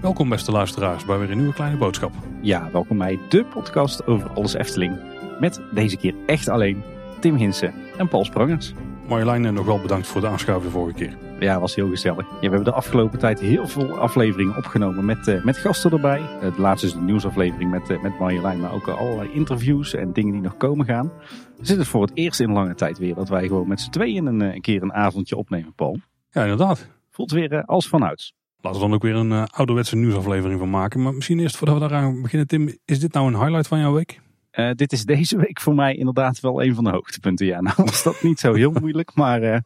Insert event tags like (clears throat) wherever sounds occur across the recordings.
Welkom beste luisteraars bij weer een nieuwe kleine boodschap. Ja, welkom bij de podcast over alles Efteling. Met deze keer echt alleen Tim Hinsen en Paul Sprangers. Marjolein, en nog wel bedankt voor de aanschuiven de vorige keer. Ja, was heel gezellig. Ja, we hebben de afgelopen tijd heel veel afleveringen opgenomen met, eh, met gasten erbij. Het laatste is de nieuwsaflevering met, eh, met Marjolein, maar ook allerlei interviews en dingen die nog komen gaan. We zitten voor het eerst in lange tijd weer dat wij gewoon met z'n tweeën een, eh, een keer een avondje opnemen, Paul. Ja, inderdaad. Voelt weer eh, als vanouds. Laten we dan ook weer een eh, ouderwetse nieuwsaflevering van maken. Maar misschien eerst voordat we daaraan beginnen, Tim, is dit nou een highlight van jouw week? Eh, dit is deze week voor mij inderdaad wel een van de hoogtepunten. Ja, nou (laughs) was dat niet zo heel moeilijk, maar uh,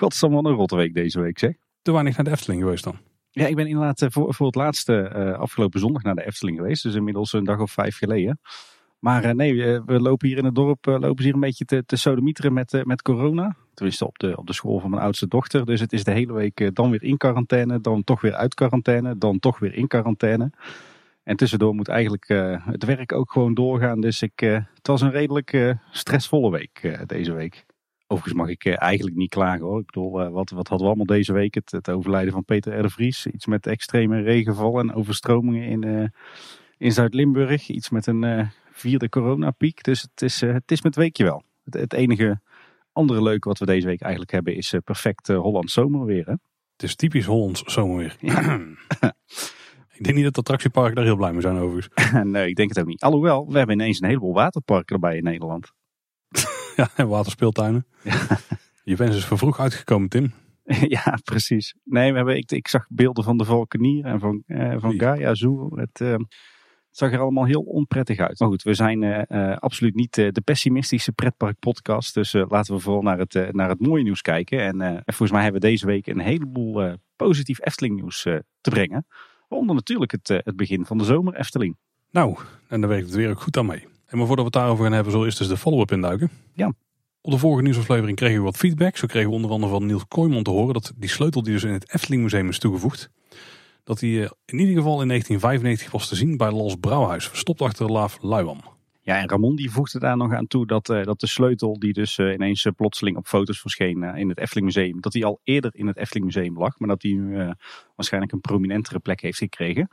godsamme een rotte week deze week zeg. Te weinig naar de Efteling geweest dan? Ja, ik ben inderdaad eh, voor, voor het laatste eh, afgelopen zondag naar de Efteling geweest. Dus inmiddels een dag of vijf geleden. Maar eh, nee, we, we lopen hier in het dorp lopen ze hier een beetje te, te sodemieteren met, met corona. Tenminste op de, op de school van mijn oudste dochter. Dus het is de hele week dan weer in quarantaine, dan toch weer uit quarantaine, dan toch weer in quarantaine. En tussendoor moet eigenlijk het werk ook gewoon doorgaan. Dus ik, het was een redelijk stressvolle week deze week. Overigens mag ik eh, eigenlijk niet klagen hoor. Ik bedoel, eh, wat, wat hadden we allemaal deze week? Het, het overlijden van Peter R. de Vries. Iets met extreme regenval en overstromingen in, eh, in Zuid-Limburg. Iets met een eh, vierde coronapiek. Dus het is, het is met weekje wel. Het, het enige andere leuke wat we deze week eigenlijk hebben is perfect Hollands zomerweer. Hè? Het is typisch Hollands zomerweer. (clears throat) (laughs) ik denk niet dat de attractieparken daar heel blij mee zijn overigens. (laughs) nee, ik denk het ook niet. Alhoewel, we hebben ineens een heleboel waterparken erbij in Nederland. Ja, en waterspeeltuinen. (laughs) Je wens is vervroeg uitgekomen, Tim. (laughs) ja, precies. Nee, we hebben, ik, ik zag beelden van de Valkenier en van, eh, van. Gaia Zoo. Het, eh, het zag er allemaal heel onprettig uit. Maar goed, we zijn eh, eh, absoluut niet eh, de pessimistische pretpark podcast. Dus eh, laten we vooral naar het, eh, naar het mooie nieuws kijken. En eh, volgens mij hebben we deze week een heleboel eh, positief Efteling nieuws eh, te brengen. Waaronder natuurlijk het, het begin van de zomer Efteling. Nou, en daar werkt het weer ook goed aan mee. En maar voordat we het daarover gaan hebben, zo is dus de follow-up induiken. Ja. Op de vorige nieuwsaflevering kregen we wat feedback. Zo kregen we onder andere van Niels Kooijman te horen dat die sleutel die dus in het Efteling Museum is toegevoegd, dat die eh, in ieder geval in 1995 was te zien bij Las Brouwhuis, verstopt achter de laaf Luiwam. Ja, en Ramon die voegde daar nog aan toe dat, eh, dat de sleutel die dus eh, ineens plotseling op foto's verscheen in het Efteling Museum, dat die al eerder in het Efteling Museum lag, maar dat die nu waarschijnlijk een prominentere plek heeft gekregen.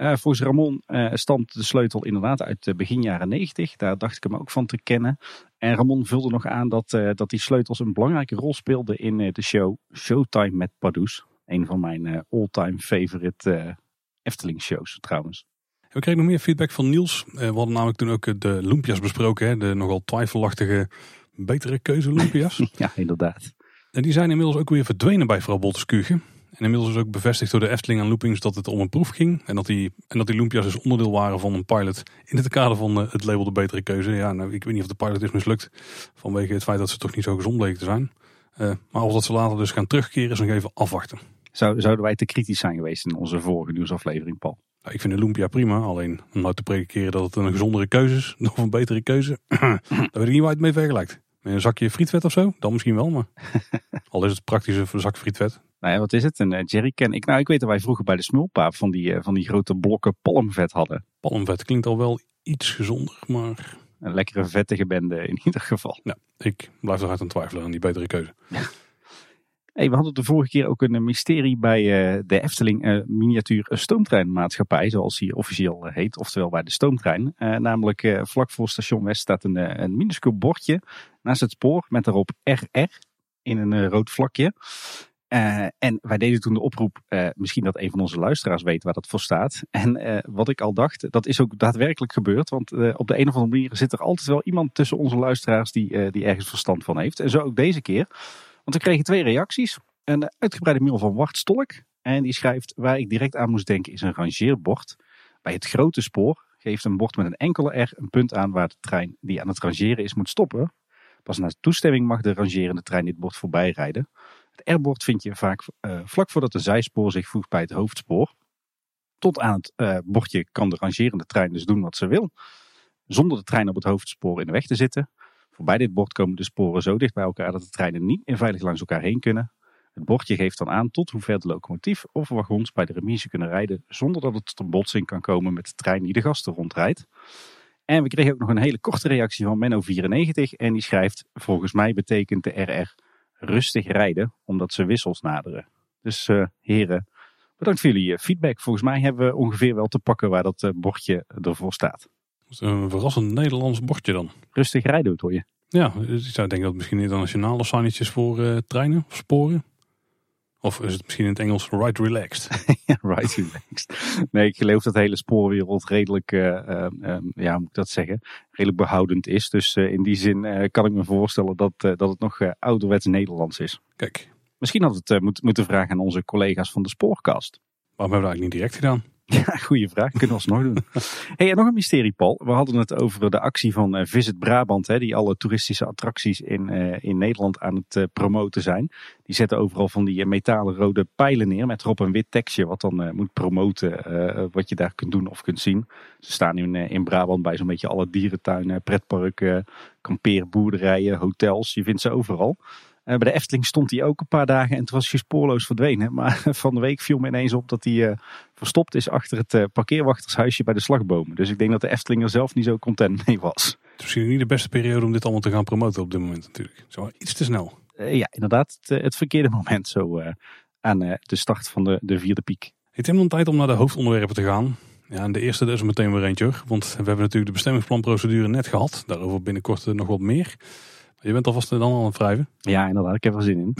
Eh, volgens Ramon eh stamt de sleutel inderdaad uit eh, begin jaren 90. Daar dacht ik hem ook van te kennen. En Ramon vulde nog aan dat, dat die sleutels een belangrijke rol speelden in de show Showtime met Pardoes. Een van mijn all-time favorite Efteling shows trouwens. En we kregen nog meer feedback van Niels. We hadden namelijk toen ook de Lumpia's besproken, hè, de nogal twijfelachtige betere keuze Lumpia's. (laughs) Ja, inderdaad. En die zijn inmiddels ook weer verdwenen bij Vrouw Bolterskuge. En inmiddels is ook bevestigd door de Efteling en Loopings dat het om een proef ging. En dat die, en dat die Lumpia's dus onderdeel waren van een pilot in het kader van eh, het label de betere keuze. Ja, nou, ik weet niet of de pilot is mislukt vanwege het feit dat ze toch niet zo gezond bleken te zijn. Eh, maar of dat ze later dus gaan terugkeren is nog even afwachten. Zou, zouden wij te kritisch zijn geweest in onze vorige nieuwsaflevering, Paul? Nou, ik vind de Lumpia prima, alleen om nou te predikeren dat het een gezondere keuze is (laughs) of een betere keuze. (clears throat) daar weet ik niet waar je het mee vergelijkt. Met een zakje frietvet of zo, dan misschien wel, maar (laughs) al is het praktische voor een zak frietvet. Nou ja, wat is het? Een uh, jerrycan. Ik, nou, ik weet dat wij vroeger bij de smulpaap van die, eh, van die grote blokken palmvet hadden. Palmvet klinkt al wel iets gezonder, maar Een lekkere vettige bende in ieder geval. ja, ik blijf eruit aan twijfelen aan die betere keuze. (laughs) We hadden de vorige keer ook een mysterie bij eh, de Efteling eh, Miniatuur Stoomtreinmaatschappij, zoals die officieel eh, heet, oftewel bij de stoomtrein. Namelijk vlak voor station West staat een, een minuscuul bordje naast het spoor met daarop RR in een rood vlakje. En wij deden toen de oproep, misschien dat een van onze luisteraars weet waar dat voor staat. En wat ik al dacht, dat is ook daadwerkelijk gebeurd. Want op de een of andere manier zit er altijd wel iemand tussen onze luisteraars die, die ergens verstand van heeft. En zo ook deze keer. Want we kregen twee reacties. Een uitgebreide mail van Wart Stolk. En die schrijft, waar ik direct aan moest denken is een rangeerbord. Bij het grote spoor geeft een bord met een enkele R een punt aan waar de trein die aan het rangeren is moet stoppen. Pas na toestemming mag de rangerende trein dit bord voorbij rijden. Het R-bord vind je vaak eh, vlak voordat de zijspoor zich voegt bij het hoofdspoor. Tot aan het eh, bordje kan de rangerende trein dus doen wat ze wil. Zonder de trein op het hoofdspoor in de weg te zitten. Voorbij dit bord komen de sporen zo dicht bij elkaar dat de treinen niet meer veilig langs elkaar heen kunnen. Het bordje geeft dan aan tot hoe ver de locomotief of wagons bij de remise kunnen rijden zonder dat het tot een botsing kan komen met de trein die de gasten rondrijdt. En we kregen ook nog een hele korte reactie van Menno94. En die schrijft, volgens mij betekent de RR rustig rijden, omdat ze wissels naderen. Dus uh, heren, bedankt voor jullie feedback. Volgens mij hebben we ongeveer wel te pakken waar dat bordje ervoor staat. Een verrassend Nederlands bordje dan. Rustig rijden hoor je. Ja, ik zou denken dat het misschien internationale signetjes voor uh, treinen of sporen. Of is het misschien in het Engels right relaxed? (laughs) ja, right relaxed. Nee, ik geloof dat de hele spoorwereld redelijk, uh, uh, ja, moet ik dat zeggen, redelijk behoudend is. Dus in die zin kan ik me voorstellen dat, dat het nog ouderwets Nederlands is. Kijk. Misschien had het moet, moeten vragen aan onze collega's van de Spoorkast. Waarom hebben we dat eigenlijk niet direct gedaan? Ja, goede vraag. Kunnen we alsnog doen. (laughs) hey, en nog een mysterie, Paul. We hadden het over de actie van uh, Visit Brabant, hè, die alle toeristische attracties in, uh, in Nederland aan het uh, promoten zijn. Die zetten overal van die metalen rode pijlen neer met erop een wit tekstje wat dan moet promoten wat je daar kunt doen of kunt zien. Ze staan nu in, in Brabant bij zo'n beetje alle dierentuinen, pretparken, kampeerboerderijen, hotels. Je vindt ze overal. Uh, bij de Efteling stond hij ook een paar dagen en toen was hij spoorloos verdwenen. (laughs) Maar van de week viel me ineens op dat hij uh, verstopt is achter het uh, parkeerwachtershuisje bij de slagbomen. Dus ik denk dat de Efteling er zelf niet zo content mee was. Het is misschien niet de beste periode om dit allemaal te gaan promoten op dit moment natuurlijk. Zo iets te snel. ja, inderdaad. Het, het, verkeerde (laughs) moment zo aan de start van de, de vierde piek. Het is dan tijd om naar de hoofdonderwerpen te gaan. Ja, en de eerste is er meteen weer eentje. Want we hebben natuurlijk de bestemmingsplanprocedure net gehad. Daarover binnenkort nog wat meer. Je bent alvast dan al aan het wrijven. Ja, inderdaad. Ik heb er zin in.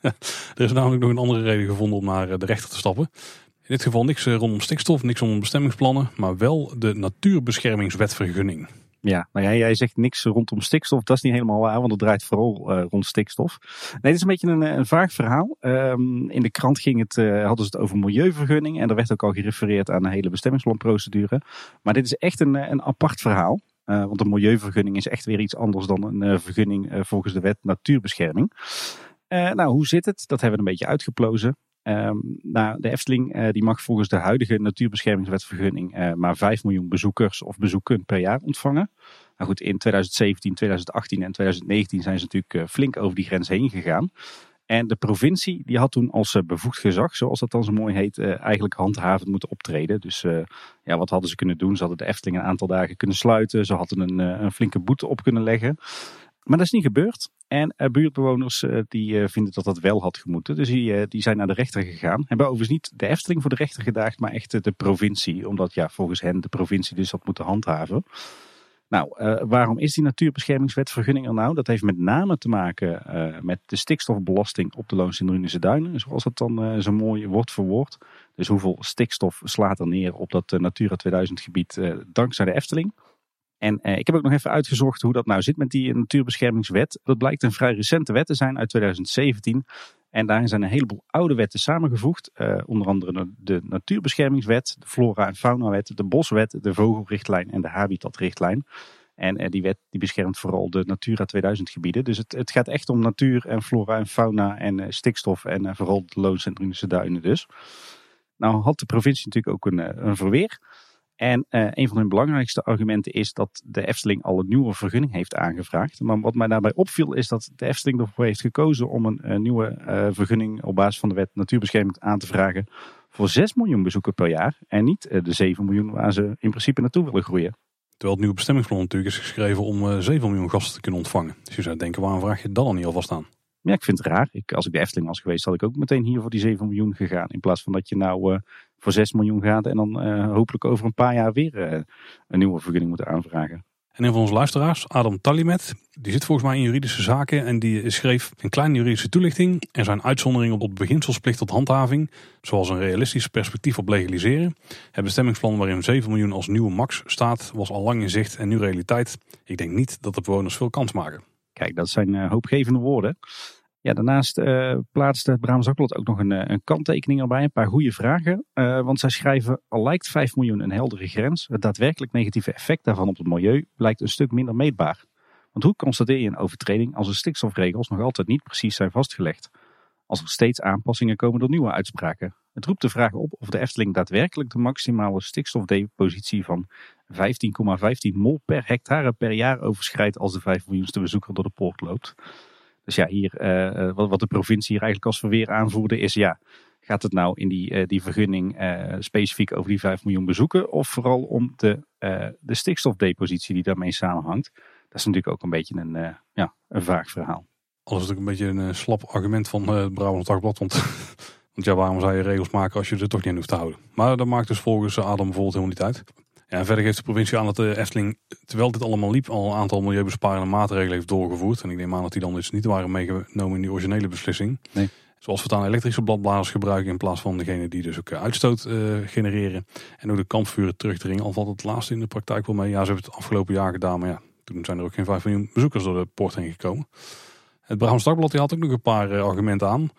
(laughs) er is namelijk nog een andere reden gevonden om naar eh, de rechter te stappen. In dit geval niks eh, rondom stikstof, niks rondom bestemmingsplannen, maar wel de natuurbeschermingswetvergunning. Ja, nou ja, jij zegt niks rondom stikstof. Dat is niet helemaal waar, want het draait vooral uh, rond stikstof. Nee, het is een beetje een, een vaag verhaal. Um, in de krant ging het, uh, hadden ze het over milieuvergunning. En er werd ook al gerefereerd aan een hele bestemmingsplanprocedure. Maar dit is echt een, een apart verhaal. Uh, want een milieuvergunning is echt weer iets anders dan een uh, vergunning uh, volgens de wet natuurbescherming. nou, hoe zit het? Dat hebben we een beetje uitgeplozen. Um, nou, de Efteling die mag volgens de huidige natuurbeschermingswetvergunning maar 5 miljoen bezoekers of bezoeken per jaar ontvangen. Nou goed, in 2017, 2018 en 2019 zijn ze natuurlijk flink over die grens heen gegaan. En de provincie die had toen als bevoegd gezag, zoals dat dan zo mooi heet, eigenlijk handhavend moeten optreden. Dus ja, wat hadden ze kunnen doen? Ze hadden de Efteling een aantal dagen kunnen sluiten. Ze hadden een, een flinke boete op kunnen leggen. Maar dat is niet gebeurd. En buurtbewoners die vinden dat dat wel had gemoeten. Dus die, die zijn naar de rechter gegaan. Hebben overigens niet de Efteling voor de rechter gedaagd, maar echt de provincie. Omdat ja, volgens hen de provincie dus had moeten handhaven. Nou, uh, waarom is die natuurbeschermingswetvergunning er nou? Dat heeft met name te maken uh, met de stikstofbelasting op de Loons in Duinen. Zoals het dan uh, zo mooi wordt verwoord. Dus hoeveel stikstof slaat er neer op dat Natura 2000 gebied dankzij de Efteling. En ik heb ook nog even uitgezocht hoe dat nou zit met die natuurbeschermingswet. Dat blijkt een vrij recente wet te zijn uit 2017. En daarin zijn een heleboel oude wetten samengevoegd. Uh, onder andere de Natuurbeschermingswet, de Flora- en Faunawet, de Boswet, de Vogelrichtlijn en de Habitatrichtlijn. En uh, die wet die beschermt vooral de Natura 2000 gebieden. Dus het, het gaat echt om natuur en flora en fauna en stikstof en vooral de Loons- en duinen dus. Nou had de provincie natuurlijk ook een, een verweer. En uh, een van hun belangrijkste argumenten is dat de Efteling al een nieuwe vergunning heeft aangevraagd. Maar wat mij daarbij opviel is dat de Efteling ervoor heeft gekozen om een, een nieuwe uh, vergunning op basis van de wet natuurbescherming aan te vragen voor 6 miljoen bezoeken per jaar. En niet uh, de 7 miljoen waar ze in principe naartoe willen groeien. Terwijl het nieuwe bestemmingsplan natuurlijk is geschreven om 7 miljoen gasten te kunnen ontvangen. Dus je zou denken, waarom vraag je dat dan niet alvast aan? Ja, ik vind het raar. Ik, als ik de Efteling was geweest, had ik ook meteen hier voor die 7 miljoen gegaan. In plaats van dat je nou voor 6 miljoen gaat en dan uh, hopelijk over een paar jaar weer uh, een nieuwe vergunning moet aanvragen. En een van onze luisteraars, Adam Talimet, die zit volgens mij in juridische zaken en die schreef een kleine juridische toelichting. Er zijn uitzonderingen op beginselsplicht tot handhaving, zoals een realistisch perspectief op legaliseren. Het bestemmingsplan waarin 7 miljoen als nieuwe max staat, was al lang in zicht en nu realiteit. Ik denk niet dat de bewoners veel kans maken. Kijk, dat zijn uh, hoopgevende woorden. Ja, daarnaast uh, plaatste het Zakblad ook nog een, een, kanttekening erbij. Een paar goede vragen. Uh, want zij schrijven, al lijkt 5 miljoen een heldere grens, het daadwerkelijk negatieve effect daarvan op het milieu blijkt een stuk minder meetbaar. Want hoe constateer je een overtreding als de stikstofregels nog altijd niet precies zijn vastgelegd? Als er steeds aanpassingen komen door nieuwe uitspraken. Het roept de vraag op of de Efteling daadwerkelijk de maximale stikstofdepositie van 15,15 mol per hectare per jaar overschrijdt als de 5 miljoenste bezoeker door de poort loopt. Dus ja, hier, uh, wat, wat de provincie hier eigenlijk als verweer aanvoerde is ja, Gaat het nou in die, die vergunning specifiek over die 5 miljoen bezoeken of vooral om de, de stikstofdepositie die daarmee samenhangt? Dat is natuurlijk ook een beetje een, ja, een vaag verhaal. Alles is natuurlijk een beetje een slap argument van het Brabant Dagblad, want (laughs) want ja, waarom zou je regels maken als je er toch niet aan hoeft te houden? Maar dat maakt dus volgens Adam bijvoorbeeld helemaal niet uit. Ja, verder geeft de provincie aan dat de Efteling, terwijl dit allemaal liep, al een aantal milieubesparende maatregelen heeft doorgevoerd. En ik neem aan dat die dan dus niet waren meegenomen in die originele beslissing. Nee. Zoals we het aan elektrische bladbladers gebruiken in plaats van degene die dus ook uitstoot uh, genereren. En ook de kampvuren terugdringen. Al valt het laatste in de praktijk wel mee. Ja, ze hebben het afgelopen jaar gedaan, maar ja, toen zijn er ook geen 5 miljoen bezoekers door de poort heen gekomen. Het Brabants Dagblad die had ook nog een paar uh, argumenten aan.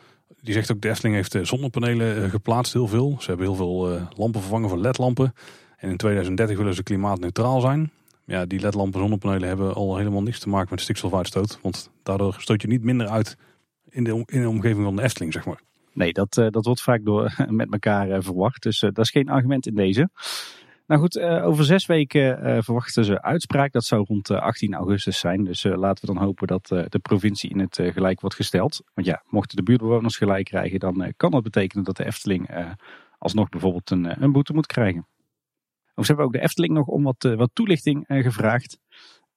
Die zegt ook de Efteling heeft zonnepanelen eh, geplaatst, heel veel. Ze hebben heel veel lampen vervangen voor ledlampen. En in 2030 willen ze klimaatneutraal zijn. Ja, die ledlampen zonnepanelen hebben al helemaal niks te maken met stikstofuitstoot. Want daardoor stoot je niet minder uit in de, in de omgeving van de Efteling, zeg maar. Nee, dat, uh, dat wordt vaak door, (laughs) met elkaar verwacht. Dus dat is geen argument in deze. Nou goed, over zes weken verwachten ze uitspraak. Dat zou rond 18 eh, augustus zijn. Dus laten we dan hopen dat de provincie in het gelijk wordt gesteld. Want ja, mochten de buurtbewoners gelijk krijgen, dan kan dat betekenen dat de Efteling alsnog bijvoorbeeld een, een boete moet krijgen. Of ze hebben ook de Efteling nog om wat, wat toelichting gevraagd.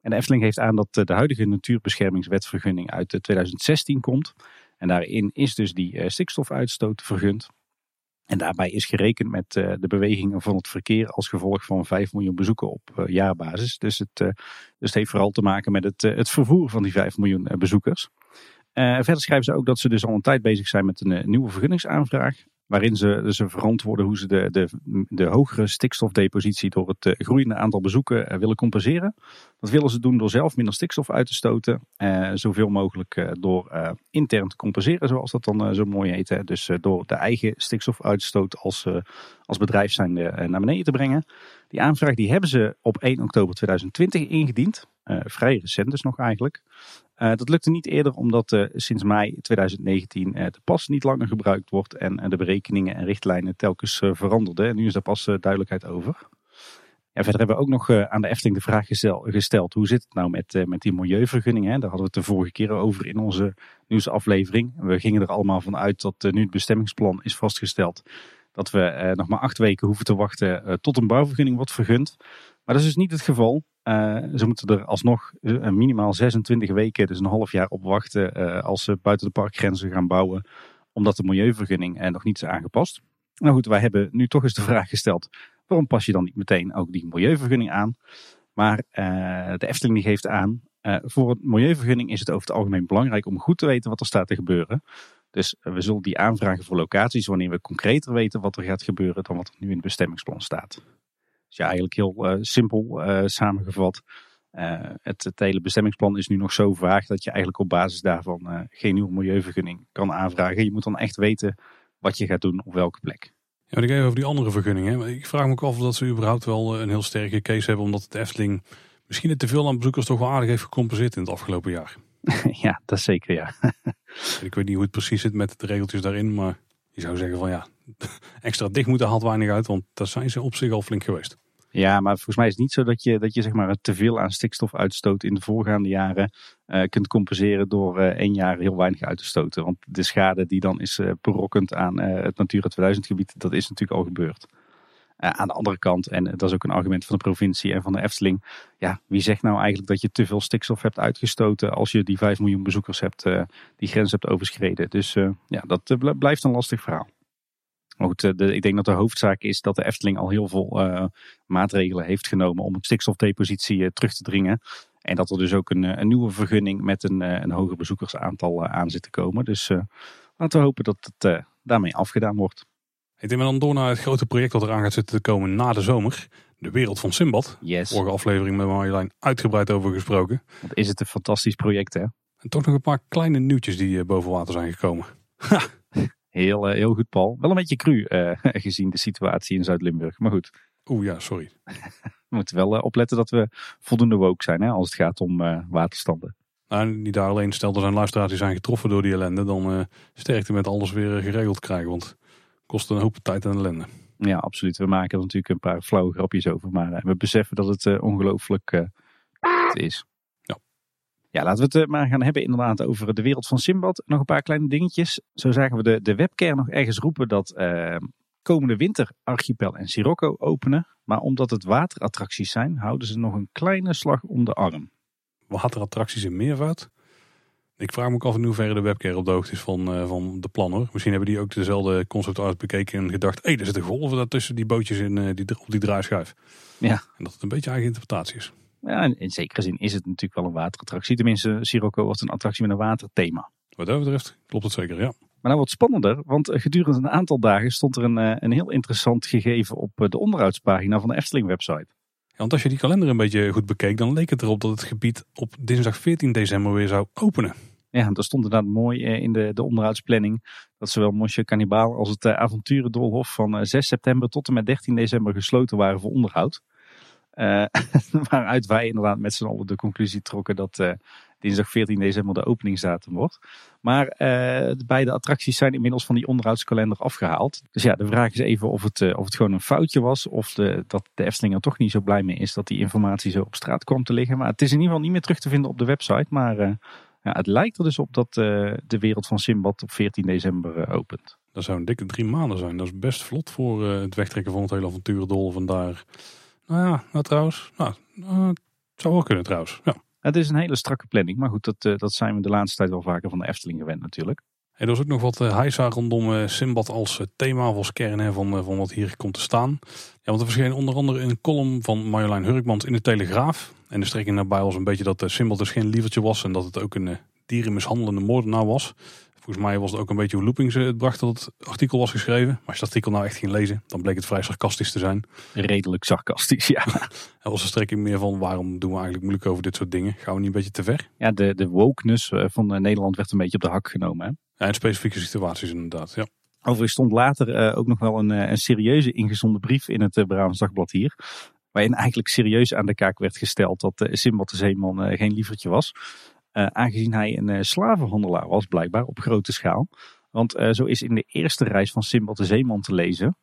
En de Efteling geeft aan dat de huidige natuurbeschermingswetvergunning uit 2016 komt. En daarin is dus die stikstofuitstoot vergund. En daarbij is gerekend met de bewegingen van het verkeer als gevolg van 5 miljoen bezoeken op jaarbasis. Dus het, dus het heeft vooral te maken met het, het vervoer van die 5 miljoen bezoekers. verder schrijven ze ook dat ze dus al een tijd bezig zijn met een nieuwe vergunningsaanvraag. Waarin ze, ze verantwoorden hoe ze de, de, de hogere stikstofdepositie door het eh, groeiende aantal bezoeken eh, willen compenseren. Dat willen ze doen door zelf minder stikstof uit te stoten. Eh, zoveel mogelijk eh, door eh, intern te compenseren, zoals dat dan zo mooi heet. Dus door de eigen stikstofuitstoot als, als bedrijf zijn naar beneden te brengen. Die aanvraag die hebben ze op 1 oktober 2020 ingediend. vrij recent dus nog eigenlijk. Uh, dat lukte niet eerder omdat uh, sinds mei 2019 uh, de pas niet langer gebruikt wordt en de berekeningen en richtlijnen telkens veranderden. En nu is daar pas duidelijkheid over. Ja, verder hebben we ook nog aan de Efteling de vraag gesteld, hoe zit het nou met, met die milieuvergunningen? Daar hadden we het de vorige keer over in onze nieuwsaflevering. We gingen er allemaal van uit dat nu het bestemmingsplan is vastgesteld. Dat we nog maar acht weken hoeven te wachten tot een bouwvergunning wordt vergund. Maar dat is dus niet het geval. Uh, ze moeten er alsnog uh, minimaal 26 weken, dus een half jaar op wachten uh, als ze buiten de parkgrenzen gaan bouwen, omdat de milieuvergunning nog niet is aangepast. Nou goed, wij hebben nu toch eens de vraag gesteld, waarom pas je dan niet meteen ook die milieuvergunning aan? Maar de Efteling geeft aan, voor een milieuvergunning is het over het algemeen belangrijk om goed te weten wat er staat te gebeuren. Dus we zullen die aanvragen voor locaties wanneer we concreter weten wat er gaat gebeuren dan wat er nu in het bestemmingsplan staat. Dus ja, eigenlijk heel uh, simpel uh, samengevat. Uh, het, het, hele bestemmingsplan is nu nog zo vaag dat je eigenlijk op basis daarvan geen nieuwe milieuvergunning kan aanvragen. Je moet dan echt weten wat je gaat doen op welke plek. Ja, ik even over die andere vergunningen. Ik vraag me ook af of dat ze überhaupt wel een heel sterke case hebben, omdat het Efteling misschien het te veel aan bezoekers toch wel aardig heeft gecompenseerd in het afgelopen jaar. (laughs) ja, dat zeker ja. ik weet niet hoe het precies zit met de regeltjes daarin, maar je zou zeggen van ja, (laughs) extra dicht moeten haalt weinig uit, want daar zijn ze op zich al flink geweest. Ja, maar volgens mij is het niet zo dat je, dat je zeg maar, te veel aan stikstofuitstoot in de voorgaande jaren uh, kunt compenseren door uh, één jaar heel weinig uit te stoten. Want de schade die dan is uh, aan het Natura 2000 gebied, dat is natuurlijk al gebeurd. Aan de andere kant, en dat is ook een argument van de provincie en van de Efteling. Ja, wie zegt nou eigenlijk dat je te veel stikstof hebt uitgestoten als je die 5 miljoen bezoekers hebt, die grens hebt overschreden. Dus ja, dat blijft een lastig verhaal. Maar goed, eh, ik denk dat de hoofdzaak is dat de Efteling al heel veel maatregelen heeft genomen om het stikstofdepositie terug te dringen. En dat er dus ook een, een nieuwe vergunning met een, een hoger bezoekersaantal aan zit te komen. Dus laten we hopen dat het daarmee afgedaan wordt. Ik denk dan door naar het grote project dat eraan gaat zitten te komen na de zomer. De wereld van Simbad. Yes. Vorige aflevering met Marjolein uitgebreid over gesproken. Wat is het een fantastisch project hè? En toch nog een paar kleine nieuwtjes die boven water zijn gekomen. Heel, uh, heel goed, Paul. Wel een beetje cru uh, (laughs) gezien de situatie in Zuid-Limburg. Maar goed. Oeh ja, sorry. we (laughs) moeten wel uh, opletten dat we voldoende woke zijn hè, als het gaat om waterstanden. Nou, niet daar alleen. Stel er zijn luisteraars die zijn getroffen door die ellende. Dan sterkte met alles weer geregeld krijgen. Want kost een hoop tijd en ellende. Ja, absoluut. We maken er natuurlijk een paar flauwe grapjes over. Maar we beseffen dat het ongelooflijk is. Ja. Ja, laten we het eh, maar gaan hebben inderdaad over de wereld van Simbad. Nog een paar kleine dingetjes. Zo zagen we de, de webcare nog ergens roepen dat uh, komende winter Archipel en Sirocco openen. Maar omdat het waterattracties zijn, houden ze nog een kleine slag om de arm. Waterattracties in meervoud? Ik vraag me ook af in hoeverre de webcare op de hoogte is van, uh, van de plan hoor. Misschien hebben die ook dezelfde concept art bekeken en gedacht... hé, hey, er zitten golven daartussen die bootjes in, uh, die, op die draaischijf. Ja. En dat het een beetje eigen interpretatie is. Ja, in zekere zin is het natuurlijk wel een waterattractie. Tenminste, Sirocco was een attractie met een waterthema. Wat dat betreft klopt het zeker, ja. Maar nou wat spannender, want gedurende een aantal dagen stond er een, een heel interessant gegeven op de onderhoudspagina van de Efteling website. Want als je die kalender een beetje goed bekeek, dan leek het erop dat het gebied op dinsdag 14 december weer zou openen. Ja, dat stond inderdaad mooi in de, de onderhoudsplanning. Dat zowel Monsieur Cannibal als het avonturendolhof van 6 september tot en met 13 december gesloten waren voor onderhoud. Uh, (laughs) waaruit wij inderdaad met z'n allen de conclusie trokken dat dinsdag 14 december de openingsdatum wordt. Maar de beide attracties zijn inmiddels van die onderhoudskalender afgehaald. Dus ja, de vraag is even of het, of het gewoon een foutje was. Of de, dat de Efteling er toch niet zo blij mee is dat die informatie zo op straat kwam te liggen. Maar het is in ieder geval niet meer terug te vinden op de website. Maar ja, het lijkt er dus op dat de wereld van Simbad op 14 december opent. Dat zou een dikke drie maanden zijn. Dat is best vlot voor het wegtrekken van het hele avonturendol vandaar. Nou ja, nou trouwens. Nou, het zou wel kunnen trouwens. Ja. Het is een hele strakke planning. Maar goed, dat, uh, dat zijn we de laatste tijd wel vaker van de Efteling gewend natuurlijk. Er was ook nog wat uh, heisa rondom uh, Simbad als thema als kern van, van wat hier komt te staan. Ja, want er verscheen onder andere een column van Marjolein Hurkmans in de Telegraaf. En de strekking daarbij was een beetje dat Simbad dus geen lievertje was. En dat het ook een dierenmishandelende moordenaar was. Volgens mij was het ook een beetje hoe Loopings het bracht dat het artikel was geschreven. Maar als je het artikel nou echt ging lezen, dan bleek het vrij sarcastisch te zijn. Redelijk sarcastisch, ja. (laughs) Er was een strekking meer van waarom doen we eigenlijk moeilijk over dit soort dingen? Gaan we niet een beetje te ver? Ja, de, de wokeness van Nederland werd een beetje op de hak genomen. Hè? Ja, in specifieke situaties inderdaad, ja. Overigens stond later ook nog wel een, een serieuze ingezonden brief in het Brabants Dagblad hier. Waarin eigenlijk serieus aan de kaak werd gesteld dat Simbad de Zeeman geen lievertje was. Uh, aangezien hij een uh, slavenhandelaar was, blijkbaar op grote schaal. Want uh, zo is in de eerste reis van Simbad de Zeeman te lezen.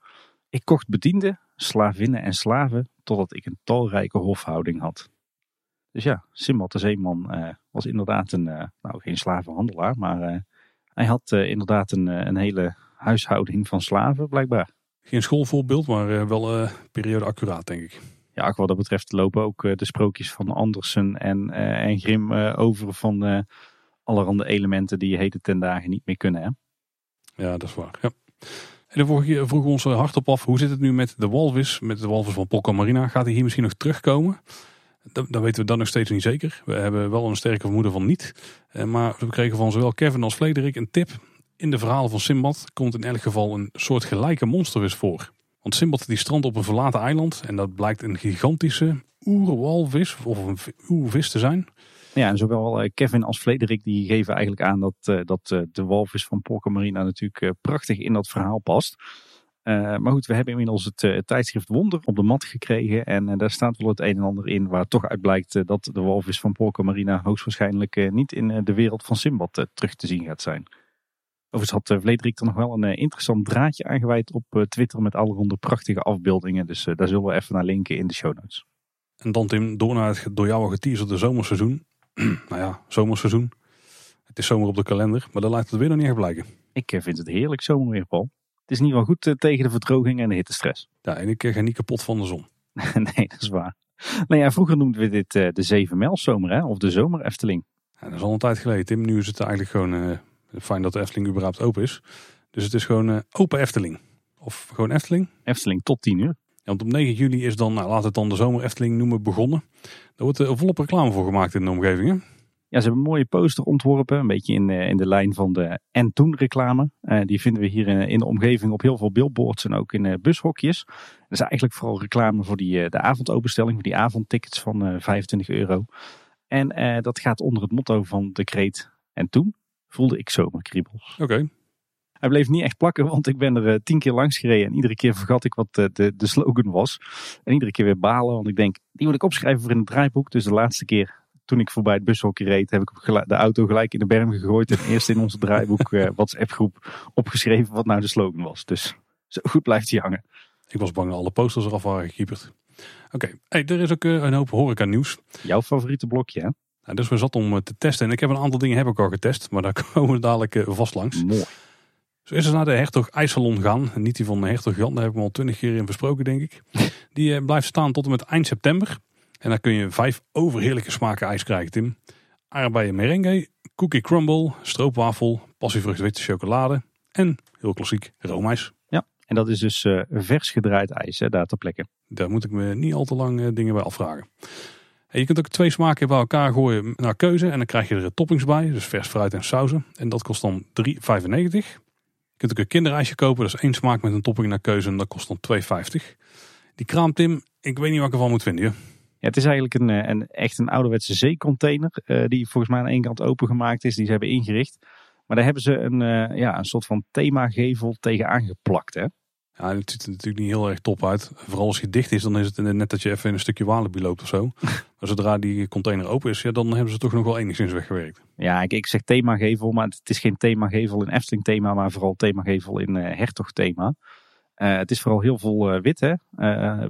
Ik kocht bedienden, slavinnen en slaven, totdat ik een talrijke hofhouding had. Dus ja, Simbad de Zeeman was inderdaad een, nou geen slavenhandelaar, maar hij had inderdaad een, een hele huishouding van slaven, blijkbaar. Geen schoolvoorbeeld, maar wel periode accuraat, denk ik ja, wat dat betreft lopen ook de sprookjes van Andersen en, uh, en Grim uh, over van allerhande elementen die je heden ten dagen niet meer kunnen. Hè? Ja, dat is waar. Ja. En de vorige keer vroegen we ons hardop af, hoe zit het nu met de walvis, met de walvis van Polka Marina? Gaat hij hier misschien nog terugkomen? Dat, dat weten we dan nog steeds niet zeker. We hebben wel een sterke vermoeden van niet. Maar we kregen van zowel Kevin als Frederik een tip. In de verhalen van Simbad komt in elk geval een soort gelijke monstervis voor. Want Simbad die strandt op een verlaten eiland en dat blijkt een gigantische oerwalvis of een oervis te zijn. Ja, en zowel Kevin als Frederik die geven eigenlijk aan dat, dat de walvis van Porca Marina natuurlijk prachtig in dat verhaal past. Maar goed, we hebben inmiddels het, tijdschrift Wonder op de mat gekregen. En daar staat wel het een en ander in waar toch uit blijkt dat de walvis van Porca Marina hoogstwaarschijnlijk niet in de wereld van Simbad terug te zien gaat zijn. Overigens had Vlederik er nog wel een interessant draadje aangeweid op Twitter met allerhande prachtige afbeeldingen. Dus daar zullen we even naar linken in de show notes. En dan Tim, door naar het door jou al geteaserde zomerseizoen. (clears throat) nou ja, zomerseizoen. Het is zomer op de kalender, maar daar lijkt het weer nog niet echt blijken. Ik vind het heerlijk zomerweer, Paul. Het is in ieder geval goed tegen de verdroging en de hittestress. Ja, en ik ga niet kapot van de zon. (laughs) nee, dat is waar. Nou ja, vroeger noemden we dit de zevenmijlzomer, hè? of de zomer Efteling. Ja, dat is al een tijd geleden, Tim. Nu is het eigenlijk gewoon uh, fijn dat de Efteling überhaupt open is. Dus het is gewoon uh, open Efteling. Of gewoon Efteling. Efteling tot 10 uur. Ja, want op 9 juli is dan, nou, we het dan de zomer Efteling noemen, begonnen. Daar wordt er volop reclame voor gemaakt in de omgeving. Hè? Ja, ze hebben een mooie poster ontworpen, een beetje in, in de lijn van de en toen reclame. Uh, die vinden we hier in, in, de omgeving op heel veel billboards en ook in uh, bushokjes. Dat is eigenlijk vooral reclame voor die, uh, de avondopenstelling, voor die avondtickets van 25 euro. En dat gaat onder het motto van de kreet en toen voelde ik zomerkriebels. Oké. Okay. Hij bleef niet echt plakken, want ik ben er tien keer langs gereden en iedere keer vergat ik wat de, de, de slogan was. En iedere keer weer balen, want ik denk, die moet ik opschrijven voor in het draaiboek. Dus de laatste keer toen ik voorbij het bushokje reed, heb ik de auto gelijk in de berm gegooid. En eerst in onze draaiboek (laughs) uh, WhatsApp groep opgeschreven wat nou de slogan was. Dus zo goed blijft hij hangen. Ik was bang dat alle posters eraf waren gekieperd. Oké, okay. hey, er is ook uh, een hoop horeca nieuws. Jouw favoriete blokje hè? Nou, dus we zat om te testen. En ik heb een aantal dingen heb ik al getest. Maar daar (laughs) komen we dadelijk vast langs. Mooi. Zo is er naar de Hertog IJssalon gaan. Niet die van de Hertog Jan, daar heb ik me al twintig keer in besproken, denk ik. (laughs) Die blijft staan tot en met eind september. En daar kun je vijf overheerlijke smaken ijs krijgen, Tim. Aardbeien merengue, cookie crumble, stroopwafel, passievrucht witte chocolade en heel klassiek roomijs. Ja, en dat is dus uh, vers gedraaid ijs hè, daar ter plekke. Daar moet ik me niet al te lang uh, dingen bij afvragen. Je kunt ook twee smaken bij elkaar gooien naar keuze en dan krijg je er toppings bij, dus vers fruit en sauzen. En dat kost dan 3,95. Je kunt ook een kinderijsje kopen, dat is één smaak met een topping naar keuze en dat kost dan 2,50. Die kraam Tim, ik weet niet wat ik ervan moet vinden. Ja, het is eigenlijk een, eh, echt een ouderwetse zeecontainer uh, die volgens mij aan één kant opengemaakt is, die ze hebben ingericht. Maar daar hebben ze een, uh, ja, een soort van themagevel tegen aangeplakt. Hè? Ja, het ziet er natuurlijk niet heel erg top uit. Vooral als hij dicht is, dan is het net dat je even in een stukje Walibi loopt of zo. (laughs) maar zodra die container open is, ja, dan hebben ze toch nog wel enigszins weggewerkt. Ja, ik, ik zeg themagevel, maar het is geen themagevel in Efteling thema, maar vooral themagevel in uh, Hertog thema. Uh, het is vooral heel veel uh, wit, hè?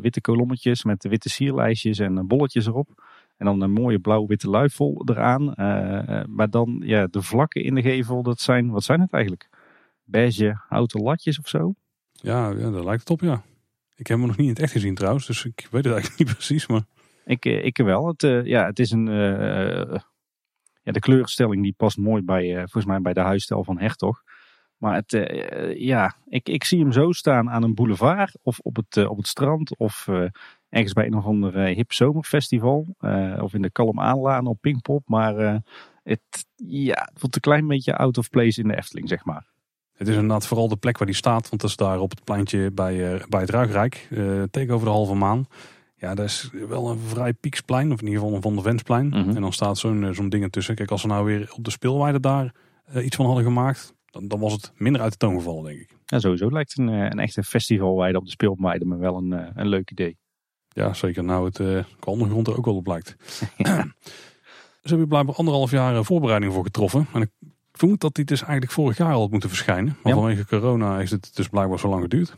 Witte kolommetjes met witte sierlijstjes en bolletjes erop. En dan een mooie blauw-witte luifel eraan. maar dan ja, de vlakken in de gevel, dat zijn, wat zijn het eigenlijk? Beige houten latjes of zo? Ja, ja daar lijkt het op, ja. Ik heb hem nog niet in het echt gezien trouwens, dus ik weet het eigenlijk (laughs) niet precies. Maar... Ik, ik wel. Het, ja, het is een. ja, de kleurstelling die past mooi bij, volgens mij bij de huisstijl van Hertog. Maar het, uh, ja, ik, ik zie hem zo staan aan een boulevard of op het, uh, op het strand of uh, ergens bij een of ander hip zomerfestival. of in de Kalm Aanlaan op Pinkpop. Maar het, ja, het voelt een klein beetje out of place in de Efteling, zeg maar. Het is inderdaad vooral de plek waar die staat. Want dat is daar op het pleintje bij, bij het Ruigrijk. tegenover de Halve Maan. Ja, dat is wel een vrij pieksplein. Of in ieder geval een Van. Mm -hmm. En dan staat zo'n zo'n ding ertussen. Kijk, als ze nou weer op de speelweide daar iets van hadden gemaakt dan, dan was het minder uit de toon gevallen, denk ik. Ja, sowieso lijkt een, een echte festivalweide op de speelweide me wel een, een leuk idee. Ja, zeker. Nou, het uh, qua ondergrond er ook wel op lijkt. (laughs) (clears throat) Ze hebben blijkbaar anderhalf jaar voorbereiding voor getroffen. En ik vermoed dat die dus eigenlijk vorig jaar al had moeten verschijnen. Maar ja. vanwege corona is het dus blijkbaar zo lang geduurd.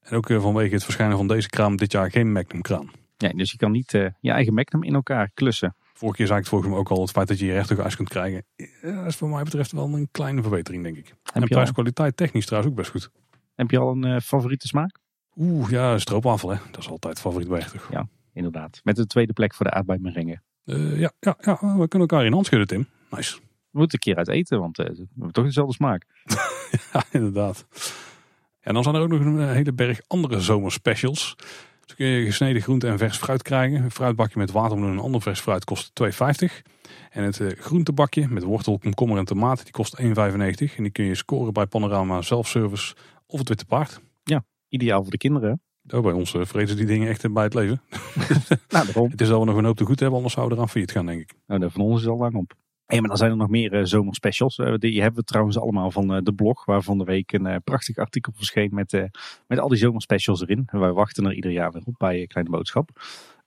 En ook vanwege het verschijnen van deze kraam dit jaar geen Magnum kraan. Ja, dus je kan niet uh, je eigen Magnum in elkaar klussen. Vorige keer zei ik het volgens mij ook al, het feit dat je je rechter ijs kunt krijgen, dat is voor mij betreft wel een kleine verbetering, denk ik. en prijskwaliteit technisch trouwens ook best goed. Heb je al een uh, favoriete smaak? Oeh, ja, stroopwafel hè. Dat is altijd favoriet bij Hertog. Ja, inderdaad. Met de tweede plek voor de aardbei merengue. Uh, ja, ja, ja, we kunnen elkaar in hand schudden, Tim. Nice. We moeten een keer uit eten, want we hebben toch dezelfde smaak. (laughs) ja, inderdaad. En dan zijn er ook nog een hele berg andere zomerspecials. Dus kun je gesneden groente en vers fruit krijgen. Een fruitbakje met watermeloen en ander vers fruit kost 2,50. En het groentebakje met wortel, komkommer en tomaat die kost 1,95. En die kun je scoren bij Panorama Selfservice of het Witte Paard. Ja, ideaal voor de kinderen. Oh, bij ons vrezen die dingen echt bij het leven. (laughs) nou, daarom. Het is al nog een hoop te goed hebben, anders zouden we eraan failliet gaan, denk ik. Nou, van ons is al lang op. Hey, maar dan zijn er nog meer uh, zomerspecials. Uh, die hebben we trouwens allemaal van uh, de blog, waar van de week een prachtig artikel verscheen met, met al die zomerspecials erin. Wij wachten er ieder jaar weer op bij Kleine Boodschap.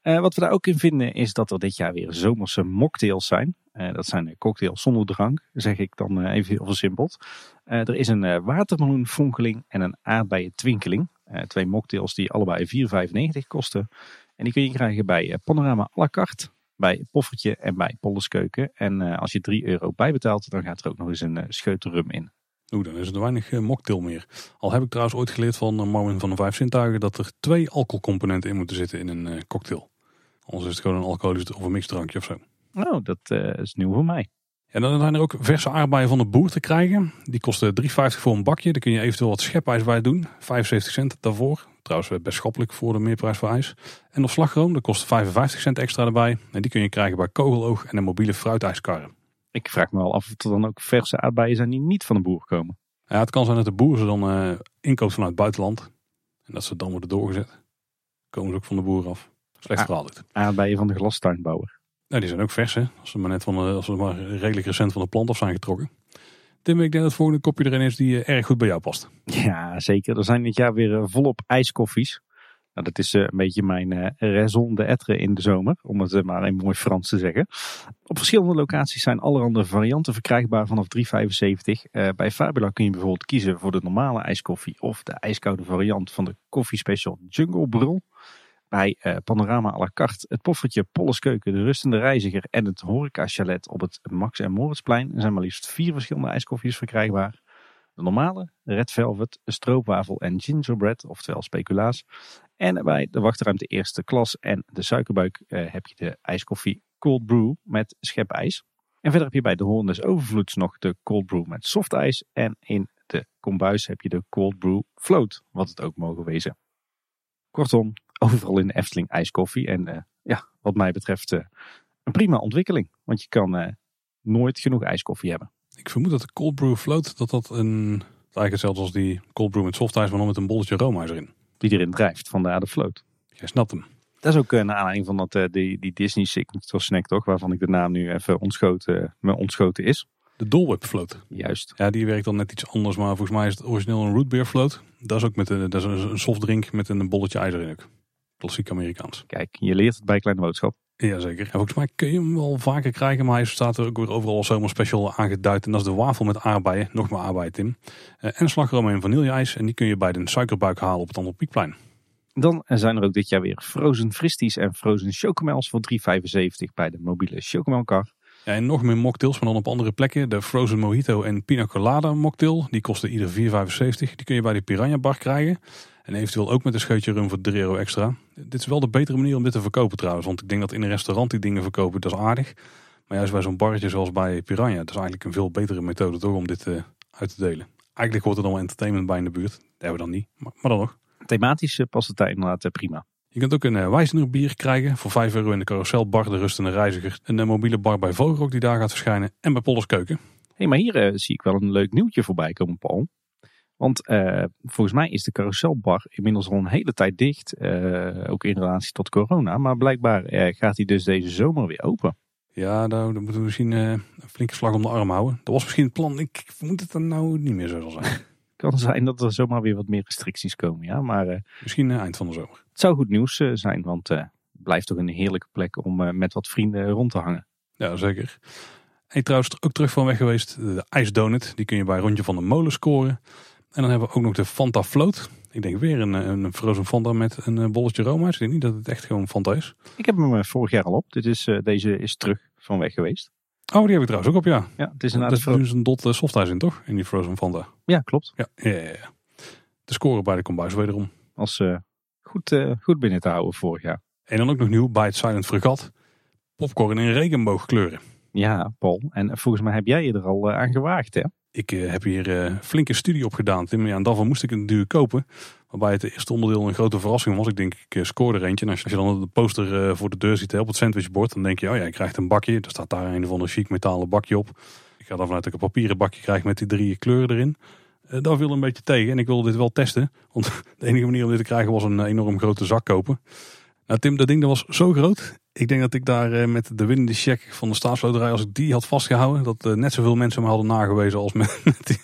wat we daar ook in vinden is dat er dit jaar weer zomerse mocktails zijn. dat zijn cocktails zonder drank, zeg ik dan even heel versimpeld. er is een watermeloenfonkeling en een aardbeien twinkeling. twee mocktails die allebei 4,95 kosten. En die kun je krijgen bij Panorama à la carte bij Poffertje en bij Polleskeuken. En uh, als je 3 euro bijbetaalt, dan gaat er ook nog eens een uh, scheut rum in. Oeh, dan is er weinig uh, mocktail meer. Al heb ik trouwens ooit geleerd van Marvin van de Vijf Zintuigen dat er twee alcoholcomponenten in moeten zitten in een cocktail. Anders is het gewoon een alcoholisch of een mixdrankje of zo. Oh, dat is nieuw voor mij. En dan zijn er ook verse aardbeien van de boer te krijgen. Die kosten 3,50 voor een bakje. Daar kun je eventueel wat schepijs bij doen. 75 cent daarvoor. Trouwens best schappelijk voor de meerprijs voor ijs. En nog slagroom, dat kost 55 cent extra erbij. En die kun je krijgen bij Kogeloog en een mobiele fruitijskarren. Ik vraag me wel af of er dan ook verse aardbeien zijn die niet van de boer komen. Ja, het kan zijn dat de boer ze dan uh, inkoopt vanuit het buitenland. En dat ze dan worden doorgezet. Komen ze ook van de boer af. Slecht verhaal dit. Aardbeien van de glastuinbouwer. Ja, die zijn ook vers hè. Als ze maar net van de, als ze maar redelijk recent van de plant af zijn getrokken. Tim, ik denk dat het volgende kopje erin is die erg goed bij jou past. Ja, zeker. Er zijn dit jaar weer volop ijskoffies. Nou, dat is een beetje mijn uh, raison d'être in de zomer, om het maar in mooi Frans te zeggen. Op verschillende locaties zijn allerhande varianten verkrijgbaar vanaf 3,75. Uh, bij Fabula kun je bijvoorbeeld kiezen voor de normale ijskoffie of de ijskoude variant van de Coffee Special Jungle Brul. Bij uh, Panorama à la carte het poffertje Polleskeuken, de rustende reiziger en het horeca chalet op het Max en Moritzplein zijn maar liefst vier verschillende ijskoffies verkrijgbaar. De normale, red velvet, stroopwafel en gingerbread, oftewel speculaas. En bij de wachtruimte eerste klas en de suikerbuik uh, heb je de ijskoffie cold brew met schepijs. En verder heb je bij de Hoorn Overvloeds nog de cold brew met softijs. En in de kombuis heb je de cold brew float, wat het ook mogen wezen. Kortom, overal in de Efteling ijskoffie. En uh, ja, wat mij betreft uh, een prima ontwikkeling. Want je kan uh, nooit genoeg ijskoffie hebben. Ik vermoed dat de cold brew float, dat dat een... Eigenlijk hetzelfde als die cold brew met softijs, maar dan met een bolletje roomijs erin. Die erin drijft, vandaar de float. Jij snapt hem. Dat is ook een aanleiding van dat, die, die Disney Signature Snack toch, waarvan ik de naam nu even ontschoten, me ontschoten is. De Dole float. Juist. Ja, die werkt dan net iets anders, maar volgens mij is het origineel een root beer float. Dat is ook met een, dat is een softdrink met een bolletje ijzer in ook. Klassiek Amerikaans. Kijk, je leert het bij Kleine Boodschap. Jazeker. En volgens mij kun je hem wel vaker krijgen, maar hij staat er ook weer overal als zomer special aangeduid. En dat is de wafel met aardbeien, nog maar aardbeien Tim. En slagroom en vanilleijs en die kun je bij de suikerbuik halen op het Andere Piekplein. Dan zijn er ook dit jaar weer frozen fristies en frozen chocomels voor 3,75 bij de mobiele chocomelkar. Ja, en nog meer mocktails, maar dan op andere plekken. De Frozen Mojito en Pina Colada mocktail. Die kosten ieder 4,75. Die kun je bij de Piranha Bar krijgen. En eventueel ook met een scheutje rum voor 3 euro extra. Dit is wel de betere manier om dit te verkopen trouwens. Want ik denk dat in een restaurant die dingen verkopen, dat is aardig. Maar juist bij zo'n barretje zoals bij Piranha, dat is eigenlijk een veel betere methode toch om dit uh, uit te delen. Eigenlijk hoort er dan wel entertainment bij in de buurt. Dat hebben we dan niet, maar, maar dan nog. Thematisch past het daar inderdaad prima. Je kunt ook een uh, bier krijgen voor 5 euro in de carouselbar, de rustende reiziger. Een mobiele bar bij Vogelrok die daar gaat verschijnen en bij Pollers Keuken. hey, maar hier zie ik wel een leuk nieuwtje voorbij komen, Paul. Want volgens mij is de carouselbar inmiddels al een hele tijd dicht, ook in relatie tot corona. Maar blijkbaar gaat hij dus deze zomer weer open. Ja, nou, dan moeten we misschien een flinke slag om de arm houden. Dat was misschien het plan. Ik vermoed dat het nou niet meer zo zal zijn. (laughs) kan zijn dat er zomaar weer wat meer restricties komen. Ja, maar, Misschien eind van de zomer. Het zou goed nieuws zijn, want het blijft toch een heerlijke plek om met wat vrienden rond te hangen. Ja, zeker. En trouwens ook terug van weg geweest, de ijsdonut. Die kun je bij Rondje van de Molen scoren. En dan hebben we ook nog de Fanta Float. Ik denk weer een, een frozen Fanta met een bolletje Roma. Ik denk niet dat het echt gewoon Fanta is. Ik heb hem vorig jaar al op. Dit is, deze is terug van weg geweest. Oh, die heb ik trouwens ook op, ja. Ja, het is inderdaad. Dat is een dot uh, softijs in, toch? In die Frozen Fanta. Ja, klopt. Ja, ja, ja, ja. De score bij de kombuis wederom. Als uh, goed, uh, goed binnen te houden vorig jaar. En dan ook nog nieuw bij het Silent Fregat. Popcorn in regenboogkleuren. Ja, Paul. En volgens mij heb jij je er al aan gewaagd, hè? Ik heb hier flinke studie op gedaan, Tim. Ja, en daarvan moest ik het natuurlijk kopen. Waarbij het eerste onderdeel een grote verrassing was. Ik denk, ik scoorde er eentje. En als je dan de poster voor de deur ziet op het sandwichbord, dan denk je, oh ja, je krijgt een bakje. Er staat daar een van een chic metalen bakje op. Ik ga dan vanuit dat ik een papieren bakje krijg met die drie kleuren erin. Uh, dat viel een beetje tegen en ik wilde dit wel testen. Want (laughs) de enige manier om dit te krijgen was een enorm grote zak kopen. Nou Tim, dat ding dat was zo groot. Ik denk dat ik daar uh, met de winnende check van de staatsloterij, als ik die had vastgehouden, dat uh, net zoveel mensen me hadden nagewezen als met, (laughs) met, die,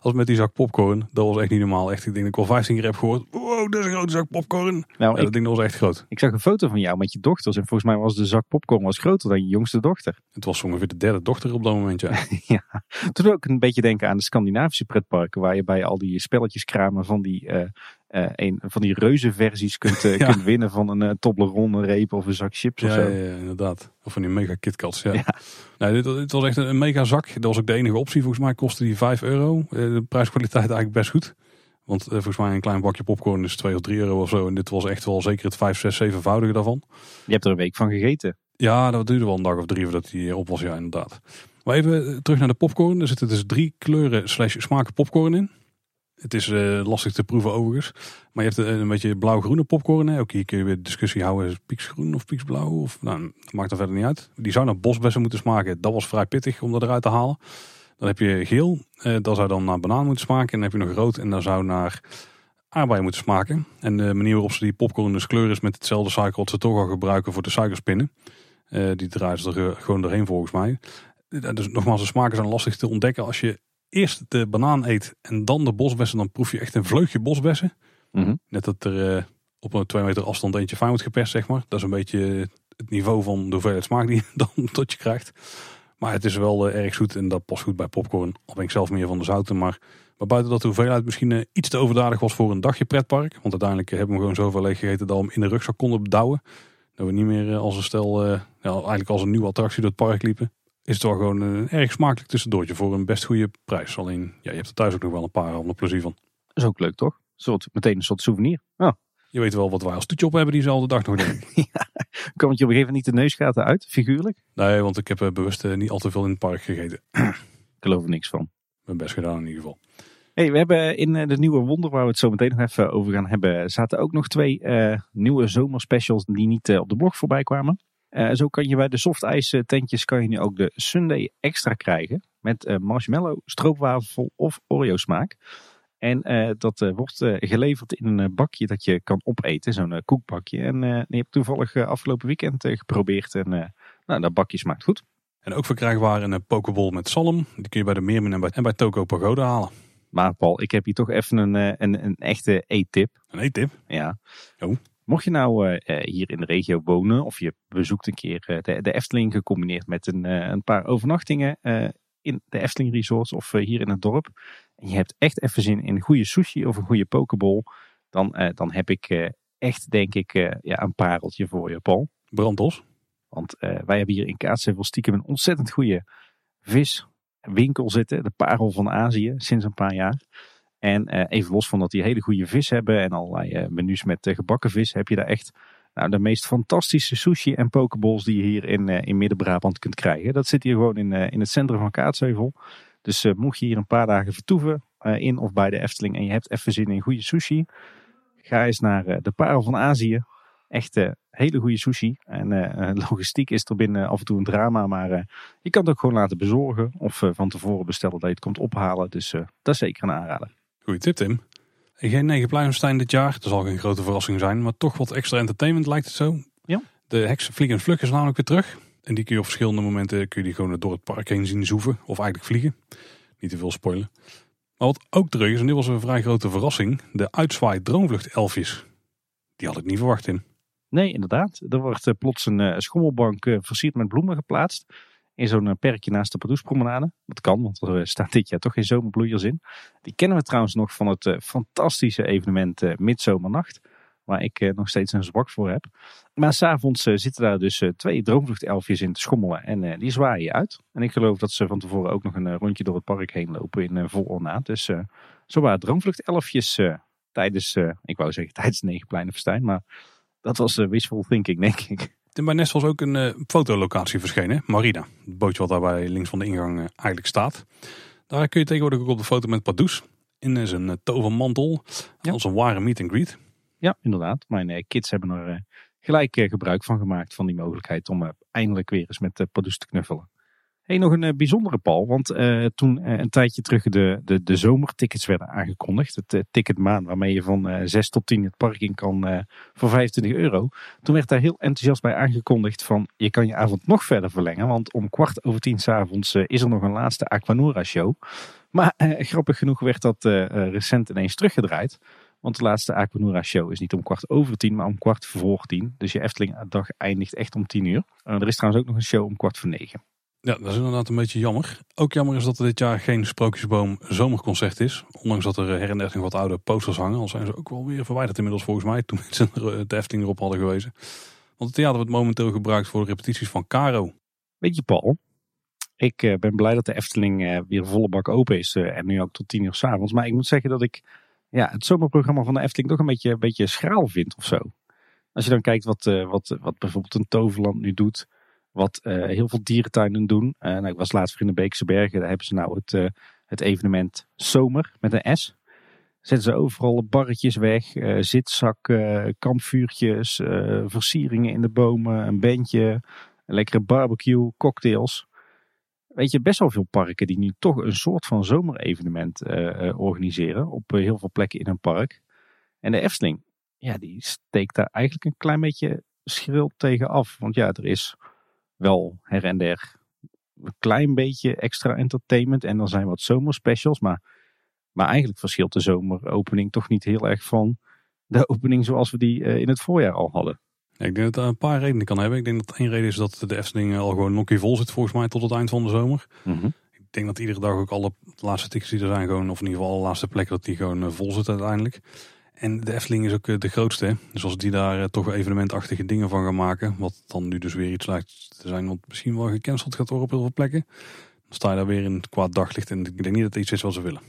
als met die zak popcorn. Dat was echt niet normaal. Echt, ik denk dat ik al 15 keer heb gehoord, wow, dat is een grote zak popcorn. Nou, ja, dat ding dat was echt groot. Ik zag een foto van jou met je dochters en volgens mij was de zak popcorn was groter dan je jongste dochter. Het was ongeveer de derde dochter op dat moment, ja. (laughs) ja. Toen ook een beetje denken aan de Scandinavische pretparken, waar je bij al die spelletjes kramen van die uh, een van die reuze versies kunt, (laughs) ja. kunt winnen van een uh, Toblerone reep of een zak chips ja, of zo. Ja, ja, inderdaad. Of van die mega KitKats. Ja. ja. Nee, dit, dit, was echt een mega zak. Dat was ook de enige optie. Volgens mij kostte die 5 euro. de prijskwaliteit eigenlijk best goed. Want volgens mij een klein bakje popcorn is 2 of 3 euro of zo. En dit was echt wel zeker het 5, 6, 7voudige daarvan. Je hebt er een week van gegeten. Ja, dat duurde wel een dag of drie voordat hij op was. Ja, inderdaad. Maar even terug naar de popcorn. Er zitten dus drie kleuren slash smaken popcorn in. Het is uh, lastig te proeven overigens. Maar je hebt een, beetje blauw-groene popcorn. Hè. Ook hier kun je weer discussie houden. Pieksgroen of pieksblauw? Of, nou, dat maakt er verder niet uit. Die zou naar bosbessen moeten smaken. Dat was vrij pittig om dat eruit te halen. Dan heb je geel. Eh, dat zou dan naar banaan moeten smaken. En dan heb je nog rood. En dat zou naar aardbeien moeten smaken. En de manier waarop ze die popcorn dus kleur is met hetzelfde suiker wat ze toch al gebruiken voor de suikerspinnen. Uh, die draaien ze er gewoon doorheen volgens mij. Dus nogmaals, de smaken zijn lastig te ontdekken als je eerst de banaan eet en dan de bosbessen, dan proef je echt een vleugje bosbessen. Mm -hmm. Net dat er uh, op een twee meter afstand eentje fijn wordt geperst, zeg maar. Dat is een beetje het niveau van de hoeveelheid smaak die je (laughs) dan tot je krijgt. Maar het is wel erg zoet en dat past goed bij popcorn. Al ben ik zelf meer van de zouten. Maar, maar buiten dat de hoeveelheid misschien iets te overdadig was voor een dagje pretpark. Want uiteindelijk hebben we gewoon zoveel leeg gegeten dat we hem in de rugzak konden bedouwen. Dat we niet meer als een stel, ja, eigenlijk als een nieuwe attractie door het park liepen is het wel gewoon een erg smakelijk tussendoortje voor een best goede prijs. Alleen, ja, je hebt er thuis ook nog wel een paar handen plezier van. Dat is ook leuk, toch? Een soort, meteen een soort souvenir. Oh. Je weet wel wat wij als toetje op hebben diezelfde dag nog, denk (laughs) ja, kwam het je op een gegeven moment niet de neusgaten uit, figuurlijk? Nee, want ik heb uh, bewust uh, niet al te veel in het park gegeten. ik geloof er niks van. Mijn best gedaan in ieder geval. Hey, we hebben in uh, de nieuwe wonder, waar we het zo meteen nog even over gaan hebben, zaten ook nog twee nieuwe zomerspecials die niet op de blog voorbij kwamen. Uh, zo kan je bij de softijs tentjes kan je nu ook de Sunday extra krijgen. Met uh, marshmallow, stroopwafel of Oreo smaak. En uh, dat wordt geleverd in een bakje dat je kan opeten, zo'n koekbakje. En die heb ik toevallig afgelopen weekend geprobeerd en nou, dat bakje smaakt goed. En ook verkrijgbaar een pokeball met zalm. Die kun je bij de Meermin en bij, en bij Toko Pagoda halen. Maar Paul, ik heb hier toch even een, een, een echte eettip. Een eettip? Ja. Oh. Mocht je nou uh, hier in de regio wonen of je bezoekt een keer uh, de, de, Efteling gecombineerd met een, een paar overnachtingen in de Efteling Resorts of hier in het dorp. En je hebt echt even zin in een goede sushi of een goede pokeball. Dan, dan heb ik echt denk ik ja, een pareltje voor je Paul. Brandos. Want wij hebben hier in Kaatsheuvel stiekem een ontzettend goede viswinkel zitten. De parel van Azië sinds een paar jaar. En uh, even los van dat die hele goede vis hebben en allerlei uh, menus met uh, gebakken vis, heb je daar echt nou, de meest fantastische sushi en pokeballs die je hier in, in Midden-Brabant kunt krijgen. Dat zit hier gewoon in, in het centrum van Kaatsheuvel. Dus mocht je hier een paar dagen vertoeven in of bij de Efteling en je hebt even zin in goede sushi, ga eens naar de Parel van Azië. Echt hele goede sushi. En logistiek is er binnen af en toe een drama, maar je kan het ook gewoon laten bezorgen of van tevoren bestellen dat je het komt ophalen. Dus dat is zeker een aanrader. Goeie tip Tim. Geen negen Pluimenstein dit jaar. Dat zal geen grote verrassing zijn. Maar toch wat extra entertainment lijkt het zo. Ja. De heks Vlieg en Vlug is namelijk weer terug. En die kun je op verschillende momenten kun je die gewoon door het park heen zien zoeven. Of eigenlijk vliegen. Niet te veel spoilen. Maar wat ook terug is, en dit was een vrij grote verrassing. De uitzwaai droomvlucht elfjes. Die had ik niet verwacht in. Nee, inderdaad. Er wordt eh, plots een uh, schommelbank uh, versierd met bloemen geplaatst in zo'n eh, perkje naast de Pardoespromenade. Dat kan, want er eh, staat dit jaar toch geen zomerbloeiers in. Die kennen we trouwens nog van het eh, fantastische evenement Midzomernacht. Waar ik nog steeds een zwak voor heb. Maar s'avonds zitten daar dus twee droomvluchtelfjes in te schommelen. En die zwaaien je uit. En ik geloof dat ze van tevoren ook nog een rondje door het park heen lopen in vol ornaat. Dus zo waren droomvluchtelfjes tijdens, ik wou zeggen tijdens Negenpleinenfestijn. Maar dat was wishful thinking, denk ik. Bij Nest was ook een uh, fotolocatie verschenen, Marina. Het bootje wat daarbij links van de ingang uh, eigenlijk staat. Daar kun je tegenwoordig ook op de foto met Pardoes. In zijn uh, tovermantel. Ja. Als een ware meet and greet. Ja, inderdaad. Mijn kids hebben er gelijk gebruik van gemaakt van die mogelijkheid om eindelijk weer eens met Pardoes te knuffelen. Hey, nog een uh, bijzondere Paul, want uh, toen uh, een tijdje terug de, de, de zomertickets werden aangekondigd, het ticketmaan waarmee je van 6 tot 10 het park in kan voor 25 euro, toen werd daar heel enthousiast bij aangekondigd van je kan je avond nog verder verlengen, want om kwart over tien s'avonds is er nog een laatste Aquanura show. Maar grappig genoeg werd dat recent ineens teruggedraaid. Want de laatste Aquanura show is niet om kwart over tien, maar om kwart voor tien. Dus je Efteling dag eindigt echt om tien uur. er is trouwens ook nog een show om kwart voor negen. Ja, dat is inderdaad een beetje jammer. Ook jammer is dat er dit jaar geen Sprookjesboom zomerconcert is. Ondanks dat er her en der wat oude posters hangen. Al zijn ze ook wel weer verwijderd inmiddels volgens mij. Toen (laughs) ze de Efteling erop hadden gewezen. Want het theater wordt momenteel gebruikt voor de repetities van Caro. Weet je Paul, ik eh, ben blij dat de Efteling uh, weer volle bak open is. En nu ook tot tien uur s'avonds. Maar ik moet zeggen dat ik ja, het zomerprogramma van de Efteling toch een beetje, een beetje schraal vind of zo. Als je dan kijkt wat, wat, wat bijvoorbeeld een Toverland nu doet wat uh, heel veel dierentuinen doen. Uh, nou, ik was laatst in de Beekse Bergen. Daar hebben ze nou het, uh, het evenement Zomer met een S. Zetten ze overal barretjes weg, zitzakken, kampvuurtjes, versieringen in de bomen, een bandje, een lekkere barbecue, cocktails. Weet je, best wel veel parken die nu toch een soort van zomerevenement organiseren op heel veel plekken in een park. En de Efteling, ja, die steekt daar eigenlijk een klein beetje schril tegen af. Want ja, er is wel her en der een klein beetje extra entertainment. En dan zijn wat zomerspecials. Maar, maar eigenlijk verschilt de zomeropening toch niet heel erg van de opening zoals we die uh, in het voorjaar al hadden. Ja, ik denk dat dat een paar redenen kan hebben. Ik denk dat één reden is dat de Efteling al gewoon nokkie vol zit volgens mij tot het eind van de zomer. Mhm. Ik denk dat iedere dag ook alle laatste tickets die er zijn gewoon, of in ieder geval alle laatste plekken, dat die gewoon eh, vol zitten uiteindelijk. En de Efteling is ook eh, de grootste. hè. Dus als die daar eh, toch evenementachtige dingen van gaan maken, wat dan nu dus weer iets lijkt te zijn wat misschien wel gecanceld gaat worden op heel veel plekken. Dan sta je daar weer in het kwaad daglicht en ik denk niet dat het iets is wat ze willen.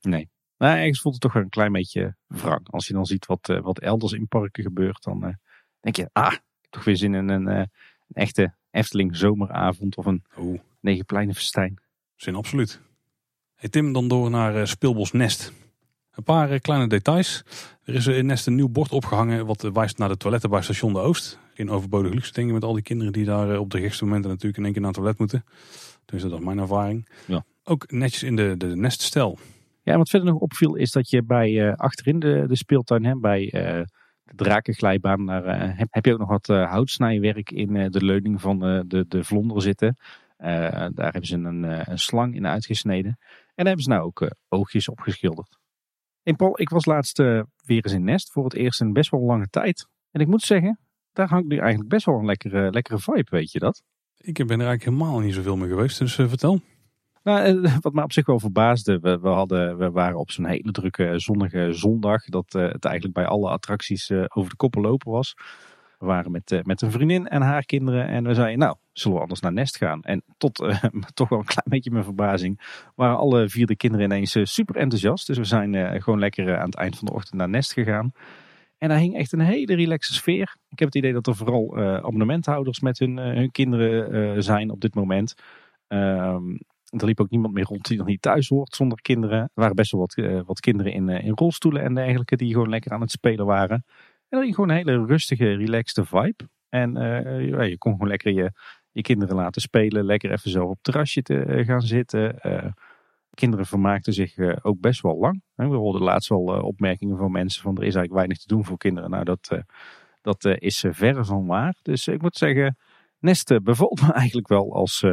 Nee. Nou, ergens voelt het toch wel een klein beetje wrang. Als je dan ziet wat, eh, wat elders in parken gebeurt, dan denk je, ah, ik heb toch weer zin in een, een echte Efteling zomeravond of een Oeh. negenpleinenfestijn. Zin absoluut. Hey Tim, dan door naar eh, Speelbos Nest. Een paar eh, kleine details. Er is eh, in Nest een nieuw bord opgehangen wat eh, wijst naar de toiletten bij station De Oost. Geen overbodige luxe dingen met al die kinderen die daar op de gekste momenten natuurlijk in één keer naar het toilet moeten. Dus dat is mijn ervaring. Ja. Ook netjes in de, de Neststel. Ja, en wat verder nog opviel is dat je bij achterin de, de speeltuin, hè, bij de drakenglijbaan, daar heb, heb je ook nog wat houtsnijwerk in de leuning van de, de vlonder zitten. Daar hebben ze een, een slang in uitgesneden. En daar hebben ze nou ook oogjes op geschilderd. En Paul, ik was laatst eh, weer eens in Nest voor het eerst in best wel lange tijd. En ik moet zeggen, daar hangt nu eigenlijk best wel een lekkere, lekkere vibe, weet je dat? Ik ben er eigenlijk helemaal niet zoveel mee geweest, dus eh, vertel. Nou, eh, (laughs) wat me op zich wel verbaasde, we, we, hadden, we waren op zo'n hele drukke zonnige zondag, dat het eigenlijk bij alle attracties over de koppen lopen was. We waren met, eh, met een vriendin en haar kinderen en we zeiden, nou, zullen we anders naar Nest gaan? En tot eh, (laughs) toch wel een klein beetje mijn verbazing, waren alle vier de kinderen ineens eh, super enthousiast. Dus we zijn gewoon lekker aan het eind van de ochtend naar Nest gegaan. En daar hing echt een hele relaxe sfeer. Ik heb het idee dat er vooral eh, abonnementhouders met hun, hun kinderen zijn op dit moment. Ehm, er liep ook niemand meer rond die nog niet thuis hoort zonder kinderen. Er waren best wel wat, wat kinderen in, in rolstoelen en dergelijke die gewoon lekker aan het spelen waren. En gewoon een hele rustige, relaxte vibe. En eh, je kon gewoon lekker je, je kinderen laten spelen. Lekker even zo op het terrasje te eh, gaan zitten. Eh, kinderen vermaakten zich ook best wel lang. We hoorden laatst wel opmerkingen van mensen van er is eigenlijk weinig te doen voor kinderen. Nou, dat, dat is verre van waar. Dus ik moet zeggen, Nest bevalt me (laughs) eigenlijk wel als,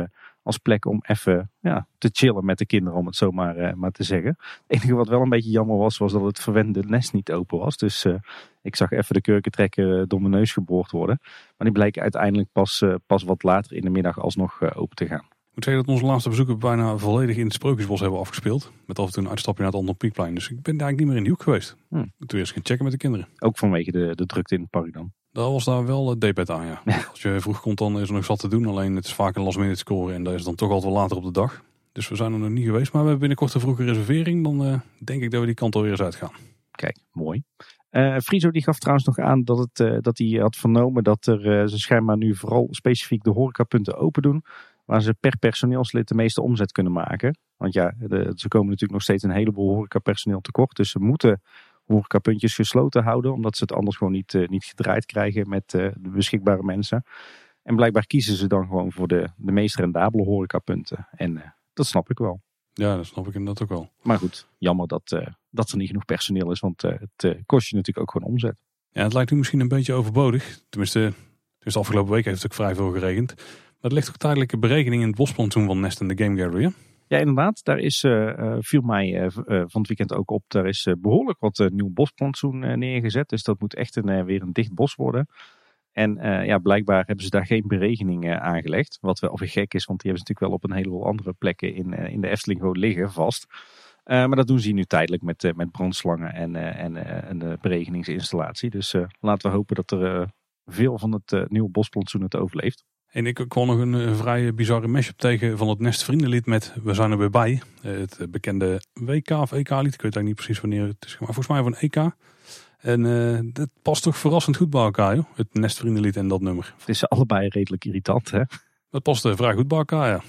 als plek om even ja, te chillen met de kinderen, om het zo maar, eh, maar te zeggen. Het enige wat wel een beetje jammer was, was dat het verwende nest niet open was. Dus eh, ik zag even de kurkentrekker door mijn neus geboord worden. Maar die bleek uiteindelijk pas, eh, pas wat later in de middag alsnog eh, open te gaan. Ik moet zeggen dat onze laatste bezoeken bijna volledig in het Sprookjesbos hebben afgespeeld. Met af en toe een uitstapje naar het andere Piekplein. Dus ik ben daar eigenlijk niet meer in die hoek geweest. Hmm. Toen eerst gaan checken met de kinderen. Ook vanwege de, de drukte in het park dan. Daar was daar wel het depet aan, ja. Als je vroeg komt, dan is er nog zat te doen. Alleen het is vaak een last minute scoren en dat is dan toch altijd wel later op de dag. Dus we zijn er nog niet geweest. Maar we hebben binnenkort een vroege reservering. Dan eh, denk ik dat we die kant alweer eens uitgaan. Kijk, mooi. Friso die gaf trouwens nog aan dat, het, eh, dat hij had vernomen dat er, ze schijnbaar nu vooral specifiek de horecapunten open doen. Waar ze per personeelslid de meeste omzet kunnen maken. Want ja, de, ze komen natuurlijk nog steeds een heleboel horecapersoneel tekort. Dus ze moeten horecapuntjes gesloten houden. Omdat ze het anders gewoon niet, eh, niet gedraaid krijgen met eh, de beschikbare mensen. En blijkbaar kiezen ze dan gewoon voor de, de meest rendabele horecapunten. En eh, dat snap ik wel. Ja, dat snap ik inderdaad ook wel. Maar goed, jammer dat, dat er niet genoeg personeel is. Want het kost je natuurlijk ook gewoon omzet. Ja, het lijkt nu misschien een beetje overbodig. Tenminste, dus de afgelopen week heeft het ook vrij veel geregend. Maar er ligt ook tijdelijke berekening in het bosplantsoen van Nest en de Game Gallery. Ja, inderdaad. Daar is, eh, viel mij eh, van het weekend ook op. Daar is eh, behoorlijk wat nieuw bosplantsoen neergezet. Dus dat moet echt weer een dicht bos worden. En ja, blijkbaar hebben ze daar geen berekening eh, aangelegd. Wat wel weer gek is, want die hebben ze natuurlijk wel op een heleboel andere plekken in, in de Efteling gewoon liggen vast. Maar dat doen ze nu tijdelijk met, met brandslangen en, en een berekeningsinstallatie. Dus laten we hopen dat er veel van het nieuwe bosplantsoen het overleeft. En ik kwam nog een, eh, vrij bizarre mashup tegen van het Nest Vriendenlied met We zijn er weer bij. Eh, Het eh, bekende WK of EK lied. Ik weet eigenlijk niet precies wanneer het is gemaakt. Volgens mij van EK. En eh, dat past toch verrassend goed bij elkaar, joh. Het Nest Vriendenlied en dat nummer. Het is allebei redelijk irritant, hè? Dat past eh, vrij goed bij elkaar, ja.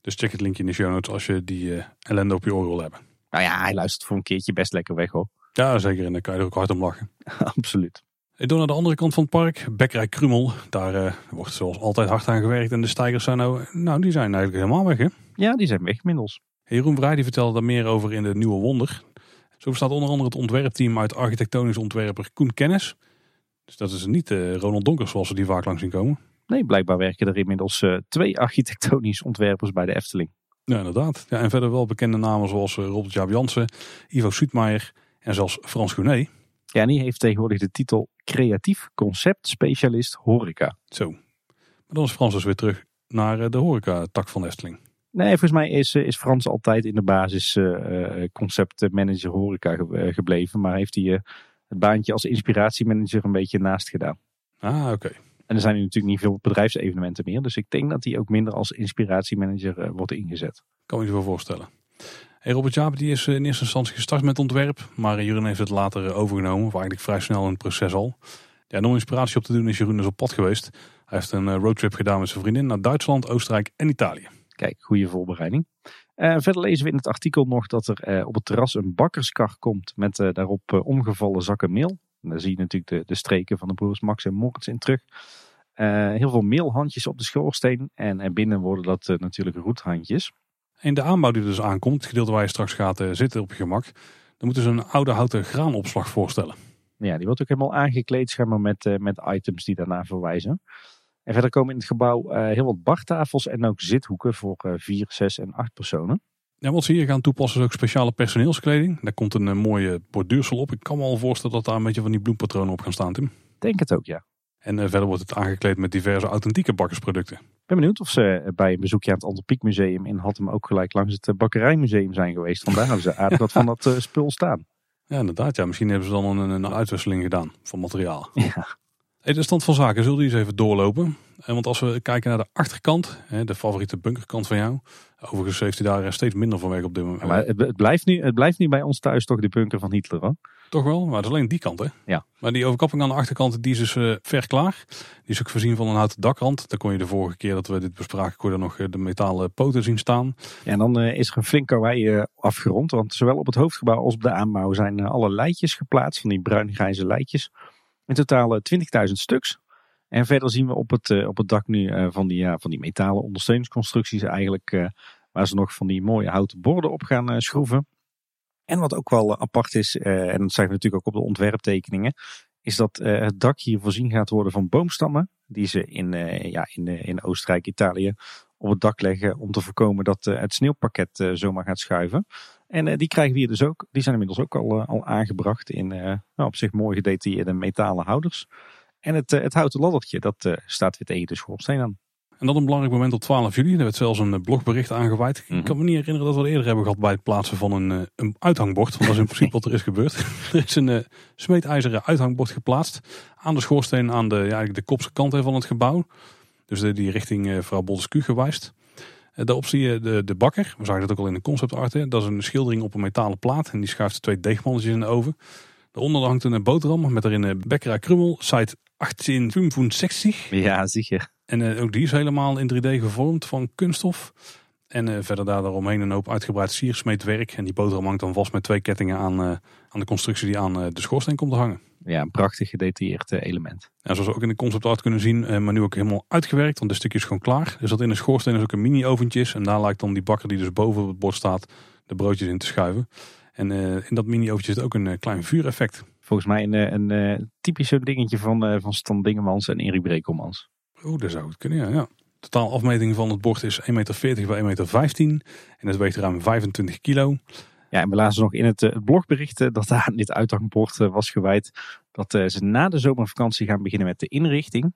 Dus check het linkje in de show notes als je die ellende op je oor wil hebben. Nou ja, hij luistert voor een keertje best lekker weg, hoor. Ja, zeker. En daar kan je er ook hard om lachen. (laughs) Absoluut. Door naar de andere kant van het park, Bekkerij Krumel. Daar eh, wordt zoals altijd hard aan gewerkt. En de stijgers zijn nou, nou die zijn eigenlijk helemaal weg, hè? Ja, die zijn weg inmiddels. Jeroen Vrij die vertelde daar meer over in de Nieuwe Wonder. Zo bestaat onder andere het ontwerpteam uit architectonisch ontwerper Koen Kennis. Dus dat is niet eh, Ronald Donkers zoals we die vaak langs zien komen. Nee, blijkbaar werken er inmiddels eh, twee architectonisch ontwerpers bij de Efteling. Ja, inderdaad. Ja, en verder wel bekende namen zoals Robert Jaap Jansen, Ivo Suutmaier en zelfs Frans Goenet. Ja, en die heeft tegenwoordig de titel Creatief Concept Specialist Horeca. Zo. Maar dan is Frans dus weer terug naar eh, de horeca-tak van de Efteling. Nee, volgens mij is, is Frans altijd in de basis uh, conceptmanager horeca gebleven. Maar heeft hij het baantje als inspiratiemanager een beetje naast gedaan. Ah, oké. En er zijn nu natuurlijk niet veel bedrijfsevenementen meer. Dus ik denk dat hij ook minder als inspiratiemanager wordt ingezet. Kan je je wel voorstellen. Robert Jaap die is in eerste instantie gestart met ontwerp. Maar Jeroen heeft het later overgenomen. Of eigenlijk vrij snel in het proces al. Ja, om inspiratie op te doen is Jeroen dus op pad geweest. Hij heeft een roadtrip gedaan met zijn vriendin naar Duitsland, Oostenrijk en Italië. Kijk, goede voorbereiding. Verder lezen we in het artikel nog dat er op het terras een bakkerskar komt met daarop omgevallen zakken meel. En daar zie je natuurlijk de, de streken van de broers Max en Moritz in terug. heel veel meelhandjes op de schoorsteen en binnen worden dat natuurlijk roethandjes. En de aanbouw die dus aankomt, het gedeelte waar je straks gaat zitten op je gemak, dan moeten ze een oude houten graanopslag voorstellen. Ja, die wordt ook helemaal aangekleed schema met, met items die daarna verwijzen. En verder komen in het gebouw uh, heel wat bartafels en ook zithoeken voor uh, vier, zes en acht personen. Ja, wat ze hier gaan toepassen is ook speciale personeelskleding. Daar komt een mooie borduursel op. Ik kan me al voorstellen dat daar een beetje van die bloempatronen op gaan staan, Tim. Denk het ook, ja. En verder wordt het aangekleed met diverse authentieke bakkersproducten. Ik ben benieuwd of ze bij een bezoekje aan het Antropiek Museum in Hattem ook gelijk langs het bakkerijmuseem zijn geweest. Vandaar hebben ze aardig wat van dat spul staan. (laughs) Ja, inderdaad. Ja. Misschien hebben ze dan een, een uitwisseling gedaan van materiaal. Ja. de stand van zaken, zullen die eens even doorlopen? Eh, want als we kijken naar de achterkant, de favoriete bunkerkant van jou. Overigens heeft hij daar steeds minder van weg op dit moment. maar het, blijft nu, het blijft nu bij ons thuis toch de bunker van Hitler hoor. Toch wel, maar het is alleen die kant hè. Ja. Maar die overkapping aan de achterkant, die is dus uh, ver klaar. Die is ook voorzien van een houten dakrand. Daar kon je de vorige keer dat we dit bespraken, kon je nog de metalen poten zien staan. Ja, en dan uh, is er een flink karwei afgerond. Want zowel op het hoofdgebouw als op de aanbouw zijn alle leidjes geplaatst. Van die bruin-grijze leidjes. In totaal 20.000 stuks. En verder zien we op het, op het dak nu van, die, ja, van die metalen ondersteuningsconstructies eigenlijk. Waar ze nog van die mooie houten borden op gaan schroeven. En wat ook wel apart is, en dat zijn we natuurlijk ook op de ontwerptekeningen. Is dat het dak hier voorzien gaat worden van boomstammen. Die ze in, ja, in, in Oostenrijk, Italië op het dak leggen. Om te voorkomen dat het sneeuwpakket zomaar gaat schuiven. En die krijgen we hier dus ook. Die zijn inmiddels ook al, al aangebracht in nou, op zich mooi gedetailleerde metalen houders. En het, eh, het houten laddertje, dat staat weer tegen de schoorsteen aan. En dat een belangrijk moment op 12 juli. Er werd zelfs een eh, blogbericht aangeweid. Ik mhm. kan me niet herinneren dat we het eerder hebben gehad bij het plaatsen van een, een uithangbord. Want dat is in principe wat er is gebeurd. (laughs) er is een uh, smeedijzeren uithangbord geplaatst. Aan de schoorsteen aan de, ja, eigenlijk de kopse kant van het gebouw. Dus de, die richting uh, vrouw Bolsku gewijst. daarop zie je de, de bakker. We zagen dat ook al in de concept art. Hè. Dat is een schildering op een metalen plaat. En die schuift twee deegmannetjes in de oven. Daaronder hangt een boterham met erin een Bekkerij Krummel, site 1865. Ja, zeker. En uh, ook die is helemaal in 3D gevormd van kunststof. En uh, verder daar daaromheen een hoop uitgebreid siersmeetwerk. En die boterham hangt dan vast met twee kettingen aan, uh, aan de constructie die aan de schoorsteen komt te hangen. Ja, een prachtig gedetailleerd element. Ja, zoals we ook in de concept art kunnen zien, maar nu ook helemaal uitgewerkt. Want de stukje is gewoon klaar. Dus dat in de schoorsteen is ook een mini oventje. En daar lijkt dan die bakker die dus boven op het bord staat, de broodjes in te schuiven. En in dat mini oventje zit ook een klein vuureffect. Volgens mij een, een, dingetje van, van Stan Dingemans en Erik Brekelmans. Oh, dat zou het kunnen, ja. Totaal afmeting van het bord is 1,40 meter bij 1,15 meter. En het weegt ruim 25 kilo. Ja, en we lazen nog in het, het blogbericht dat aan (laughs) dit uithangbord was gewijd. Dat ze na de zomervakantie gaan beginnen met de inrichting.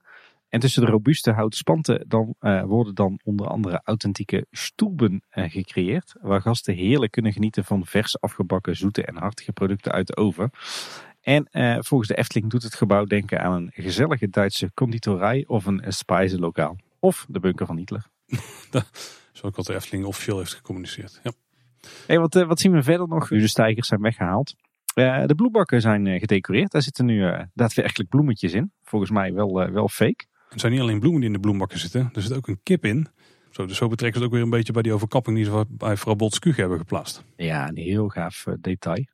En tussen de robuuste houten spanten dan, worden dan onder andere authentieke stoelben gecreëerd. Waar gasten heerlijk kunnen genieten van vers afgebakken zoete en hartige producten uit de oven. En uh, volgens de Efteling doet het gebouw denken aan een gezellige Duitse conditorij of een spijzenlokaal. Of de bunker van Hitler. (laughs) Zo ook wat de Efteling officieel heeft gecommuniceerd. Ja. Hey, wat, wat zien we verder nog? Nu de stijgers zijn weggehaald. Uh, de bloembakken zijn gedecoreerd. Daar zitten nu uh, daadwerkelijk bloemetjes in. Volgens mij wel, wel fake. Het zijn niet alleen bloemen die in de bloembakken zitten. Er zit ook een kip in. Zo, dus zo betrekt het ook weer een beetje bij die overkapping die ze bij vrouw Botskuug hebben geplaatst. Ja, een heel gaaf detail.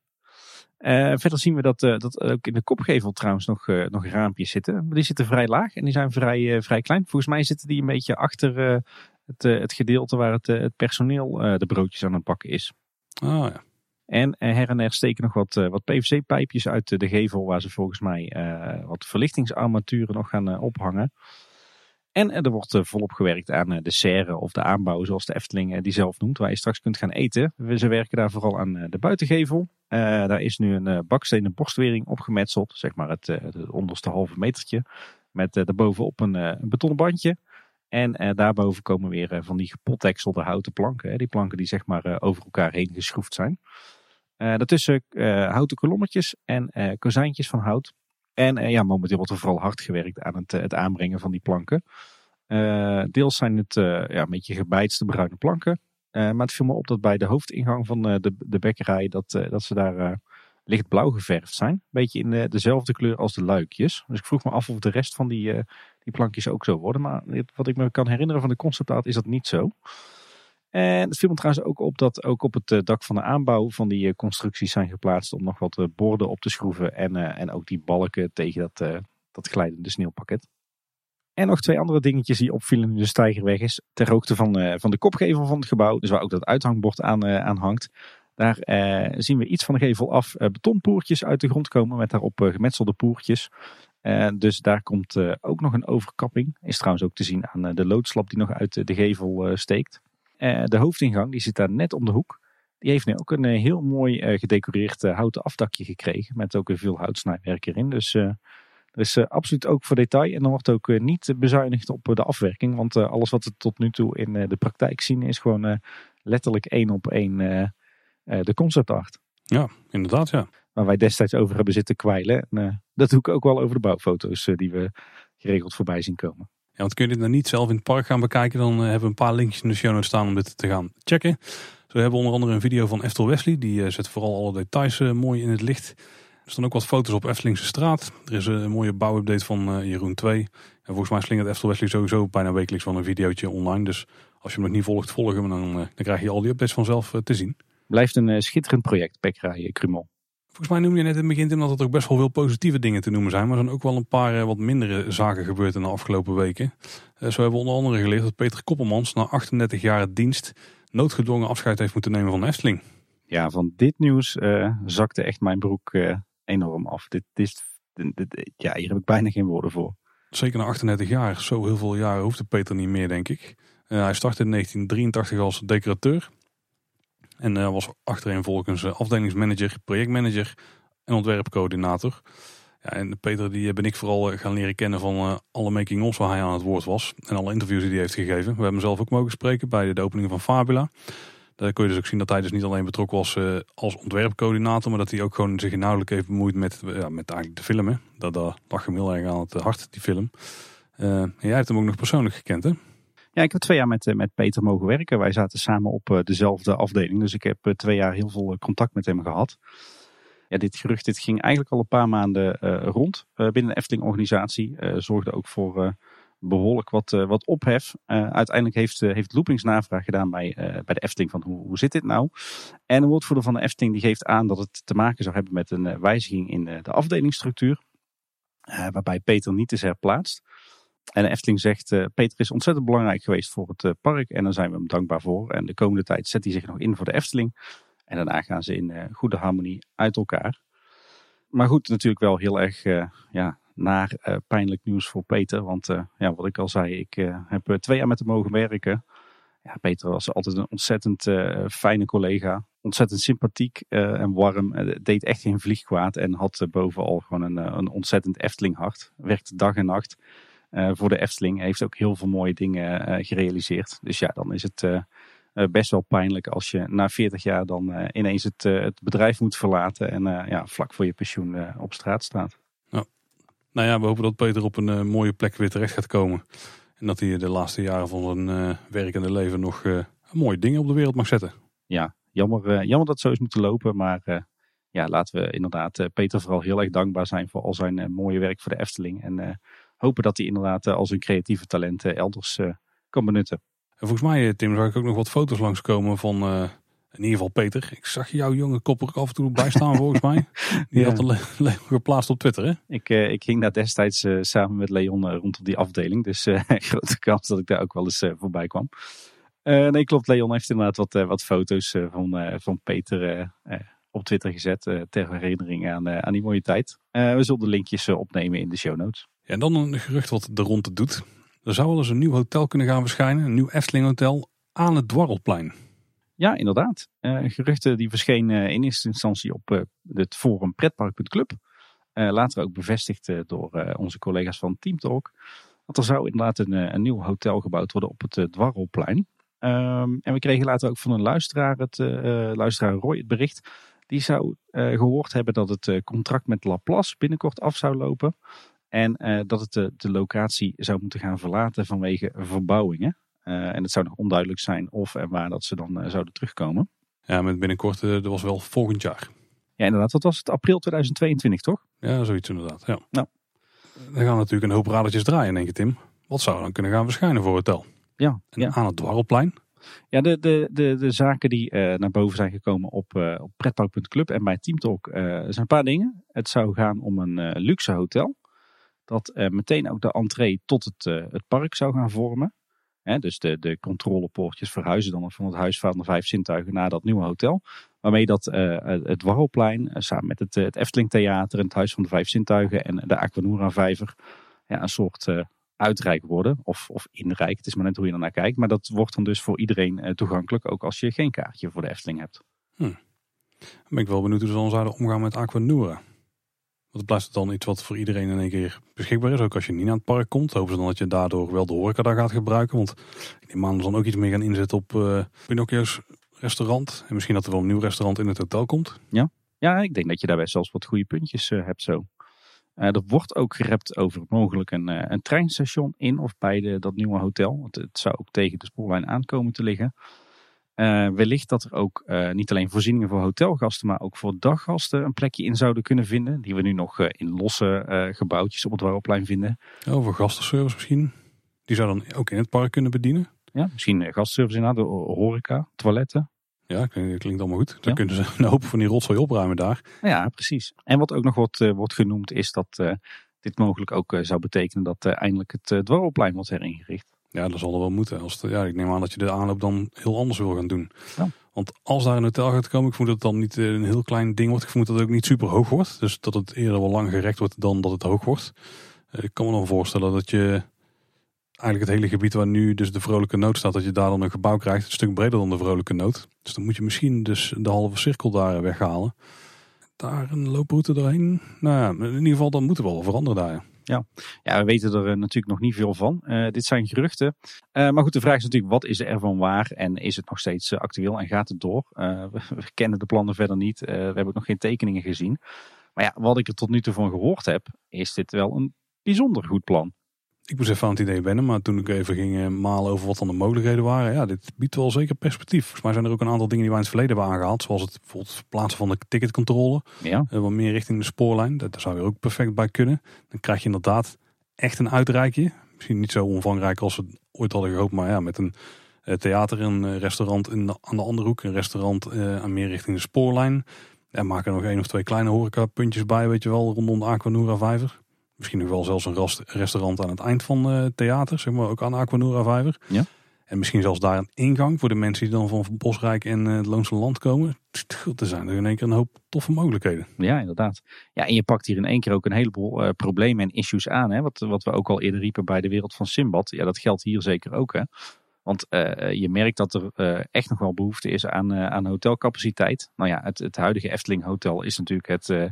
Uh, verder zien we dat, uh, dat ook in de kopgevel trouwens nog, uh, nog raampjes zitten. Maar die zitten vrij laag en die zijn vrij, vrij klein. Volgens mij zitten die een beetje achter het, het gedeelte waar het, het personeel de broodjes aan het pakken is. Oh ja. En her en er steken nog wat, wat PVC-pijpjes uit de gevel waar ze volgens mij wat verlichtingsarmaturen nog gaan ophangen. En er wordt volop gewerkt aan de serre of de aanbouw, zoals de Efteling die zelf noemt, waar je straks kunt gaan eten. Ze werken daar vooral aan de buitengevel. daar is nu een bakstenen borstwering opgemetseld, zeg maar het, onderste halve metertje. Met daarbovenop een, een betonnen bandje. En daarboven komen weer van die gepotdekselde houten planken. Die planken die zeg maar over elkaar heen geschroefd zijn. daartussen houten kolommetjes en kozijntjes van hout. En uh, ja, momenteel wordt er vooral hard gewerkt aan het, het aanbrengen van die planken. Uh, deels zijn het ja, een beetje gebeitste bruine planken. maar het viel me op dat bij de hoofdingang van de, de bekkerij dat, dat ze daar lichtblauw geverfd zijn. Een beetje in dezelfde kleur als de luikjes. Dus ik vroeg me af of de rest van die, die plankjes ook zo worden. Maar wat ik me kan herinneren van de conceptart is dat niet zo. En het viel me trouwens ook op dat ook op het eh, dak van de aanbouw van die eh, constructies zijn geplaatst om nog wat eh, borden op te schroeven. En, en ook die balken tegen dat, dat glijdende sneeuwpakket. En nog twee andere dingetjes die opvielen nu de stijgerweg is. Ter hoogte van, van de kopgevel van het gebouw, dus waar ook dat uithangbord aan, aan hangt. Daar zien we iets van de gevel af betonpoertjes uit de grond komen met daarop gemetselde poertjes. dus daar komt ook nog een overkapping. Is trouwens ook te zien aan de loodslap die nog uit de gevel steekt. Eh, de hoofdingang die zit daar net om de hoek. Die heeft nu ook een eh, heel mooi eh, gedecoreerd houten afdakje gekregen. Met ook veel houtsnijwerk erin. Dus er is absoluut ook voor detail. En dan wordt ook niet bezuinigd op de afwerking. Want alles wat we tot nu toe in de praktijk zien is gewoon letterlijk één op één de concept art. Ja, inderdaad ja. Waar wij destijds over hebben zitten kwijlen. En, dat doe ik ook wel over de bouwfoto's die we geregeld voorbij zien komen. Ja, want kun je dit nou niet zelf in het park gaan bekijken, dan eh, hebben we een paar linkjes in de show staan om dit te gaan checken. Zo hebben we onder andere een video van Eftel Wesley, die eh, zet vooral alle details eh, mooi in het licht. Er staan ook wat foto's op Eftelingse straat. Er is een mooie bouwupdate van Jeroen 2. En volgens mij slingert Eftel Wesley sowieso bijna wekelijks van een videootje online. Dus als je hem nog niet volgt, volg hem. Dan, dan krijg je al die updates vanzelf te zien. Blijft een schitterend project, Pekkerij Krumel. Volgens mij noem je net in het begin Tim, dat er ook best wel veel positieve dingen te noemen zijn. Maar er zijn ook wel een paar eh, wat mindere zaken gebeurd in de afgelopen weken. Eh, zo hebben we onder andere geleerd dat Peter Koppelmans na 38 jaar dienst noodgedwongen afscheid heeft moeten nemen van de Efteling. Ja, van dit nieuws uh, zakte echt mijn broek enorm af. Dit, is, ja, hier heb ik bijna geen woorden voor. Zeker na 38 jaar. Zo heel veel jaren hoefde Peter niet meer, denk ik. hij startte in 1983 als decorateur. En uh, was achtereenvolgens uh, afdelingsmanager, projectmanager en ontwerpcoördinator. Ja, en Peter die eh, ben ik vooral gaan leren kennen van alle making-ofs waar hij aan het woord was. En alle interviews die hij heeft gegeven. We hebben hem zelf ook mogen spreken bij de, opening van Fabula. Daar kun je dus ook zien dat hij dus niet alleen betrokken was als ontwerpcoördinator, maar dat hij ook gewoon zich inhoudelijk heeft bemoeid met, ja, met eigenlijk de film. Hè. Dat, dat lag hem heel erg aan het hart, die film. en jij hebt hem ook nog persoonlijk gekend, hè? Ja, ik heb twee jaar met, eh, met Peter mogen werken. Wij zaten samen op eh, dezelfde afdeling. Dus ik heb eh, twee jaar heel veel contact met hem gehad. Ja, dit gerucht dit ging eigenlijk al een paar maanden rond binnen de Efteling-organisatie. zorgde ook voor behoorlijk wat, wat ophef. uiteindelijk heeft, heeft Loopings navraag gedaan bij, bij de Efteling van hoe, hoe zit dit nou? En de woordvoerder van de Efteling die geeft aan dat het te maken zou hebben met een wijziging in de afdelingsstructuur. waarbij Peter niet is herplaatst. En de Efteling zegt, uh, Peter is ontzettend belangrijk geweest voor het uh, park en daar zijn we hem dankbaar voor. En de komende tijd zet hij zich nog in voor de Efteling. En daarna gaan ze in uh, goede harmonie uit elkaar. Maar goed, natuurlijk wel heel erg ja, naar pijnlijk nieuws voor Peter. Want ja, wat ik al zei, ik heb twee jaar met hem mogen werken. Ja, Peter was altijd een ontzettend fijne collega. Ontzettend sympathiek en warm. deed echt geen vlieg kwaad. En had bovenal gewoon een, een ontzettend Efteling hart. Werkte dag en nacht. Eh, voor de Efteling. heeft ook heel veel mooie dingen eh, gerealiseerd. Dus ja, dan is het eh, best wel pijnlijk als je na 40 jaar dan ineens het, het bedrijf moet verlaten. En ja, vlak voor je pensioen op straat staat. Ja. Nou ja, we hopen dat Peter op een mooie plek weer terecht gaat komen. En dat hij de laatste jaren van zijn werkende leven nog mooie dingen op de wereld mag zetten. Ja, jammer, jammer dat het zo is moeten lopen. Maar ja, laten we inderdaad Peter vooral heel erg dankbaar zijn voor al zijn mooie werk voor de Efteling. En hopen dat hij inderdaad eh, al zijn creatieve talenten elders eh, kan benutten. En volgens mij, eh, Tim, zag ik ook nog wat foto's langskomen van in ieder geval Peter. Ik zag jouw jonge kopper af en toe bijstaan volgens mij. (laughs) Die had een Leon geplaatst op Twitter hè? Ik, ik ging daar destijds samen met Leon rond die afdeling. Dus (laughs) grote kans dat ik daar ook wel eens voorbij kwam. nee, klopt. Leon heeft inderdaad wat, wat foto's van, van Peter op Twitter gezet. ter herinnering aan, aan die mooie tijd. we zullen de linkjes opnemen in de show notes. En dan een gerucht wat de ronde doet. Er zou wel eens een nieuw hotel kunnen gaan verschijnen. Een nieuw Efteling hotel aan het Dwarrelplein. Ja, inderdaad. Uh, geruchten die verschenen in eerste instantie op uh, het forum pretpark.club. Uh, later ook bevestigd door onze collega's van Team Talk. Want er zou inderdaad een, een nieuw hotel gebouwd worden op het Dwarrelplein. Um, en we kregen later ook van een luisteraar, het, luisteraar Roy, het bericht. Die zou gehoord hebben dat het contract met Laplace binnenkort af zou lopen. En dat het de, de locatie zou moeten gaan verlaten vanwege verbouwingen. Uh, en het zou nog onduidelijk zijn of en waar dat ze dan uh, zouden terugkomen. Ja, met binnenkort, uh, dat was wel volgend jaar. Ja, inderdaad. Dat was het april 2022, toch? Ja, zoiets inderdaad. Ja. Nou. Dan gaan natuurlijk een hoop radertjes draaien, denk ik, Tim. Wat zou dan kunnen gaan verschijnen voor hotel? Ja, en ja. aan het Dwarrelplein? Ja, de, de, de, de zaken die naar boven zijn gekomen op, op pretpark.club en bij Teamtalk zijn een paar dingen. Het zou gaan om een luxe hotel. Dat meteen ook de entree tot het, het park zou gaan vormen dus de, de controlepoortjes verhuizen dan van het huis van de vijf zintuigen naar dat nieuwe hotel. Waarmee dat uh, het Warrelplein uh, samen met het, het Efteling Theater en het Huis van de Vijf Zintuigen en de Aquanura Vijver ja, een soort uitrijk worden. Of, of inrijk, het is maar net hoe je er naar kijkt. Maar dat wordt dan dus voor iedereen toegankelijk, ook als je geen kaartje voor de Efteling hebt. Hm. Dan ben ik wel benieuwd hoe ze dan zouden omgaan met Aquanura. Want blijft het dan iets wat voor iedereen in één keer beschikbaar is. Ook als je niet naar het park komt. Hopen ze dan dat je daardoor wel de horeca daar gaat gebruiken. Want die maanden dan ook iets meer gaan inzetten op uh, Pinocchio's restaurant. En misschien dat er wel een nieuw restaurant in het hotel komt. Ja, ja ik denk dat je daarbij zelfs wat goede puntjes uh, hebt zo. Uh, er wordt ook gerept over mogelijk een, een treinstation in of bij de, dat nieuwe hotel. Want het zou ook tegen de spoorlijn aankomen te liggen. Uh, wellicht dat er ook uh, niet alleen voorzieningen voor hotelgasten, maar ook voor daggasten een plekje in zouden kunnen vinden. Die we nu nog uh, in losse gebouwtjes op het Warroplein vinden. Oh, voor gastenservice misschien. Die zou dan ook in het park kunnen bedienen. Ja, misschien gastservice inderdaad, horeca, toiletten. Ja, klinkt, klinkt allemaal goed. Dan ja. kunnen ze een hoop van die rotzooi opruimen daar. Ja, precies. En wat ook nog wordt, wordt genoemd is dat dit mogelijk ook zou betekenen dat eindelijk het Dwarrelplein wordt heringericht. Ja, dat zal er wel moeten. Als ja, ik neem aan dat je de aanloop dan heel anders wil gaan doen. Ja. Want als daar een hotel gaat komen, ik vermoed dat het dan niet een heel klein ding wordt. Ik vermoed dat het ook niet super hoog wordt. Dus dat het eerder wel lang gerekt wordt dan dat het hoog wordt. Ik kan me dan voorstellen dat je eigenlijk het hele gebied waar nu dus de vrolijke nood staat, dat je daar dan een gebouw krijgt, een stuk breder dan de vrolijke nood. Dus dan moet je misschien dus de halve cirkel daar weghalen. Daar een looproute doorheen. Nou ja, in ieder geval dan moet er wel veranderen daar. Ja. ja, we weten er eh, natuurlijk nog niet veel van. Uh, dit zijn geruchten. Uh, maar goed, de vraag is natuurlijk, wat is er van waar? En is het nog steeds actueel en gaat het door? (laughs) We, kennen de plannen verder niet. we hebben ook nog geen tekeningen gezien. Maar ja, wat ik er tot nu toe van gehoord heb, is dit wel een bijzonder goed plan. Ik moest even aan het idee wennen, maar toen ik even ging eh, malen over wat dan de mogelijkheden waren, ja, dit biedt wel zeker perspectief. Volgens mij zijn er ook een aantal dingen die wij in het verleden hebben aangehaald, zoals het bijvoorbeeld verplaatsen van de ticketcontrole, ja. Uh, wat meer richting de spoorlijn. Daar zou je ook perfect bij kunnen. Dan krijg je inderdaad echt een uitreikje. Misschien niet zo omvangrijk als we ooit hadden gehoopt, maar ja, met een uh, theater, een restaurant in de, aan de andere hoek, een restaurant aan meer richting de spoorlijn. En maak er nog één of twee kleine horecapuntjes bij, weet je wel, rondom de Aquanura Vijver. Misschien nog wel zelfs een restaurant aan het eind van het eh, theater, zeg maar ook aan Aquanura Vijver. Ja. En misschien zelfs daar een ingang voor de mensen die dan van Bosrijk en eh, het Loonse Land komen. Er zijn er in één keer een hoop toffe mogelijkheden. Ja, inderdaad. Ja, en je pakt hier in één keer ook een heleboel uh, problemen en issues aan. Hè? Wat, wat we ook al eerder riepen bij de wereld van Simbad. Ja, dat geldt hier zeker ook. Hè? Want uh, je merkt dat er uh, echt nog wel behoefte is aan, aan hotelcapaciteit. Nou ja, het, het huidige Efteling Hotel is natuurlijk het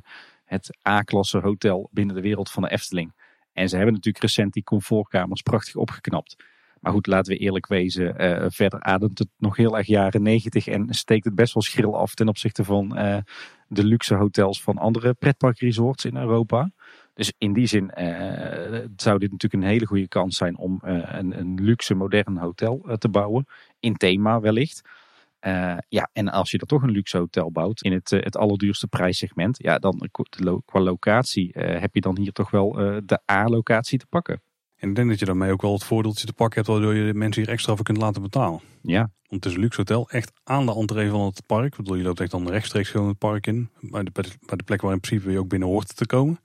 het A-klasse hotel binnen de wereld van de Efteling. En ze hebben natuurlijk recent die comfortkamers prachtig opgeknapt. Maar goed, laten we eerlijk wezen. Uh, verder ademt het nog heel erg jaren negentig en steekt het best wel schril af ten opzichte van uh, de luxe hotels van andere pretparkresorts in Europa. Dus in die zin uh, zou dit natuurlijk een hele goede kans zijn om een, een, luxe modern hotel te bouwen. In thema wellicht. Uh, ja, en als je dan toch een luxe hotel bouwt in het, uh, het allerduurste prijssegment, ja, dan qua locatie uh, heb je dan hier toch wel de A-locatie te pakken. En ik denk dat je daarmee ook wel het voordeeltje te pakken hebt waardoor je de mensen hier extra voor kunt laten betalen. Ja. Want het is een luxe hotel, echt aan de entree van het park. Ik bedoel, je loopt echt dan rechtstreeks gewoon het park in, bij de, bij de plek waar in principe je ook binnen hoort te komen.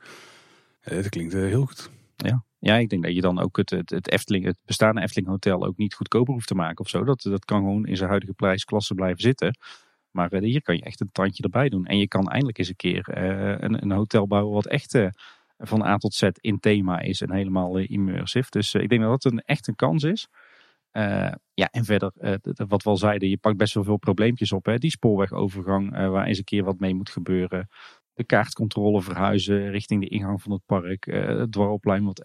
Het klinkt heel goed. Ja. Ja, ik denk dat je dan ook het, het, Efteling, het bestaande Efteling Hotel ook niet goedkoper hoeft te maken of zo. Dat, dat kan gewoon in zijn huidige prijsklasse blijven zitten. Maar uh, hier kan je echt een tandje erbij doen. En je kan eindelijk eens een keer uh, een, een, hotel bouwen wat echt uh, van A tot Z in thema is en helemaal immersive. Dus ik denk dat dat een, echt een kans is. ja, en verder, wat we al zeiden, je pakt best wel veel probleempjes op. Hè? Die spoorwegovergang, waar eens een keer wat mee moet gebeuren de kaartcontrole verhuizen richting de ingang van het park. Uh, het dwaroplein wat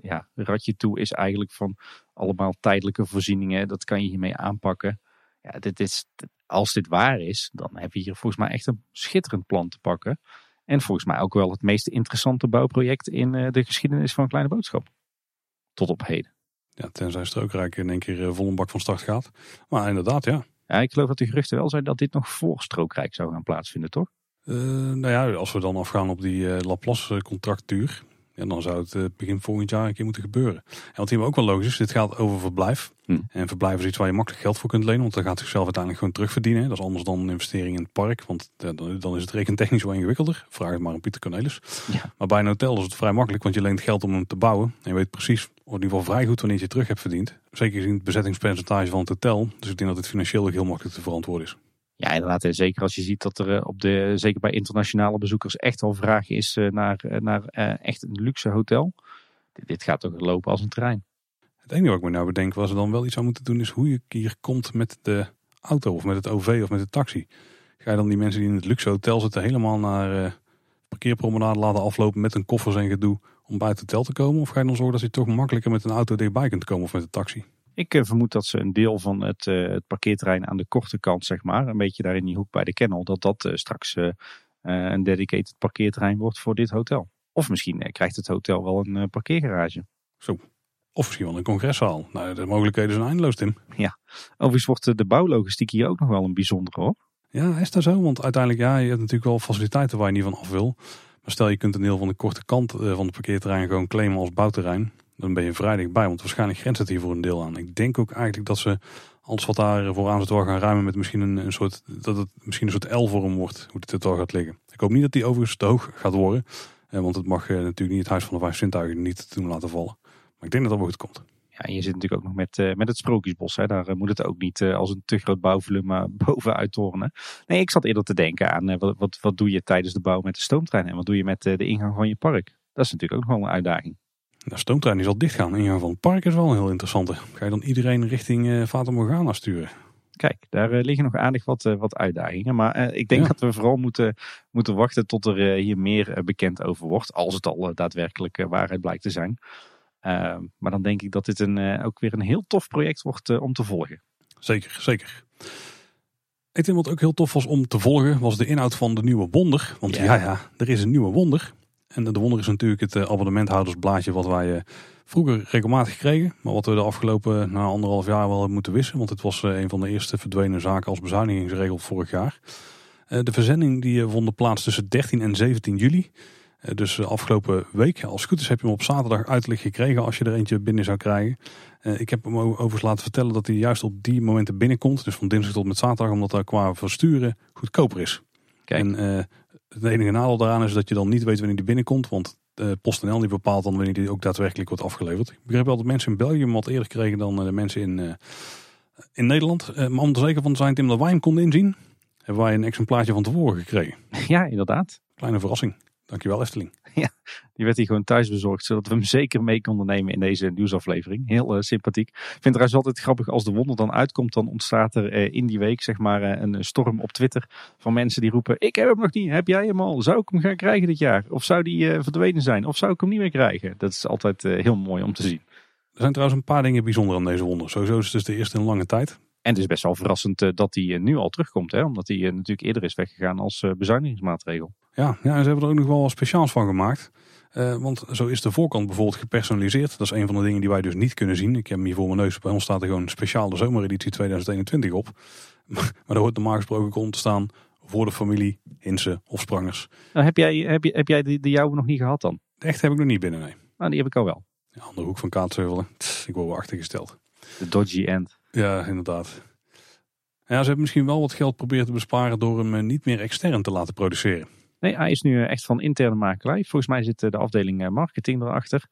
ja, ratje toe is eigenlijk van allemaal tijdelijke voorzieningen. Dat kan je hiermee aanpakken. Ja, dit is, als dit waar is, dan heb je hier volgens mij echt een schitterend plan te pakken. En volgens mij ook wel het meest interessante bouwproject in uh, de geschiedenis van Kleine Boodschap. Tot op heden. Ja, tenzij Strookrijk in één keer uh, vol een bak van start gaat. Maar inderdaad, ja. Ja, ik geloof dat de geruchten wel zijn dat dit nog voor Strookrijk zou gaan plaatsvinden, toch? Uh, nou ja, als we dan afgaan op die uh, Laplace contractduur, ja, dan zou het begin volgend jaar een keer moeten gebeuren. En wat hier ook wel logisch is, dit gaat over verblijf. Hm. En verblijf is iets waar je makkelijk geld voor kunt lenen, want dan gaat zichzelf uiteindelijk gewoon terugverdienen. Dat is anders dan een investering in het park, want dan, dan, is het rekentechnisch wel ingewikkelder. Vraag het maar aan Pieter Cornelis. Ja. Maar bij een hotel is het vrij makkelijk, want je leent geld om hem te bouwen. En je weet precies, in ieder geval vrij goed wanneer je het terug hebt verdiend. Zeker gezien het bezettingspercentage van het hotel. Dus ik denk dat het financieel heel makkelijk te verantwoorden is. Ja, inderdaad. En zeker als je ziet dat er eh, op de, zeker bij internationale bezoekers echt al vraag is eh, naar, eh, naar echt een luxe hotel. Dit, gaat toch lopen als een trein. Het enige wat ik me nou bedenk, was dan wel iets aan moeten doen, is hoe je hier komt met de auto of met het OV of met de taxi. Ga je dan die mensen die in het luxe hotel zitten helemaal naar parkeerpromenade laten aflopen met een koffers en gedoe om bij het hotel te komen? Of ga je dan zorgen dat je toch makkelijker met een auto dichtbij kunt komen of met een taxi? Ik eh, vermoed dat ze een deel van het, uh, het, parkeerterrein aan de korte kant, zeg maar, een beetje daar in die hoek bij de kennel, dat dat uh, straks een dedicated parkeerterrein wordt voor dit hotel. Of misschien krijgt het hotel wel een parkeergarage. Zo. Of misschien wel een congreszaal. Nou, de mogelijkheden zijn eindeloos, Tim. Ja. Overigens wordt de bouwlogistiek hier ook nog wel een bijzondere hoor. Ja, is dat zo? Want uiteindelijk, ja, je hebt natuurlijk wel faciliteiten waar je niet van af wil. Maar stel je kunt een deel van de korte kant van het parkeerterrein gewoon claimen als bouwterrein dan ben je vrij dichtbij. Want waarschijnlijk grenst het hier voor een deel aan. Ik denk ook eigenlijk dat ze alles wat daar vooraan zit gaan ruimen met misschien een, een soort, dat het misschien een soort L-vorm wordt, hoe het wel gaat liggen. Ik hoop niet dat die overigens te hoog gaat worden. Eh, want het mag eh, natuurlijk niet het huis van de vijf zintuigen niet doen laten vallen. Maar ik denk dat dat wel goed komt. Ja, en je zit natuurlijk ook nog met, uh, met het Sprookjesbos. Hè. Daar moet het ook niet als een te groot bouwvolume (laughs) bovenuit tornen. Nee, ik zat eerder te denken aan wat, wat, wat doe je tijdens de bouw met de stoomtrein en wat doe je met de ingang van je park. Dat is natuurlijk ook nog wel een uitdaging. De stoomtrein die zal dichtgaan. Ingang van het park is wel een heel interessante. Ga je dan iedereen richting uh, Fata Morgana sturen? Kijk, daar uh, liggen nog aardig wat, uh, wat uitdagingen. Maar ik denk dat we vooral moeten, moeten wachten tot er hier meer bekend over wordt. Als het al daadwerkelijk waarheid blijkt te zijn. Ehm, maar dan denk ik dat dit een, ook weer een heel tof project wordt om te volgen. Zeker, zeker. Ik denk wat ook heel tof was om te volgen, was de inhoud van de nieuwe wonder. Want ja, ja, er is een nieuwe wonder. En de wonder is natuurlijk het eh, abonnementhoudersblaadje wat wij eh, vroeger regelmatig kregen. Maar wat we de afgelopen na anderhalf jaar wel hebben moeten wissen. Want het was eh, een van de eerste verdwenen zaken als bezuinigingsregel vorig jaar. De verzending die vond plaats tussen 13 en 17 juli. Dus afgelopen week. Als het goed is heb je hem op zaterdag uitleg gekregen als je er eentje binnen zou krijgen. Ik heb hem overigens laten vertellen dat hij juist op die momenten binnenkomt. Dus van dinsdag tot met zaterdag. Omdat dat qua versturen goedkoper is. Kijk. En het enige nadeel daaraan is dat je dan niet weet wanneer die binnenkomt. Want uh, PostNL die bepaalt dan wanneer die ook daadwerkelijk wordt afgeleverd. Ik begrijp wel dat mensen in België hem wat eerder kregen dan eh, de mensen in, uh, in Nederland. maar om er zeker van te zijn, Tim, dat wij hem konden inzien, hebben wij een exemplaartje van tevoren gekregen. Ja, inderdaad. Kleine verrassing. Dankjewel Efteling. (laughs) Ja, die werd hier gewoon thuis bezorgd, zodat we hem zeker mee konden nemen in deze nieuwsaflevering. Heel uh, sympathiek. Ik vind het trouwens altijd grappig, als de wonder dan uitkomt, dan ontstaat er uh, in die week zeg maar uh, een storm op Twitter van mensen die roepen, ik heb hem nog niet, heb jij hem al? Zou ik hem gaan krijgen dit jaar? Of zou die verdwenen zijn? Of zou ik hem niet meer krijgen? Dat is altijd heel mooi om te zien. Er zijn trouwens een paar dingen bijzonder aan deze wonder. Sowieso is het dus de eerste in lange tijd. En het is best wel verrassend dat hij nu al terugkomt, hè? omdat hij natuurlijk eerder is weggegaan als bezuinigingsmaatregel. Ja, ja, en ze hebben er ook nog wel wat speciaals van gemaakt. Uh, want zo is de voorkant bijvoorbeeld gepersonaliseerd. Dat is een van de dingen die wij dus niet kunnen zien. Ik heb hem hier voor mijn neus. Bij ons staat er gewoon speciaal de zomereditie 2021 op. (laughs) maar daar hoort normaal gesproken ook te staan voor de familie, Hinsen of Sprangers. Nou, heb jij, heb, je, heb jij de, de jouwe nog niet gehad dan? Echt heb ik nog niet binnen, nee. Nou, die heb ik al wel. Ja, andere hoek van Kaatsheuvel. Ik word wel achtergesteld. De dodgy end. Ja, inderdaad. Ja, ze hebben misschien wel wat geld proberen te besparen door hem eh, niet meer extern te laten produceren. Nee, hij is nu eh, echt van interne makelij. Volgens mij zit eh, de afdeling eh, marketing erachter.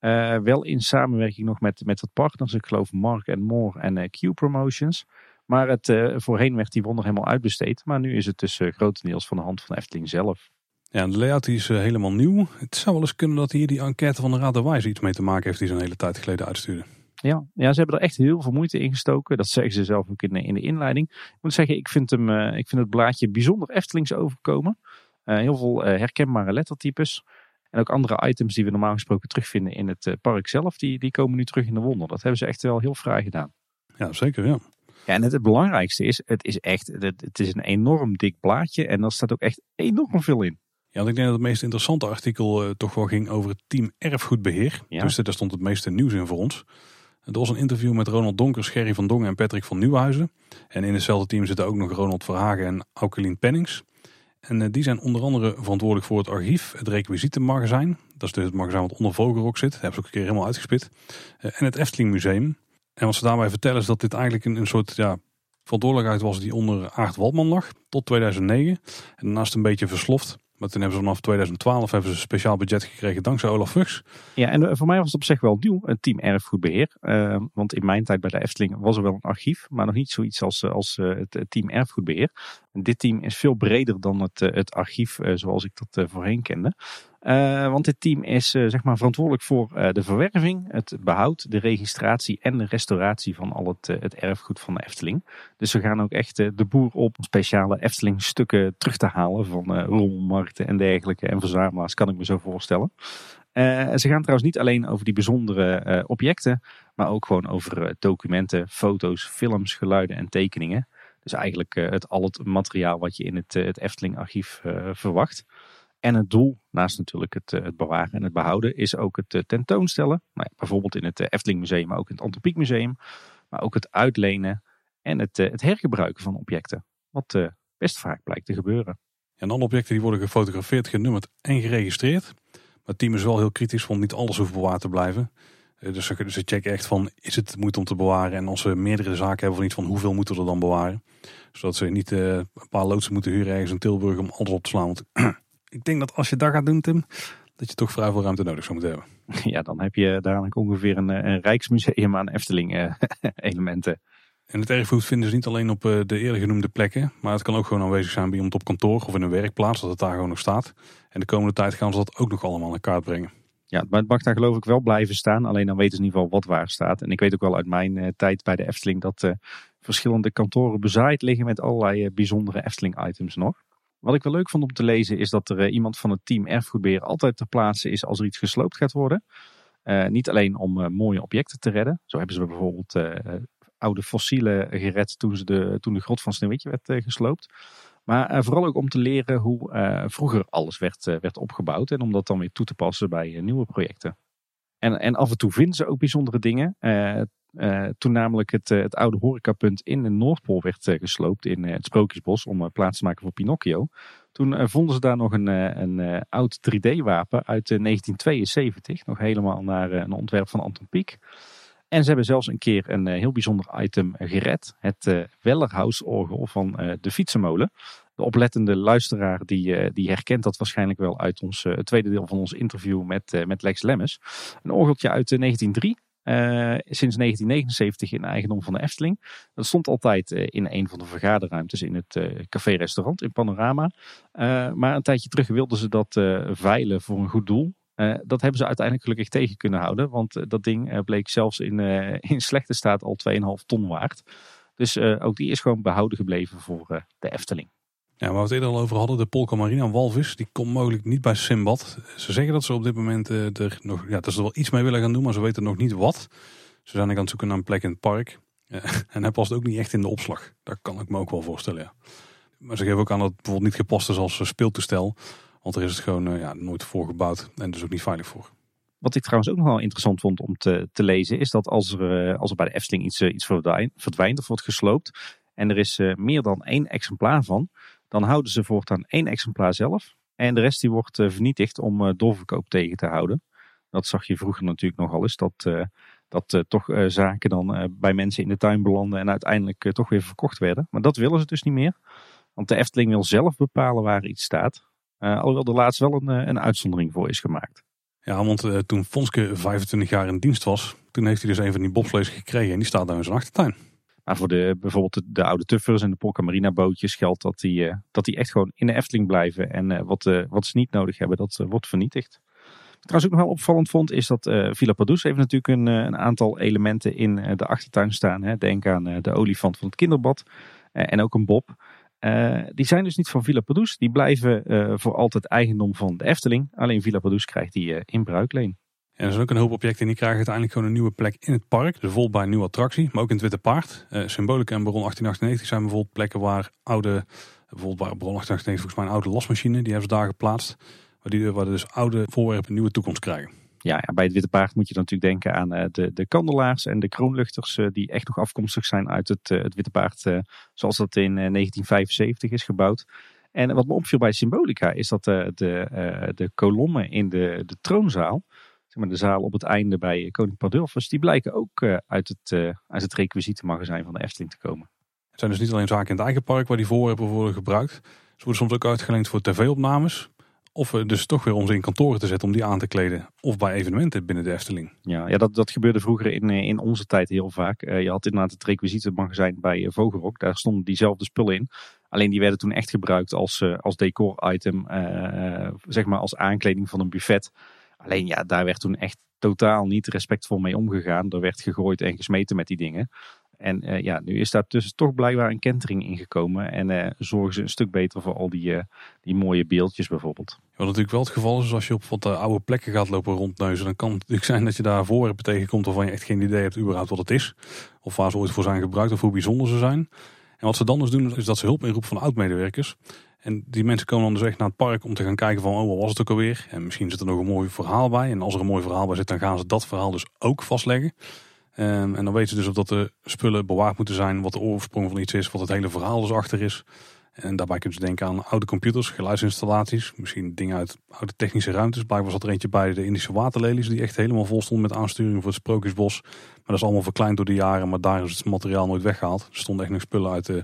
Uh, wel in samenwerking nog met, met wat partners. Ik geloof Mark More en uh, Q Promotions. Maar het, uh, voorheen werd die wonder helemaal uitbesteed. Maar nu is het dus grotendeels van de hand van Efteling zelf. Ja, de layout is helemaal nieuw. Het zou wel eens kunnen dat hier die enquête van de Raad der Wijze iets mee te maken heeft die ze een hele tijd geleden uitstuurde. Ja, ja, ze hebben er echt heel veel moeite in gestoken. Dat zeggen ze zelf ook in de, in de inleiding. Ik moet zeggen, ik vind, hem, ik vind het blaadje bijzonder Eftelings overkomen. Heel veel herkenbare lettertypes. En ook andere items die we normaal gesproken terugvinden in het park zelf, die, die komen nu terug in de wonder. Dat hebben ze echt wel heel fraai gedaan. Ja, zeker ja. Ja, en het, belangrijkste is, het is echt, het, het, is een enorm dik blaadje en er staat ook echt enorm veel in. Ja, want ik denk dat het meest interessante artikel uh, toch wel ging over het team erfgoedbeheer. Ja. Dus daar stond het meeste nieuws in voor ons. Er was een interview met Ronald Donkers, Gerry van Dongen en Patrick van Nieuwhuizen. En in hetzelfde team zitten ook nog Ronald Verhagen en Aukelien Pennings. En uh, die zijn onder andere verantwoordelijk voor het archief, het requisietenmagazijn. Dat is dus het magazijn wat onder Vogelrok zit. Dat hebben ze ook een keer helemaal uitgespit. Uh, en het Efteling Museum. En wat ze daarbij vertellen is dat dit eigenlijk een, een soort ja, verantwoordelijkheid was die onder Aart Waldman lag tot 2009. En daarnaast een beetje versloft. Maar toen hebben ze vanaf 2012 hebben ze een speciaal budget gekregen dankzij Olaf Fuchs. Ja, en eh, voor mij was het op zich wel nieuw, een team erfgoedbeheer. Uh, want in mijn tijd bij de Efteling was er wel een archief, maar nog niet zoiets als, eh, als het team erfgoedbeheer. En dit team is veel breder dan het, het archief zoals ik dat voorheen kende. Uh, want dit team is uh, zeg maar verantwoordelijk voor uh, de verwerving, het behoud, de registratie en de restauratie van al het, het erfgoed van de Efteling. Dus we gaan ook echt de boer op speciale Efteling stukken terug te halen van rommelmarkten en dergelijke en verzamelaars, kan ik me zo voorstellen. ze gaan trouwens niet alleen over die bijzondere objecten, maar ook gewoon over documenten, foto's, films, geluiden en tekeningen. Dus eigenlijk het, al het materiaal wat je in het, het Efteling archief verwacht. En het doel, naast natuurlijk het, eh, het bewaren en het behouden, is ook het eh, tentoonstellen. Nou bijvoorbeeld in het eh, Efteling Museum, maar ook in het Antropiek Museum. Maar ook het uitlenen en het, het hergebruiken van objecten. Wat best vaak blijkt te gebeuren. En alle objecten die worden gefotografeerd, genummerd en geregistreerd. Maar het team is wel heel kritisch, want niet alles hoeft bewaard te blijven. Dus ze, checken echt van, is het moeite om te bewaren? En als ze meerdere zaken hebben, van iets van hoeveel moeten we er dan bewaren? Zodat ze niet een paar loodsen moeten huren ergens in Tilburg om alles op te slaan. Want ik denk dat als je dat gaat doen, Tim, dat je toch vrij veel ruimte nodig zou moeten hebben. (laughs) Ja, dan heb je dadelijk ongeveer een, een Rijksmuseum aan Efteling-elementen. Eh, (laughs) en het erfgoed vinden ze niet alleen op eh, de eerder genoemde plekken, maar het kan ook gewoon aanwezig zijn bij iemand op kantoor of in een werkplaats, dat het daar gewoon nog staat. En de komende tijd gaan ze dat ook nog allemaal in kaart brengen. Ja, maar het mag daar geloof ik wel blijven staan, alleen dan weten ze in ieder geval wat waar staat. En ik weet ook wel uit mijn uh, tijd bij de Efteling dat uh, verschillende kantoren bezaaid liggen met allerlei bijzondere Efteling-items nog. Wat ik wel leuk vond om te lezen is dat er eh, iemand van het team erfgoedbeheer altijd ter plaatse is als er iets gesloopt gaat worden. Uh, niet alleen om uh, mooie objecten te redden. Zo hebben ze bijvoorbeeld oude fossielen gered toen, ze de, toen de grot van Sneeuwwitje werd gesloopt. Maar vooral ook om te leren hoe vroeger alles werd, werd opgebouwd. En om dat dan weer toe te passen bij nieuwe projecten. En, en af en toe vinden ze ook bijzondere dingen. Uh, toen namelijk het, uh, het oude horecapunt in de Noordpool werd uh, gesloopt in het Sprookjesbos om plaats te maken voor Pinocchio. Toen vonden ze daar nog een, een oud 3D-wapen uit 1972, nog helemaal naar een ontwerp van Anton Pieck. En ze hebben zelfs een keer een heel bijzonder item gered, het Wellerhausorgel van de Fietsenmolen. De oplettende luisteraar die, die herkent dat waarschijnlijk wel uit ons, tweede deel van ons interview met, met Lex Lemmes. Een orgeltje uit 1903 uh, sinds 1979 in eigendom van de Efteling. Dat stond altijd uh, in een van de vergaderruimtes in het uh, café-restaurant in Panorama. maar een tijdje terug wilden ze dat veilen voor een goed doel. dat hebben ze uiteindelijk gelukkig tegen kunnen houden. Want dat ding bleek zelfs in, in slechte staat al 2,5 ton waard. Dus ook die is gewoon behouden gebleven voor de Efteling. Ja, waar we het eerder al over hadden, de Polka Marina walvis, die komt mogelijk niet bij Simbad. Ze zeggen dat ze op dit moment uh, er nog, ja, dat ze er wel iets mee willen gaan doen, maar ze weten nog niet wat. Ze zijn aan het zoeken naar een plek in het park. Uh, (laughs) en hij past ook niet echt in de opslag. Dat kan ik me ook wel voorstellen, ja. Maar ze geven ook aan dat het bijvoorbeeld niet gepast is als speeltoestel. Want er is het gewoon ja, nooit voor gebouwd en dus ook niet veilig voor. Wat ik trouwens ook nog wel interessant vond om te, te lezen, is dat als er, als er bij de Efteling iets, iets verdwijnt of wordt gesloopt, en er is meer dan één exemplaar van, dan houden ze voortaan één exemplaar zelf. En de rest die wordt eh, vernietigd om eh, doorverkoop tegen te houden. Dat zag je vroeger natuurlijk nogal eens. Dat, eh, dat toch zaken dan bij mensen in de tuin belanden en uiteindelijk toch weer verkocht werden. Maar dat willen ze dus niet meer. Want de Efteling wil zelf bepalen waar iets staat. alhoewel er laatst wel een, een uitzondering voor is gemaakt. Ja, want toen Fonske 25 jaar in dienst was, toen heeft hij dus een van die bobslees gekregen en die staat daar in zijn achtertuin. Maar voor de, bijvoorbeeld de, de oude tuffers en de Polka Marina bootjes geldt dat die, dat die echt gewoon in de Efteling blijven. En wat, wat ze niet nodig hebben, dat wordt vernietigd. Wat ik trouwens ook nog wel opvallend vond, is dat Villa Padus heeft natuurlijk een, een aantal elementen in de achtertuin staan. Hè. Denk aan de olifant van het kinderbad en ook een bob. Die zijn dus niet van Villa Padus. Die blijven voor altijd eigendom van de Efteling. Alleen Villa Padus krijgt die uh, in bruikleen. En er zijn ook een hoop objecten en die krijgen uiteindelijk gewoon een nieuwe plek in het park. Dus bijvoorbeeld bij een nieuwe attractie, maar ook in het Witte Paard. Symbolica en Baron 1898 zijn bijvoorbeeld plekken waar oude, bijvoorbeeld bij Baron 1898 volgens mij een oude lasmachine, die hebben ze daar geplaatst. Waar, die, waar dus oude voorwerpen een nieuwe toekomst krijgen ja, ja, bij het Witte Paard moet je natuurlijk denken aan uh, de, de kandelaars en de kroonluchters. Uh, die echt nog afkomstig zijn uit het, het Witte Paard. zoals dat in 1975 is gebouwd. En wat me opviel bij Symbolica is dat de, de kolommen in de, de troonzaal. Zeg maar de zaal op het einde bij Koning Pardulfus. Die blijken ook uit, het, uit het requisietenmagazijn van de Efteling te komen. Het zijn dus niet alleen zaken in het eigen park waar die voorwerpen worden gebruikt. Ze worden soms ook uitgeleend voor tv-opnames. Of dus toch weer om ze in kantoren te zetten om die aan te kleden. Of bij evenementen binnen de Efteling. Ja, ja dat, dat gebeurde vroeger in, eh, in onze tijd heel vaak. Uh, je had inderdaad het requisietenmagazijn bij Vogelrok. Daar stonden diezelfde spullen in. Alleen die werden toen echt gebruikt als, uh, als decor-item. zeg maar als aankleding van een buffet. Alleen ja, daar werd toen echt totaal niet respectvol mee omgegaan. Er werd gegooid en gesmeten met die dingen. En uh, ja, nu is daar tussen toch blijkbaar een kentering ingekomen. En uh, zorgen ze een stuk beter voor al die, uh, die mooie beeldjes bijvoorbeeld. Wat natuurlijk wel het geval is, als je op wat oude plekken gaat lopen rondneuzen, dan kan het natuurlijk zijn dat je daar voorwerpen tegenkomt waarvan je echt geen idee hebt überhaupt wat het is. Of waar ze ooit voor zijn gebruikt of hoe bijzonder ze zijn. En wat ze dan dus doen, is dat ze hulp inroepen van oud-medewerkers. En die mensen komen dan dus naar het park om te gaan kijken van, oh, wat was het ook alweer? En misschien zit er nog een mooi verhaal bij. En als er een mooi verhaal bij zit, dan gaan ze dat verhaal dus ook vastleggen. Um, en dan weten ze dus of dat de spullen bewaard moeten zijn, wat de oorsprong van iets is, wat het hele verhaal dus achter is. En daarbij kunnen ze denken aan oude computers, geluidsinstallaties, misschien dingen uit oude technische ruimtes. Blijkbaar zat er eentje bij de Indische waterlelies die echt helemaal vol stond met aansturing voor het Sprookjesbos. Maar dat is allemaal verkleind door de jaren, maar daar is het materiaal nooit weggehaald. Er stonden echt nog spullen uit de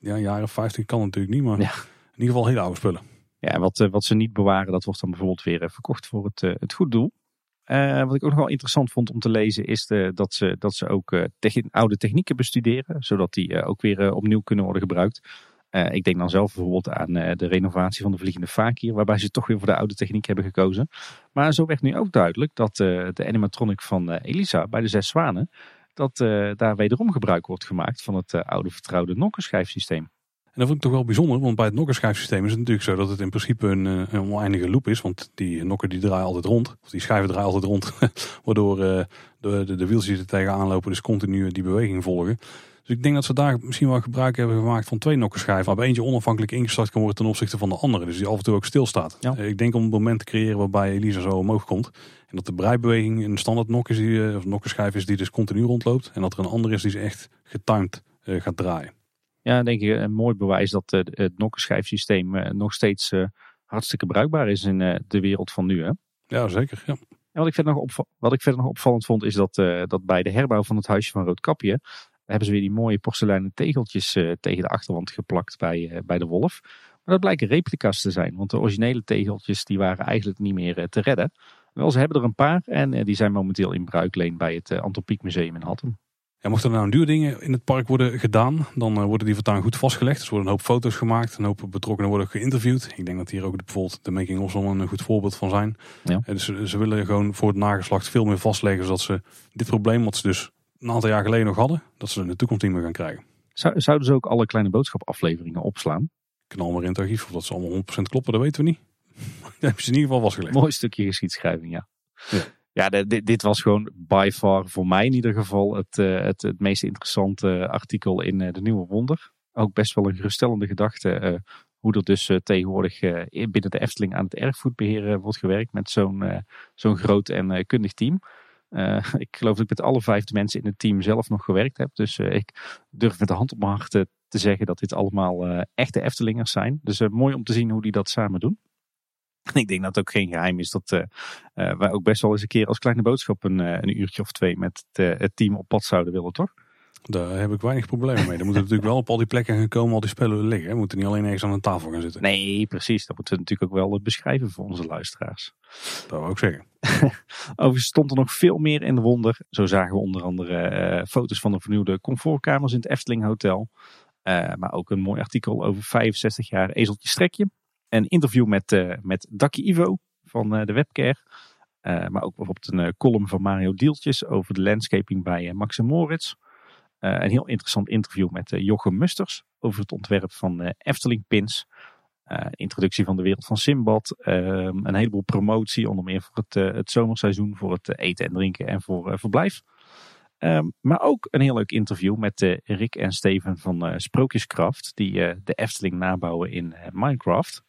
ja? Ja, jaren 50, kan natuurlijk niet, maar ja. in ieder geval hele oude spullen. Ja, wat, eh, wat ze niet bewaren, dat wordt dan bijvoorbeeld weer eh, verkocht voor het, eh, het goed doel. Uh, wat ik ook nog wel interessant vond om te lezen is de, dat, ze, dat ze ook uh, oude technieken bestuderen, zodat die uh, ook weer opnieuw kunnen worden gebruikt. ik denk dan zelf bijvoorbeeld aan de renovatie van de Vliegende Fakir, waarbij ze toch weer voor de oude techniek hebben gekozen. Maar zo werd nu ook duidelijk dat de animatronic van Elisa bij de Zes Zwanen, dat daar wederom gebruik wordt gemaakt van het oude vertrouwde nokkenschijfsysteem. En dat vond ik toch wel bijzonder, want bij het nokkenschijfsysteem is het natuurlijk zo dat het in principe een, eh, een oneindige loop is. Want die nokken die draaien altijd rond, of die schijven draaien altijd rond. (laughs) waardoor de, de, de er tegenaan lopen dus continu die beweging volgen. Dus ik denk dat ze daar misschien wel gebruik hebben gemaakt van twee nokkenschijven. Waarbij eentje onafhankelijk ingestart kan worden ten opzichte van de andere. Dus die af en toe ook stilstaat. Ja. Ik denk om een moment te creëren waarbij Elisa zo omhoog komt. En dat de breibeweging een standaard nok is, die, of nokkenschijf is die dus continu rondloopt. En dat er een andere is die ze echt getimed uh, gaat draaien. Ja, denk ik een mooi bewijs dat uh, het nokkenschijfsysteem uh, nog steeds hartstikke bruikbaar is in de wereld van nu. Hè? Ja, zeker. Ja. En wat, ik verder nog wat ik verder nog opvallend vond, is dat, dat bij de herbouw van het huisje van Roodkapje hebben ze weer die mooie porseleinen tegeltjes tegen de achterwand geplakt bij, bij de wolf. Maar dat blijken replica's te zijn, want de originele tegeltjes die waren eigenlijk niet meer te redden. Wel, ze hebben er een paar en die zijn momenteel in bruikleen bij het Antropiek Museum in Hattem. Ja, mochten er nou duur dingen in het park worden gedaan, dan worden die voortaan goed vastgelegd. Er worden een hoop foto's gemaakt, een hoop betrokkenen worden geïnterviewd. Ik denk dat hier ook de, bijvoorbeeld de Making of een goed voorbeeld van zijn. Ja. Dus ze, willen gewoon voor het nageslacht veel meer vastleggen, zodat ze dit probleem, wat ze dus een aantal jaar geleden nog hadden, dat ze in de toekomst niet meer gaan krijgen. Zou, zouden ze ook alle kleine boodschapafleveringen opslaan? Knal maar in het archief, of dat ze allemaal 100% kloppen, dat weten we niet. (laughs) dat hebben ze in ieder geval vastgelegd. Mooi stukje geschiedschrijving, ja. ja. Ja, dit, dit, was gewoon by far voor mij in ieder geval het, uh, het, het meest interessante artikel in uh, de Nieuwe Wonder. Ook best wel een geruststellende gedachte hoe er dus tegenwoordig binnen de Efteling aan het erfgoedbeheer wordt gewerkt met zo'n zo'n groot en kundig team. (laughs) ik geloof dat ik met alle vijf mensen in het team zelf nog gewerkt heb. Dus ik durf met de hand op mijn hart te zeggen dat dit allemaal echte Eftelingers zijn. Dus mooi om te zien hoe die dat samen doen. En ik denk dat het ook geen geheim is dat wij ook best wel eens een keer als kleine boodschap een, een uurtje of twee met het, het, team op pad zouden willen, toch? Daar heb ik weinig problemen mee. Er moeten (laughs) natuurlijk wel op al die plekken gaan komen al die spellen liggen. We moeten niet alleen ergens aan een tafel gaan zitten. Nee, precies. Dat moeten we natuurlijk ook wel eh, beschrijven voor onze luisteraars. Dat wou ik zeggen. (laughs) Overigens stond er nog veel meer in de wonder. Zo zagen we onder andere eh, foto's van de vernieuwde comfortkamers in het Efteling Hotel. Eh, maar ook een mooi artikel over 65 jaar ezeltje strekje. Een interview met, uh, met Daki Ivo van de Webcare. maar ook bijvoorbeeld een column van Mario Dieltjes over de landscaping bij Max Moritz. Een heel interessant interview met Jochem Musters over het ontwerp van Efteling Pins. Uh, introductie van de wereld van Simbad. Uh, een heleboel promotie, onder meer voor het, uh, het zomerseizoen, voor het eten en drinken en voor verblijf. Um, maar ook een heel leuk interview met Rick en Steven van Sprookjeskraft, die de Efteling nabouwen in Minecraft.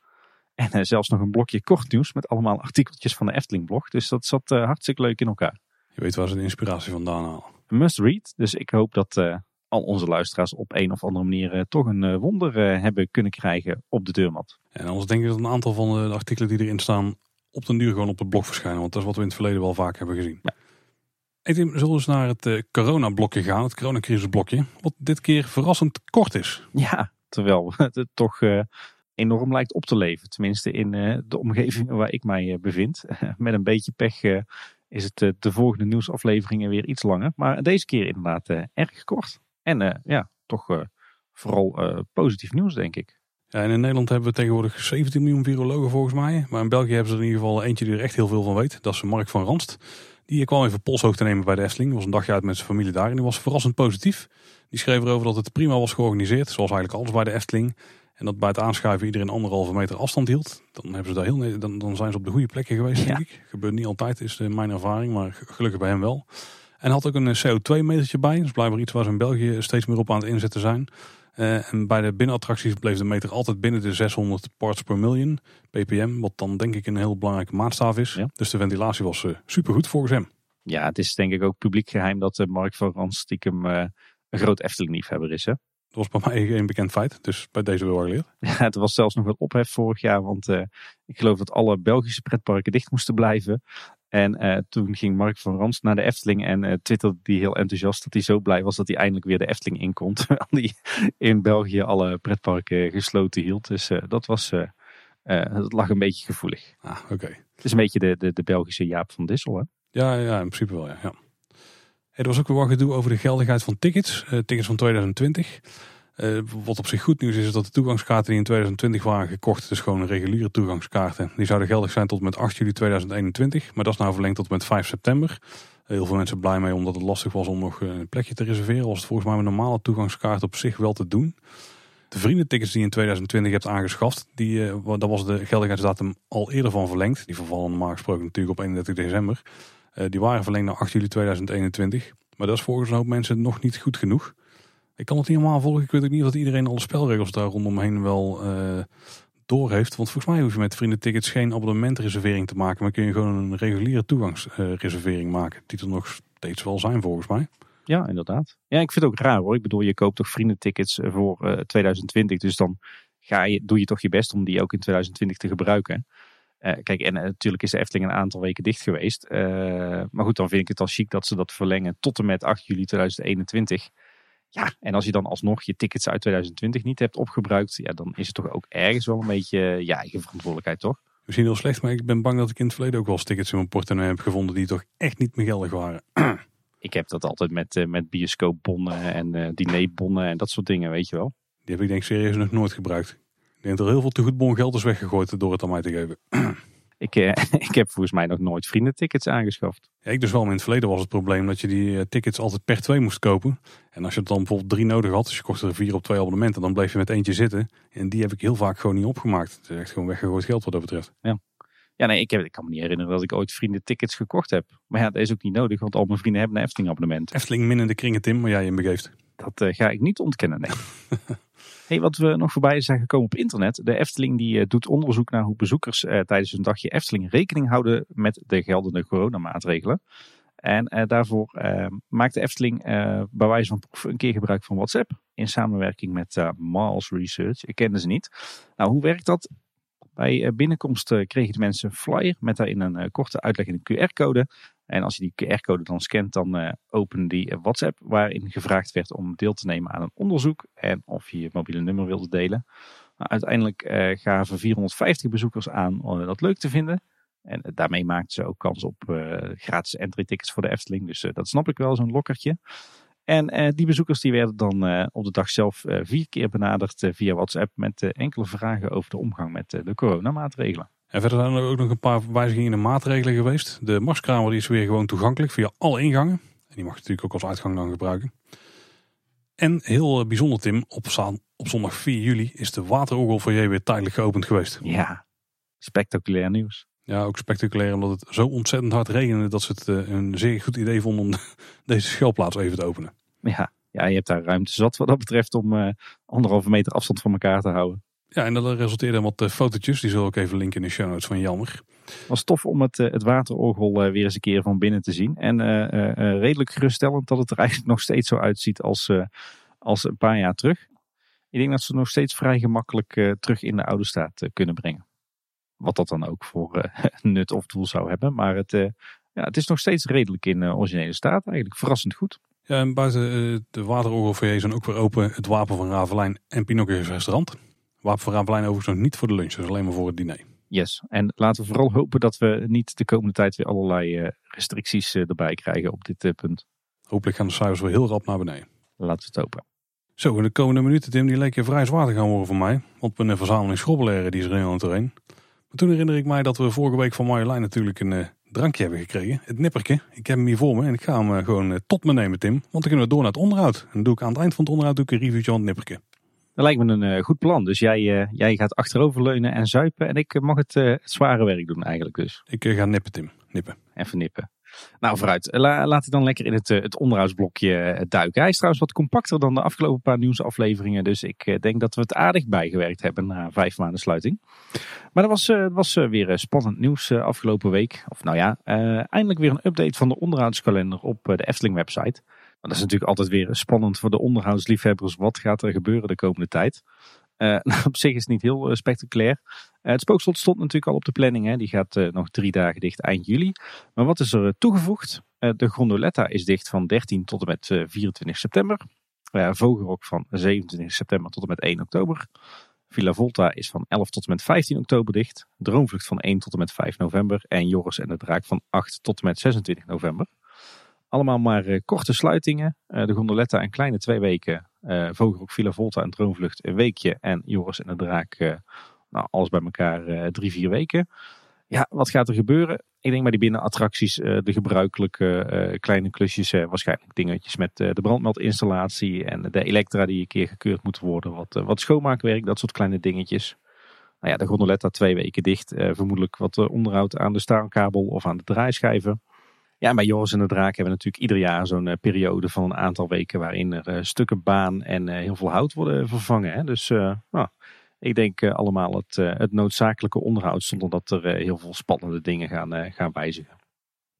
En zelfs nog een blokje kort nieuws met allemaal artikeltjes van de Efteling blog. Dus dat zat hartstikke leuk in elkaar. Je weet waar ze de inspiratie vandaan halen. Must read. Dus ik hoop dat al onze luisteraars op een of andere manier eh, toch een eh, wonder eh, hebben kunnen krijgen op de deurmat. En anders denk ik dat een aantal van de artikelen die erin staan op den duur gewoon op de blog verschijnen. Want dat is wat we in het verleden wel vaak hebben gezien. Ja. Tim, zullen we eens naar het coronablokje gaan, het coronacrisisblokje. Wat dit keer verrassend kort is. Ja, terwijl (laughs) het toch enorm lijkt op te leven. Tenminste in de omgeving waar ik mij bevind. (laughs) Met een beetje pech is het de volgende nieuwsafleveringen weer iets langer. Maar deze keer inderdaad erg kort. En uh, ja, toch vooral positief nieuws, denk ik. Ja, en in Nederland hebben we tegenwoordig 17 miljoen virologen volgens mij. Maar in België hebben ze er in ieder geval eentje die er echt heel veel van weet. Dat is Mark van Ranst. Die kwam even polshoog te nemen bij de Efteling. was een dagje uit met zijn familie daar. En die was verrassend positief. Die schreef erover dat het prima was georganiseerd. Zoals eigenlijk alles bij de Efteling. En dat bij het aanschuiven iedereen anderhalve meter afstand hield. Dan, hebben ze daar heel, dan, dan zijn ze op de goede plekken geweest, denk ik. Gebeurt niet altijd, is mijn ervaring. Maar gelukkig bij hem wel. En had ook een eh, CO2-metertje bij. Dat is blijkbaar iets waar ze in België steeds meer op aan het inzetten zijn. Uh, en bij de binnenattracties bleef de meter altijd binnen de 600 parts per million, ppm. Wat dan denk ik een heel belangrijke maatstaaf is. Dus de ventilatie was uh, supergoed volgens hem. Ja, het is denk ik ook publiek geheim dat uh, Mark van Rans stiekem een groot Efteling-liefhebber is. Hè? Dat was bij mij geen bekend feit, dus bij deze wel geleerd. (laughs) Ja, het was zelfs nog wat ophef vorig jaar, want ik geloof dat alle Belgische pretparken dicht moesten blijven. En uh, toen ging Mark van Rans naar de Efteling en uh, twitterde die heel enthousiast dat hij zo blij was dat hij eindelijk weer de Efteling in kon. (laughs) Terwijl hij in België alle pretparken gesloten hield. Dus dat was, dat lag een beetje gevoelig. Ah, oké. Het is een beetje de, de, de Belgische Jaap van Dissel, hè? Ja, ja, in principe wel, ja. ja. Er was ook weer wat gedoe over de geldigheid van tickets. tickets van 2020. Uh, wat op zich goed nieuws is, is dat de toegangskaarten die in 2020 waren gekocht, dus gewoon reguliere toegangskaarten, die zouden geldig zijn tot met 8 juli 2021. Maar dat is nou verlengd tot met 5 september. Heel veel mensen blij mee omdat het lastig was om nog een plekje te reserveren. Was het volgens mij een normale toegangskaart op zich wel te doen. De vriendentickets die je in 2020 hebt aangeschaft, die, uh, daar was de geldigheidsdatum al eerder van verlengd. Die vervallen normaal gesproken natuurlijk op 31 december. Uh, die waren verlengd naar 8 juli 2021. Maar dat is volgens een hoop mensen nog niet goed genoeg. Ik kan het niet helemaal volgen. Ik weet ook niet dat iedereen alle spelregels daar rondomheen wel uh, door heeft. Want volgens mij hoef je met vriendentickets geen abonnementreservering te maken. Maar kun je gewoon een reguliere toegangsreservering maken. Die er nog steeds wel zijn volgens mij. Ja, inderdaad. Ja, ik vind het ook raar hoor. Ik bedoel, je koopt toch vriendentickets eh, voor uh, eh, 2020. Dus dan ga je, doe je toch je best om die ook in 2020 te gebruiken. Uh, kijk, en natuurlijk is de Efteling een aantal weken dicht geweest. Uh, maar goed, dan vind ik het al chic dat ze dat verlengen tot en met 8 juli 2021. Ja, en als je dan alsnog je tickets uit 2020 niet hebt opgebruikt, ja, dan is het toch ook ergens wel een beetje je eigen verantwoordelijkheid, toch? Misschien heel slecht, maar ik ben bang dat ik in het verleden ook wel tickets in mijn portemonnee heb gevonden die toch echt niet meer geldig waren. (clears throat) ik heb dat altijd met, met bioscoopbonnen en dinerbonnen en dat soort dingen, weet je wel. Die heb ik denk ik serieus nog nooit gebruikt. Ik denk dat er heel veel te goed bon geld is weggegooid door het aan mij te geven. (clears throat) Ik, eh, (laughs) ik heb volgens mij nog nooit vriendentickets aangeschaft. Ja, ik dus wel, in het verleden was het probleem dat je die eh, tickets altijd per twee moest kopen. En als je dan bijvoorbeeld drie nodig had, dus je kocht er vier op twee abonnementen, dan bleef je met eentje zitten. En die heb ik heel vaak gewoon niet opgemaakt. Het is echt gewoon weggegooid geld wat dat betreft. Ja. Ja, nee, ik, heb, ik kan me niet herinneren dat ik ooit vriendentickets gekocht heb. Maar ja, dat is ook niet nodig, want al mijn vrienden hebben een Efteling abonnement. Efteling min in de kringen, Tim, maar jij je begeeft. Dat uh, ga ik niet ontkennen, nee. (laughs) Wat we nog voorbij zijn gekomen op internet. De Efteling die, uh, doet onderzoek naar hoe bezoekers uh, tijdens een dagje Efteling rekening houden met de geldende coronamaatregelen. En uh, daarvoor maakt de Efteling bij wijze van proef een keer gebruik van WhatsApp. In samenwerking met Mars Research. Ik kende ze niet. Nou, hoe werkt dat? Bij binnenkomst kregen de mensen een flyer met daarin een korte uitleg in een QR-code. En als je die QR-code dan scant, dan uh, open die WhatsApp waarin gevraagd werd om deel te nemen aan een onderzoek en of je je mobiele nummer wilde delen. Nou, uiteindelijk uh, gaven 450 bezoekers aan uh, dat leuk te vinden. En daarmee maakten ze ook kans op gratis entry tickets voor de Efteling. Dus dat snap ik wel, zo'n lokkertje. En die bezoekers die werden dan op de dag zelf vier keer benaderd via WhatsApp met enkele vragen over de omgang met de coronamaatregelen. En verder zijn er ook nog een paar wijzigingen in de maatregelen geweest. De marskramer die is weer gewoon toegankelijk via alle ingangen. En die mag je natuurlijk ook als uitgang dan gebruiken. En heel eh, bijzonder Tim, op, op zondag 4 juli is de waterorgel weer tijdelijk geopend geweest. Ja, spectaculair nieuws. Ja, ook spectaculair omdat het zo ontzettend hard regende dat ze het eh, een zeer goed idee vonden om (laughs) deze schuilplaats even te openen. Ja, ja je hebt daar ruimte zat wat dat betreft om uh, anderhalve meter afstand van elkaar te houden. Ja, en dat resulteerde in wat fotootjes. Die zullen ik even linken in de show notes van Jammer. Het was tof om het, het waterorgel weer eens een keer van binnen te zien. En uh, uh, redelijk geruststellend dat het er (laughs) eigenlijk nog steeds zo uitziet als, als een paar jaar terug. Ik denk dat ze nog steeds vrij gemakkelijk terug in de oude staat kunnen brengen. Wat dat dan ook voor (laughs) nut of doel zou hebben. Maar het, ja, het is nog steeds redelijk in originele staat. Eigenlijk verrassend goed. Ja, en buiten de waterorgel zijn ook weer open het Wapen van Ravelijn en Pinocchio's restaurant. Wapen van Ravelijn overigens nog niet voor de lunch, dus alleen maar voor het diner. Yes, en laten we vooral hopen dat we niet de komende tijd weer allerlei uh, restricties uh, erbij krijgen op dit uh, punt. Hopelijk gaan de cijfers weer heel rap naar beneden. Laten we het hopen. Zo, in de komende minuten, Tim, die leek je vrij zwaar te gaan worden voor mij. Want mijn verzameling schrobbeleren die is er heel aan het doorheen. Maar toen herinner ik mij dat we vorige week van Marjolein natuurlijk een drankje hebben gekregen. Het nipperke. Ik heb hem hier voor me en ik ga hem gewoon tot me nemen, Tim. Want dan kunnen we door naar het onderhoud. En dan doe ik aan het eind van het onderhoud doe ik een reviewtje van het nipperke. Dat lijkt me een uh, goed plan. Dus jij, uh, jij gaat achteroverleunen en zuipen. En ik mag het, het zware werk doen eigenlijk dus. Ik ga nippen, Tim. Nippen. Even nippen. Nou, vooruit. La, laat ik dan lekker in het, het onderhoudsblokje duiken. Hij is trouwens wat compacter dan de afgelopen paar nieuwsafleveringen. Dus ik denk dat we het aardig bijgewerkt hebben na vijf maanden sluiting. Maar dat was, was weer spannend nieuws afgelopen week. Of nou ja, eindelijk weer een update van de onderhoudskalender op de Efteling website dat is natuurlijk altijd weer spannend voor de onderhoudsliefhebbers. Wat gaat er gebeuren de komende tijd? Uh, (laughs) op zich is het niet heel uh, spectaculair. Uh, het spookslot stond natuurlijk al op de planning. Hè. Die gaat nog drie dagen dicht eind juli. Maar wat is er toegevoegd? de Gondoletta is dicht van 13 tot en met 24 september. Vogelrok van 27 september tot en met 1 oktober. Villa Volta is van 11 tot en met 15 oktober dicht. Droomvlucht van 1 tot en met 5 november. En Joris en de Draak van 8 tot en met 26 november. Allemaal maar uh, korte sluitingen. Uh, de Gondoletta een kleine twee weken. Uh, Vogelrok, Villa Volta en Droomvlucht een weekje. En Joris en de Draak, nou, alles bij elkaar drie, vier weken. Ja, wat gaat er gebeuren? Ik denk bij die binnenattracties de gebruikelijke kleine klusjes. waarschijnlijk dingetjes met de brandmeldinstallatie en de elektra die een keer gekeurd moet worden. Wat, wat schoonmaakwerk, dat soort kleine dingetjes. Nou ja, de gondoletta twee weken dicht. vermoedelijk wat onderhoud aan de staalkabel of aan de draaischijven. Ja, bij Joris en de Draak hebben natuurlijk ieder jaar zo'n uh, periode van een aantal weken waarin er uh, stukken baan en uh, heel veel hout worden vervangen. Hè. Dus nou, ik denk allemaal het, het noodzakelijke onderhoud zonder dat er heel veel spannende dingen gaan, gaan wijzigen.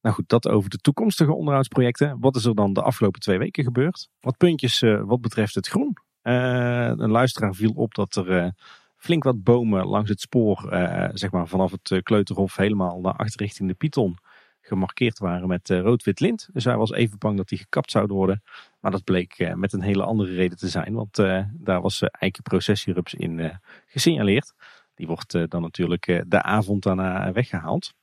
Nou goed, dat over de toekomstige onderhoudsprojecten. Wat is er dan de afgelopen twee weken gebeurd? Wat puntjes wat betreft het groen. een luisteraar viel op dat er flink wat bomen langs het spoor, zeg maar vanaf het Kleuterhof helemaal naar achter richting de Python gemarkeerd waren met uh, rood-wit lint. Dus hij was even bang dat die gekapt zouden worden. Maar dat bleek uh, met een hele andere reden te zijn. Want uh, daar was eikenprocessierups in gesignaleerd. Die wordt dan natuurlijk de avond daarna weggehaald.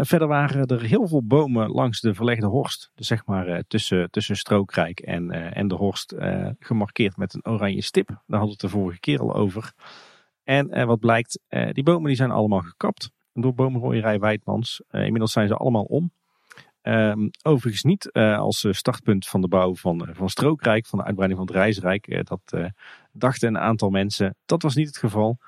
verder waren er heel veel bomen langs de verlegde horst. Dus zeg maar tussen, tussen Strookrijk en, en de horst gemarkeerd met een oranje stip. Daar hadden we het de vorige keer al over. En wat blijkt, die bomen die zijn allemaal gekapt door boomrooierij Wijdmans. Uh, inmiddels zijn ze allemaal om. Um, overigens niet uh, als eh, startpunt van de bouw van, van Strookrijk, van de uitbreiding van het Reisrijk. dat dachten een aantal mensen. Dat was niet het geval.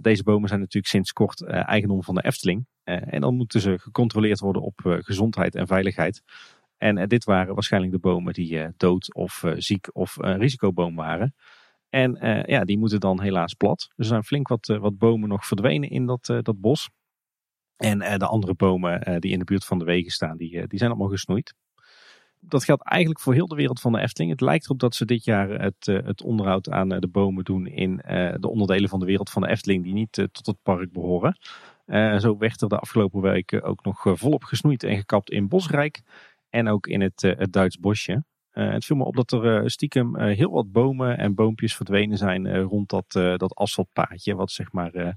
deze bomen zijn natuurlijk sinds kort eigendom van de Efteling. en dan moeten ze gecontroleerd worden op gezondheid en veiligheid. En dit waren waarschijnlijk de bomen die dood of ziek of risicoboom waren. En uh, ja, die moeten dan helaas plat. Er zijn flink wat, uh, wat bomen nog verdwenen in dat, uh, dat bos. En de andere bomen die in de buurt van de wegen staan, die, die zijn allemaal gesnoeid. Dat geldt eigenlijk voor heel de wereld van de Efteling. Het lijkt erop dat ze dit jaar het, het onderhoud aan de bomen doen in de onderdelen van de wereld van de Efteling die niet tot het park behoren. zo werd er de afgelopen weken ook nog volop gesnoeid en gekapt in Bosrijk en ook in het, het Duits bosje. Het viel me op dat er stiekem heel wat bomen en boompjes verdwenen zijn rond dat, dat asfaltpaadje, wat zeg maar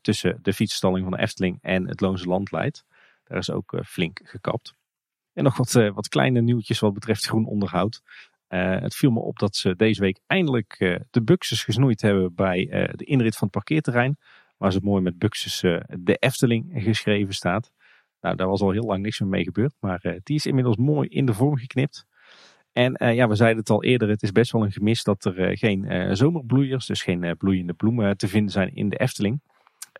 tussen de fietsstalling van de Efteling en het Loonse Land leidt. Daar is ook flink gekapt. En nog wat, wat kleine nieuwtjes wat betreft groen onderhoud. het viel me op dat ze deze week eindelijk de buxus gesnoeid hebben bij de inrit van het parkeerterrein. Waar ze mooi met buxus de Efteling geschreven staat. Nou, daar was al heel lang niks meer mee gebeurd. Maar die is inmiddels mooi in de vorm geknipt. En ja, we zeiden het al eerder, het is best wel een gemis dat er geen zomerbloeiers, dus geen bloeiende bloemen te vinden zijn in de Efteling.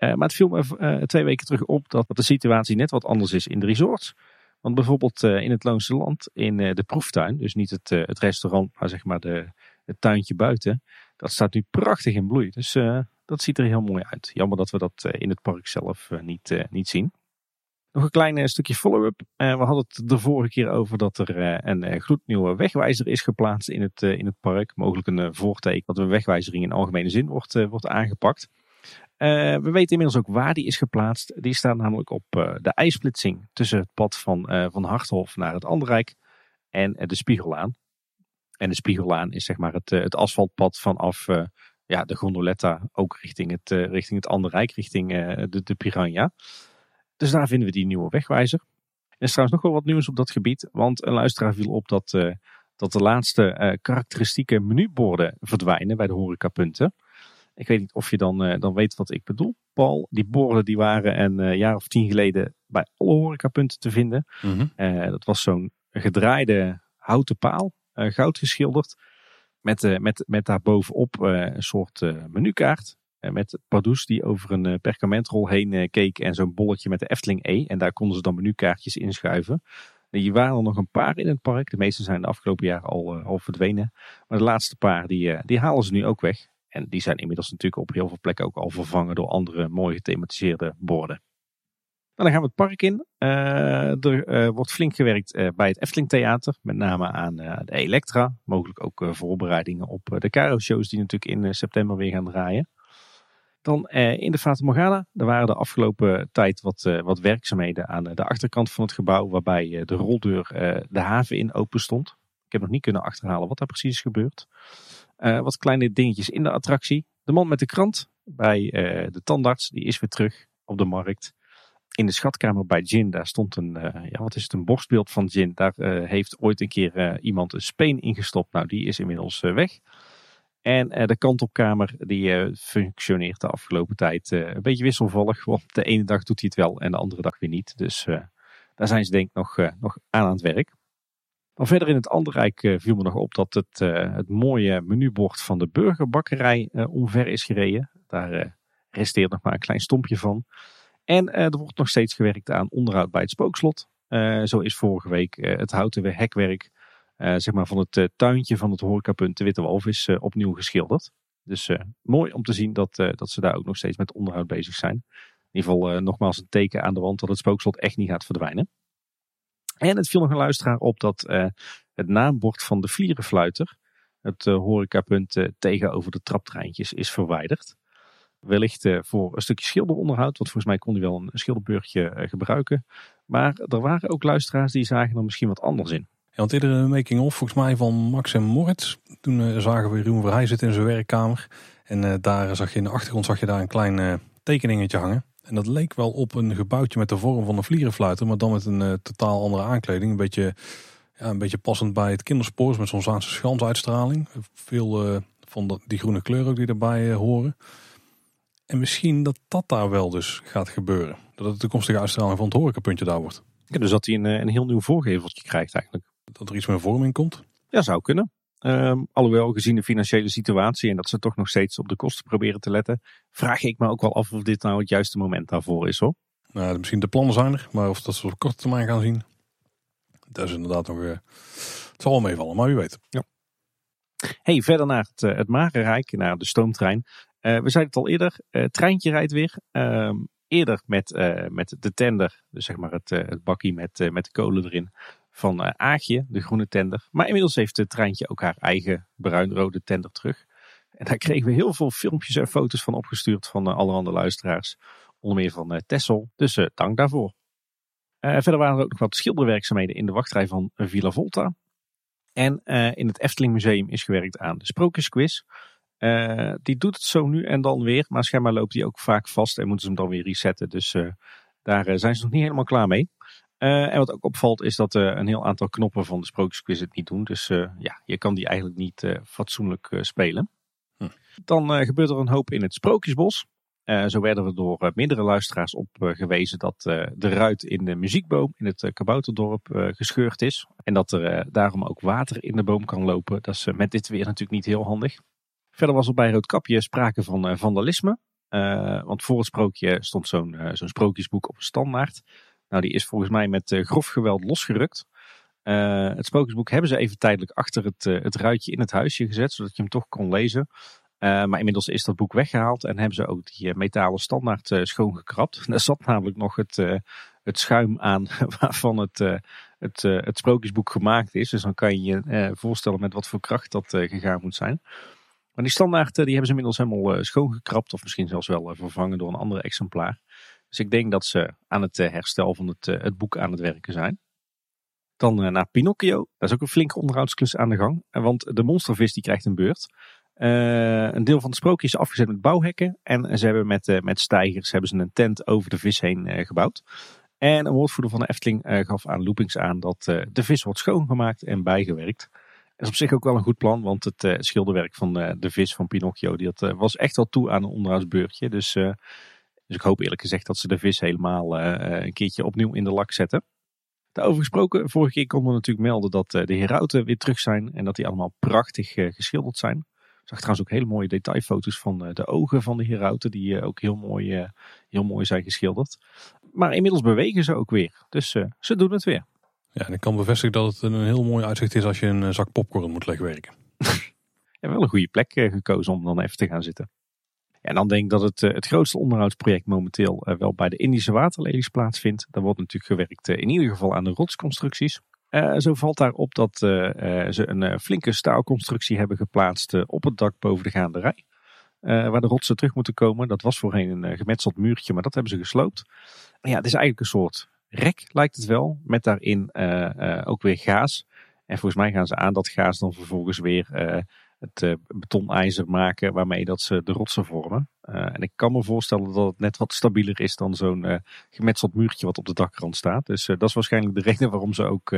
maar het viel me twee weken terug op dat de situatie net wat anders is in de resorts. Want bijvoorbeeld in het Loonse Land, in de proeftuin, dus niet het, het restaurant, maar zeg maar de, het tuintje buiten, dat staat nu prachtig in bloei. Dus dat ziet er heel mooi uit. Jammer dat we dat in het park zelf niet, niet zien. Nog een klein stukje follow-up. we hadden het de vorige keer over dat er een gloednieuwe wegwijzer is geplaatst in het, in het park. Mogelijk een voorteken dat een wegwijzering in algemene zin wordt, wordt aangepakt. Uh, we weten inmiddels ook waar die is geplaatst. Die staat namelijk op uh, de ijsplitsing tussen het pad van, uh, van Harthof naar het Anderrijk en de Spiegellaan. En de Spiegellaan is zeg maar het, het asfaltpad vanaf ja, de gondoletta ook richting het, richting het Anderrijk, richting de, de Piranha. Dus daar vinden we die nieuwe wegwijzer. Er is trouwens nog wel wat nieuws op dat gebied, want een luisteraar viel op dat, dat de laatste karakteristieke menuborden verdwijnen bij de horecapunten. Ik weet niet of je dan, uh, dan weet wat ik bedoel, Paul. Die borden die waren een jaar of tien geleden bij alle horecapunten te vinden. Mm dat was zo'n gedraaide houten paal, goud geschilderd. Met, met, met daarbovenop een soort menukaart. Met Pardoes die over een perkamentrol heen keek en zo'n bolletje met de Efteling E. En daar konden ze dan menukaartjes inschuiven. Die waren er nog een paar in het park. De meeste zijn de afgelopen jaren al, verdwenen. Maar de laatste paar die, die halen ze nu ook weg. En die zijn inmiddels natuurlijk op heel veel plekken ook al vervangen door andere mooi gethematiseerde borden. Nou, dan gaan we het park in. Er wordt flink gewerkt bij het Efteling Theater. Met name aan de Elektra. Mogelijk ook voorbereidingen op de Caro-shows die natuurlijk in september weer gaan draaien. Dan in de Fata Morgana. Er waren de afgelopen tijd wat, wat werkzaamheden aan de achterkant van het gebouw. Waarbij de roldeur de haven in open stond. Ik heb nog niet kunnen achterhalen wat daar precies is gebeurd. Wat kleine dingetjes in de attractie. De man met de krant bij de tandarts, die is weer terug op de markt. In de schatkamer bij Jin, daar stond een, ja, wat is het, een borstbeeld van Jin. Daar heeft ooit een keer iemand een speen ingestopt. Nou, die is inmiddels weg. En de kantopkamer, die functioneert de afgelopen tijd een beetje wisselvallig. Want de ene dag doet hij het wel en de andere dag weer niet. Dus daar zijn ze denk ik nog, nog aan aan het werk. Dan verder in het Anderrijk viel me nog op dat het, het mooie menubord van de burgerbakkerij omver is gereden. Daar resteert nog maar een klein stompje van. En er wordt nog steeds gewerkt aan onderhoud bij het spookslot. zo is vorige week het houten hekwerk zeg maar van het tuintje van het horecapunt de Witte Walvis opnieuw geschilderd. Dus mooi om te zien dat, dat ze daar ook nog steeds met onderhoud bezig zijn. In ieder geval nogmaals een teken aan de wand dat het spookslot echt niet gaat verdwijnen. En het viel nog een luisteraar op dat het naambord van de vlierenfluiter, het horecapunt tegenover de traptreintjes, is verwijderd. Wellicht voor een stukje schilderonderhoud, want volgens mij kon hij wel een schilderbeurtje gebruiken. Maar er waren ook luisteraars die zagen er misschien wat anders in. Want een making-of volgens mij van Max en Moritz. Toen zagen we Ruben Verheij zitten in zijn werkkamer. En daar zag je in de achtergrond zag je daar een klein tekeningetje hangen. En dat leek wel op een gebouwtje met de vorm van een vlierenfluiter, maar dan met een totaal andere aankleding. Een beetje, ja, een beetje passend bij het kinderspoor, met zo'n Zaanse schansuitstraling. Veel van die groene kleur ook die erbij horen. En misschien dat dat daar wel dus gaat gebeuren. Dat het de toekomstige uitstraling van het horecapuntje daar wordt. Ja, dus dat hij een, een heel nieuw voorgeveltje krijgt eigenlijk. Dat er iets meer vorm in komt? Ja, zou kunnen. Um, alhoewel, gezien de financiële situatie en dat ze toch nog steeds op de kosten proberen te letten, vraag ik me ook wel af of dit nou het juiste moment daarvoor is hoor. Nou, misschien de plannen zijn er, maar of dat ze op korte termijn gaan zien, dat is inderdaad nog. Uh, het zal wel meevallen, maar wie weet. Ja. Hey, verder naar het, uh, het Marenrijk, naar de stoomtrein. Uh, we zeiden het al eerder, het treintje rijdt weer. Um, eerder met, met de tender, dus zeg maar het, het bakkie met, met de kolen erin van uh, Aagje, de groene tender. Maar inmiddels heeft het treintje ook haar eigen bruin-rode tender terug. En daar kregen we heel veel filmpjes en foto's van opgestuurd van uh, allerhande luisteraars. Onder meer van Tessel. Dus dank daarvoor. verder waren er ook nog wat schilderwerkzaamheden in de wachtrij van Villa Volta. En in het Efteling Museum is gewerkt aan de Sprookjesquiz. die doet het zo nu en dan weer. Maar schijnbaar loopt die ook vaak vast en moeten ze hem dan weer resetten. Dus daar zijn ze nog niet helemaal klaar mee. Uh, en wat ook opvalt is dat uh, een heel aantal knoppen van de sprookjesquiz het niet doen. Dus uh, ja, je kan die eigenlijk niet fatsoenlijk spelen. Hm. Dan gebeurt er een hoop in het Sprookjesbos. zo werden we door meerdere luisteraars op gewezen dat de ruit in de muziekboom in het Kabouterdorp gescheurd is. En dat er daarom ook water in de boom kan lopen. Dat is met dit weer natuurlijk niet heel handig. Verder was er bij Roodkapje sprake van vandalisme. want voor het sprookje stond zo'n zo'n sprookjesboek op een standaard. Nou, die is volgens mij met uh, grof geweld losgerukt. Uh, het sprookjesboek hebben ze even tijdelijk achter het, uh, het ruitje in het huisje gezet, zodat je hem toch kon lezen. maar inmiddels is dat boek weggehaald en hebben ze ook die metalen standaard schoongekrapt. (laughs) Daar zat namelijk nog het, het schuim aan (laughs) waarvan het, het, het sprookjesboek gemaakt is. Dus dan kan je je voorstellen met wat voor kracht dat gegaan moet zijn. Maar die standaard die hebben ze inmiddels helemaal schoongekrapt of misschien zelfs wel vervangen door een ander exemplaar. Dus ik denk dat ze aan het eh, herstel van het, eh, het boek aan het werken zijn. Dan eh, naar Pinocchio. Daar is ook een flinke onderhoudsklus aan de gang. Want de monstervis die krijgt een beurt. een deel van het sprookje is afgezet met bouwhekken. En ze hebben met, met stijgers hebben ze een tent over de vis heen gebouwd. En een woordvoerder van de Efteling gaf aan Loopings aan dat de vis wordt schoongemaakt en bijgewerkt. Dat is op zich ook wel een goed plan, want het schilderwerk van de vis van Pinocchio die dat, was echt wel toe aan een onderhoudsbeurtje. Dus dus ik hoop eerlijk gezegd dat ze de vis helemaal eh, eh, een keertje opnieuw in de lak zetten. Daarover gesproken, vorige keer konden we natuurlijk melden dat eh, de herauten weer terug zijn en dat die allemaal prachtig geschilderd zijn. Ik zag trouwens ook hele mooie detailfoto's van de ogen van de herauten, die ook heel mooi, heel mooi zijn geschilderd. Maar inmiddels bewegen ze ook weer, dus ze doen het weer. Ja, en ik kan bevestigen dat het een heel mooi uitzicht is als je een zak popcorn moet leggen werken. (laughs) en wel een goede plek gekozen om dan even te gaan zitten. En dan denk ik dat het, eh, het grootste onderhoudsproject momenteel eh, wel bij de Indische waterlelies plaatsvindt. Daar wordt natuurlijk gewerkt eh, in ieder geval aan de rotsconstructies. zo valt daarop dat ze een flinke staalconstructie hebben geplaatst op het dak boven de gaanderij. waar de rotsen terug moeten komen. Dat was voorheen een gemetseld muurtje, maar dat hebben ze gesloopt. Ja, het is eigenlijk een soort rek, lijkt het wel. Met daarin ook weer gaas. En volgens mij gaan ze aan dat gaas dan vervolgens weer het uh, betonijzer maken waarmee dat ze de rotsen vormen. Uh, en ik kan me voorstellen dat het net wat stabieler is dan zo'n uh, gemetseld muurtje wat op de dakrand staat. Dus dat is waarschijnlijk de (laughs) reden waarom ze ook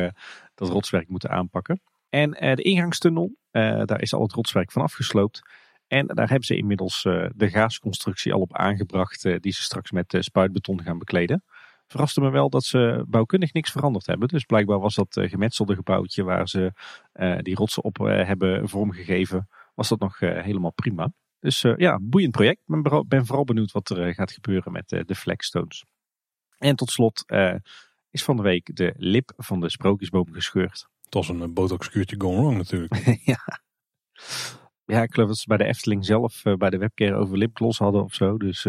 dat rotswerk moeten aanpakken. En de ingangstunnel, daar is al het rotswerk van afgesloopt. En daar hebben ze inmiddels de gaasconstructie al op aangebracht die ze straks met spuitbeton gaan bekleden verraste me wel dat ze bouwkundig niks veranderd hebben. Dus blijkbaar was dat uh, gemetselde gebouwtje waar ze uh, die rotsen op uh, hebben vormgegeven, was dat nog helemaal prima. Dus ja, boeiend project. Ik ben, ben, vooral benieuwd wat er gaat gebeuren met de Flagstones. En tot slot is van de week de lip van de sprookjesboom gescheurd. Het was een botox-kuurtje gone wrong natuurlijk. (laughs) ja. ja, ik geloof dat ze bij de Efteling zelf bij de webcare over lipgloss hadden of zo. Dus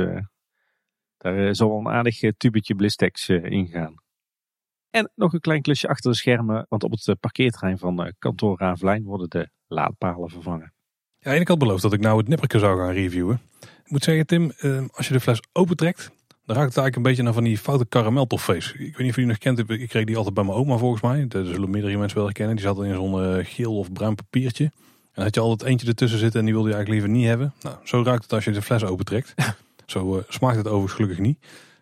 daar eh, zal een aardig eh, tubetje blistex eh, ingaan. En nog een klein klusje achter de schermen, want op het parkeerterrein van kantoor Ravelijn worden de laadpalen vervangen. Ja, en ik had beloofd dat ik nou het nipperke zou gaan reviewen. Ik moet zeggen, Tim, als je de fles opentrekt, dan ruikt het eigenlijk een beetje naar van die foute karameltoffees. Ik weet niet of je die nog kent, ik kreeg die altijd bij mijn oma volgens mij. Dat zullen meerdere mensen wel herkennen. Die zat in zo'n geel of bruin papiertje. En had je altijd eentje ertussen zitten en die wilde je eigenlijk liever niet hebben. Nou, zo ruikt het als je de fles opentrekt. Zo uh, smaakt het overigens gelukkig niet.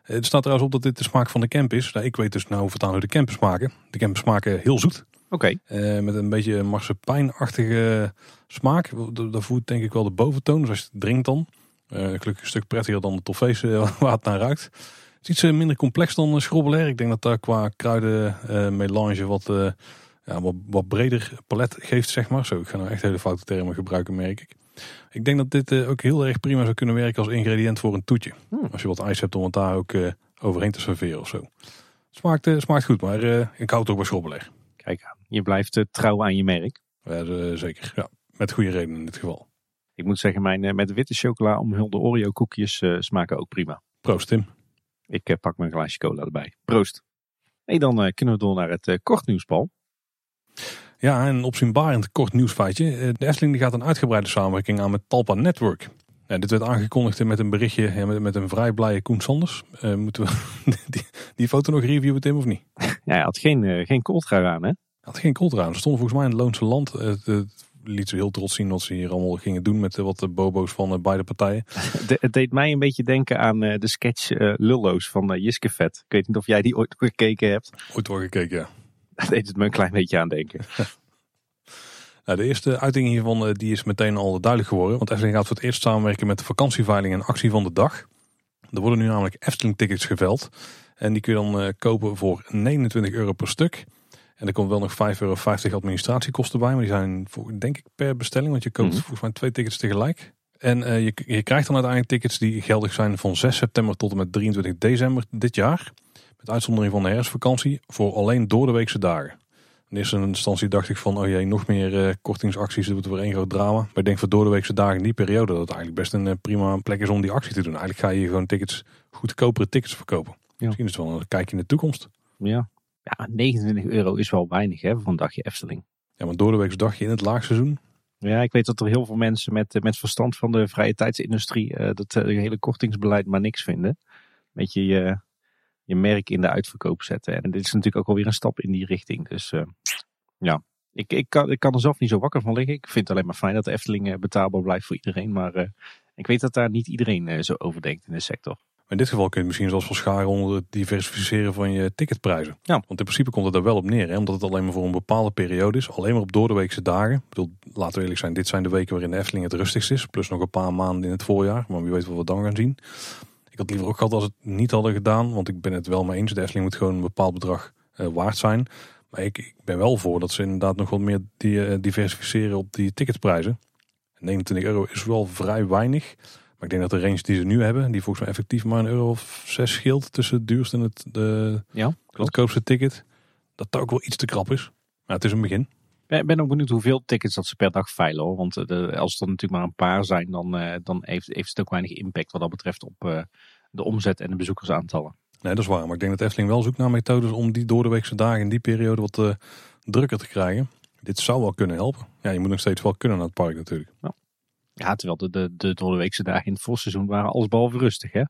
Uh, er staat trouwens op dat dit de smaak van de camp is. Nou, ik weet dus nou vertaan hoe de camp smaken. De camp smaken heel zoet. Oké. Okay. Uh, met een beetje marsepeinachtige smaak. Dat voert denk ik wel de boventoon. Dus als je het drinkt dan. gelukkig een stuk prettiger dan de toffees (laughs) waar het naar ruikt. Het is iets minder complex dan schrobbelair. Ik denk dat daar qua kruidenmelange wat, ja, wat, wat breder palet geeft, zeg maar. Zo, ik ga nou echt hele foute termen gebruiken, merk ik. Ik denk dat dit uh, ook heel erg prima zou kunnen werken als ingrediënt voor een toetje. Hmm. Als je wat ijs hebt om het daar ook uh, overheen te serveren of zo. Smaakt, uh, smaakt goed, maar ik hou het ook bij schrobbelig. Kijk aan, je blijft trouw aan je merk. Ja, zeker, ja. Met goede reden in dit geval. Ik moet zeggen, mijn met witte chocola omhulde Oreo koekjes smaken ook prima. Proost Tim. Ik pak mijn glaasje cola erbij. Proost. En dan kunnen we door naar het kort nieuwsbal. Ja, een opzienbarend kort nieuwsfeitje. Eh, de Efteling gaat een uitgebreide samenwerking aan met Talpa Network. Ja, dit werd aangekondigd met een berichtje ja, met, met een vrij blije Koen Sanders. Uh, moeten we (laughs) die, die, foto nog reviewen, Tim, of niet? Ja, hij had geen, uh, geen coltrui aan, hè? Hij had geen coltrui aan. Ze stonden volgens mij in het Loonse Land. Het, het liet ze heel trots zien wat ze hier allemaal gingen doen met wat de bobo's van beide partijen. (laughs) De, het deed mij een beetje denken aan de sketch Lullo's van Jiske Vet. Ik weet niet of jij die ooit gekeken hebt. Ooit wel gekeken, ja. (laughs) Daar deed het me een klein beetje aan denken. (laughs) Nou, de eerste uiting hiervan eh, die is meteen al duidelijk geworden. Want Efteling gaat voor het eerst samenwerken met de vakantieveiling en actie van de dag. Er worden nu namelijk Efteling tickets geveld. En die kun je dan uh, kopen voor 29 euro per stuk. En er komt wel nog 5,50 euro administratiekosten bij. Maar die zijn voor, denk ik per bestelling. Want je koopt mm volgens mij twee tickets tegelijk. En uh, je, je krijgt dan uiteindelijk tickets die geldig zijn van 6 september tot en met 23 december dit jaar. Met uitzondering van de herfstvakantie voor alleen door de weekse dagen. In eerste instantie dacht ik van, oh jee, nog meer uh, kortingsacties, dat wordt weer één groot drama. Maar ik denk voor door de weekse dagen in die periode dat het eigenlijk best een uh, prima plek is om die actie te doen. Eigenlijk ga je gewoon tickets, goedkopere tickets verkopen. Ja. Misschien is het wel een kijkje in de toekomst. Ja. ja, 29 euro is wel weinig hè, voor een dagje Efteling. Ja, maar door de weekse dagje in het laagseizoen. Ja, ik weet dat er heel veel mensen met, met verstand van de vrije tijdsindustrie uh, dat hele kortingsbeleid maar niks vinden. Weet je, je merk in de uitverkoop zetten. En dit is natuurlijk ook alweer een stap in die richting. Dus uh, ja, ik, ik, kan, ik kan er zelf niet zo wakker van liggen. Ik vind het alleen maar fijn dat de Efteling eh, betaalbaar blijft voor iedereen. Maar uh, ik weet dat daar niet iedereen uh, zo over denkt in de sector. In dit geval kun je misschien zoals van scharen onder het diversificeren van je ticketprijzen. Ja. Want in principe komt het er wel op neer. Hè? Omdat het alleen maar voor een bepaalde periode is. Alleen maar op doordeweekse dagen. Ik bedoel, laten we eerlijk zijn, dit zijn de weken waarin de Efteling het rustigst is. Plus nog een paar maanden in het voorjaar. Maar wie weet wat we dan gaan zien. Had liever ook gehad als het niet hadden gedaan. Want ik ben het wel mee eens. De Efteling moet gewoon een bepaald bedrag uh, waard zijn. Maar ik, ik, ben wel voor dat ze inderdaad nog wat meer die, uh, diversificeren op die ticketprijzen. 29 euro is wel vrij weinig. Maar ik denk dat de range die ze nu hebben, die volgens mij effectief maar een euro of zes scheelt tussen het duurste en het de ja, goedkoopste ticket. Dat dat ook wel iets te krap is. Maar het is een begin. Ik ben ook benieuwd hoeveel tickets dat ze per dag veilen hoor. Want eh, de, als het er natuurlijk maar een paar zijn, dan, uh, dan heeft, heeft het ook weinig impact wat dat betreft op uh, de omzet en de bezoekersaantallen. Nee, dat is waar. Maar ik denk dat Efteling wel zoekt naar methodes om die door de weekse dagen in die periode wat uh, drukker te krijgen. Dit zou wel kunnen helpen. Ja, je moet nog steeds wel kunnen naar het park natuurlijk. Ja, ja terwijl de, de, de door de weekse dagen in het voorseizoen waren alles behalve rustig hè.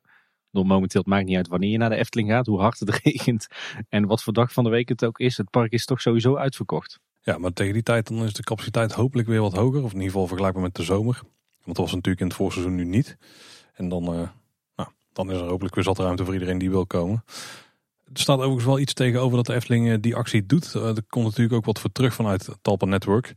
Door momenteel, het maakt niet uit wanneer je naar de Efteling gaat, hoe hard het (laughs) regent en wat voor dag van de week het ook is. Het park is toch sowieso uitverkocht. Ja, maar tegen die tijd dan is de capaciteit hopelijk weer wat hoger. Of in ieder geval vergelijkbaar met de zomer. Want dat was natuurlijk in het voorseizoen nu niet. En dan, uh, nou, dan is er hopelijk weer zat ruimte voor iedereen die wil komen. Er staat overigens wel iets tegenover dat de Efteling eh, die actie doet. Uh, er komt natuurlijk ook wat voor terug vanuit Talpa Network.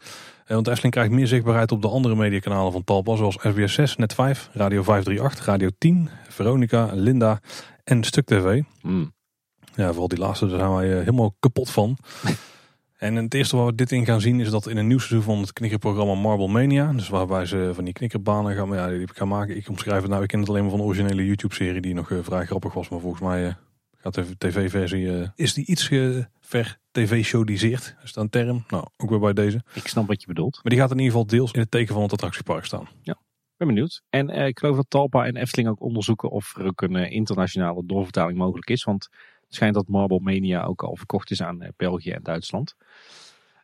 want de Efteling krijgt meer zichtbaarheid op de andere mediakanalen van Talpa. Zoals SBS 6, Net 5, Radio 538, Radio 10, Veronica, Linda en Stuk TV. Mm. Ja, vooral die laatste, daar zijn wij helemaal kapot van. (laughs) En het eerste waar we dit in gaan zien is dat in een nieuw seizoen van het knikkerprogramma Marble Mania. Dus waarbij ze van die knikkerbanen gaan, ja, die gaan maken. Ik omschrijf het nou, ik ken het alleen maar van de originele YouTube serie die nog uh, vrij grappig was. Maar volgens mij uh, gaat de tv-versie, uh, is die iets ver tv-showdiseerd. Is dat een term? Nou, ook weer bij deze. Ik snap wat je bedoelt. Maar die gaat in ieder geval deels in het teken van het attractiepark staan. Ja. Ben benieuwd. En ik geloof dat Talpa en Efteling ook onderzoeken of er ook een internationale doorvertaling mogelijk is. Want het schijnt dat Marble Mania ook al verkocht is aan België en Duitsland.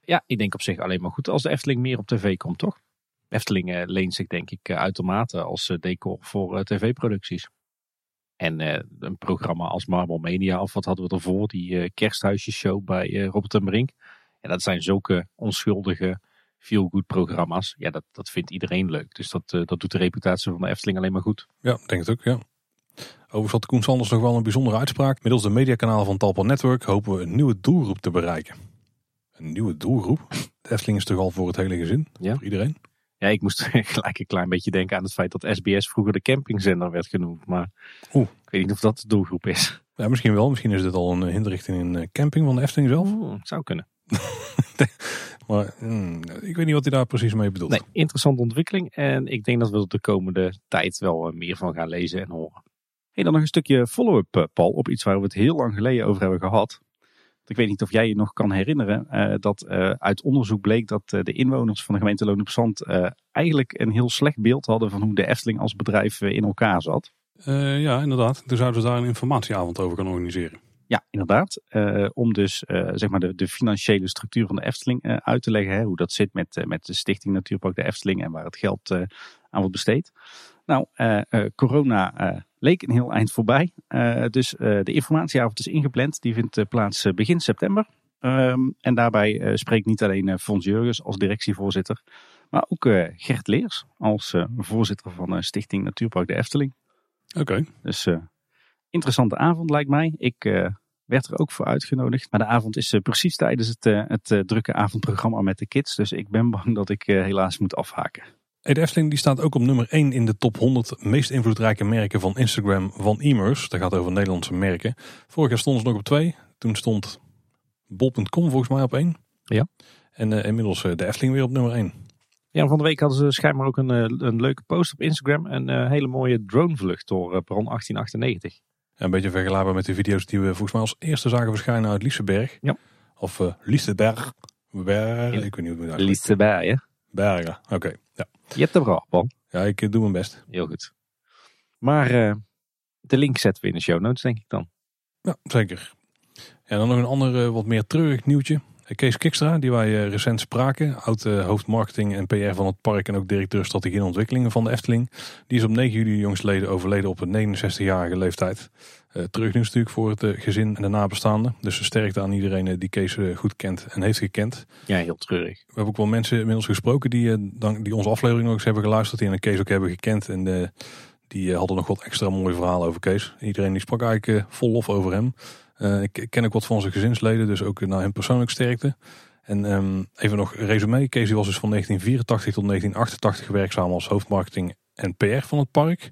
Ja, ik denk op zich alleen maar goed als de Efteling meer op tv komt, toch? Efteling uh, leent zich denk ik uh, uitermate als decor voor tv-producties. En een programma als Marble Mania, of wat hadden we ervoor, die kersthuisjeshow bij Robert en Brink. Ja, dat zijn zulke onschuldige, feel-good programma's. Ja, dat, dat vindt iedereen leuk. Dus dat, dat doet de reputatie van de Efteling alleen maar goed. Ja, denk het ook, ja. Overigens had Koen Sanders nog wel een bijzondere uitspraak. Middels de mediakanalen van Talpa Network hopen we een nieuwe doelgroep te bereiken een nieuwe doelgroep. De Efteling is toch al voor het hele gezin, ja. voor iedereen. Ja, ik moest (laughs) gelijk een klein beetje denken aan het feit dat SBS vroeger de campingzender werd genoemd. Maar Oeh. ik weet niet of dat de doelgroep is. Ja, misschien wel. Misschien is dit al een hindrichting in eh, camping van de Efteling zelf. Oeh, zou kunnen. (laughs) maar hmm, ik weet niet wat hij daar precies mee bedoelt. Nee, interessante ontwikkeling. En ik denk dat we er de komende tijd wel eh, meer van gaan lezen en horen. Dan nog een stukje follow-up, eh, Paul, op iets waar we het heel lang geleden over hebben gehad. Ik weet niet of jij je nog kan herinneren uh, dat uh, uit onderzoek bleek dat uh, de inwoners van de gemeente Loon op Zand eigenlijk een heel slecht beeld hadden van hoe de Efteling als bedrijf in elkaar zat. ja, inderdaad. Toen zouden ze daar een informatieavond over gaan organiseren. Ja, inderdaad. om dus zeg maar de, de, financiële structuur van de Efteling uit te leggen. Hè, hoe dat zit met, met de Stichting Natuurpark de Efteling en waar het geld avond besteed. Nou, corona leek een heel eind voorbij. dus de informatieavond is ingepland. Die vindt plaats begin september. Ehm, en daarbij spreekt niet alleen Fons Jurgens als directievoorzitter, maar ook Gert Leers als voorzitter van Stichting Natuurpark de Efteling. Oké. Dus interessante avond lijkt mij. Ik werd er ook voor uitgenodigd. Maar de avond is precies tijdens het, het drukke avondprogramma met de kids. Dus ik ben bang dat ik helaas moet afhaken. De Efteling die staat ook op nummer 1 in de top 100 meest invloedrijke merken van Instagram van e-mails. Dat gaat over Nederlandse merken. Vorig jaar stonden ze nog op 2. Toen stond bol.com volgens mij op 1. Ja. En inmiddels de Efteling weer op nummer 1. Ja, van de week hadden ze schijnbaar ook een, een leuke post op Instagram. Een hele mooie dronevlucht door Bron 1898. Een beetje vergelijkbaar met de video's die we volgens mij als eerste zagen verschijnen uit Liseberg. Ja. Of uh, Liseberg. Berg, ik weet niet hoe het moet Liseberg, ja. Bergen, oké. Okay. Ja. Je hebt er wel, Paul. Ja, ik eh, doe mijn best. Heel goed. Maar uh, de link zetten we in de show notes, denk ik dan. Ja, zeker. En dan nog een ander wat meer treurig nieuwtje. Kees Kikstra, die wij recent spraken, oud hoofd marketing en PR van het park en ook directeur strategie en ontwikkelingen van de Efteling. Die is op 9 juli jongstleden overleden op een 69-jarige leeftijd. Uh, terug natuurlijk voor het gezin en de nabestaanden. Dus sterkte aan iedereen die Kees goed kent en heeft gekend. Ja, heel treurig. We hebben ook wel mensen inmiddels gesproken die, die onze aflevering nog eens hebben geluisterd. Die en Kees ook hebben gekend. En die hadden nog wat extra mooie verhalen over Kees. Iedereen die sprak eigenlijk vol lof over hem. Uh, ik ken ook wat van zijn gezinsleden, dus ook naar hem persoonlijk sterkte. En um, even nog resume. Kees was dus van 1984 tot 1988 werkzaam als hoofdmarketing en PR van het park.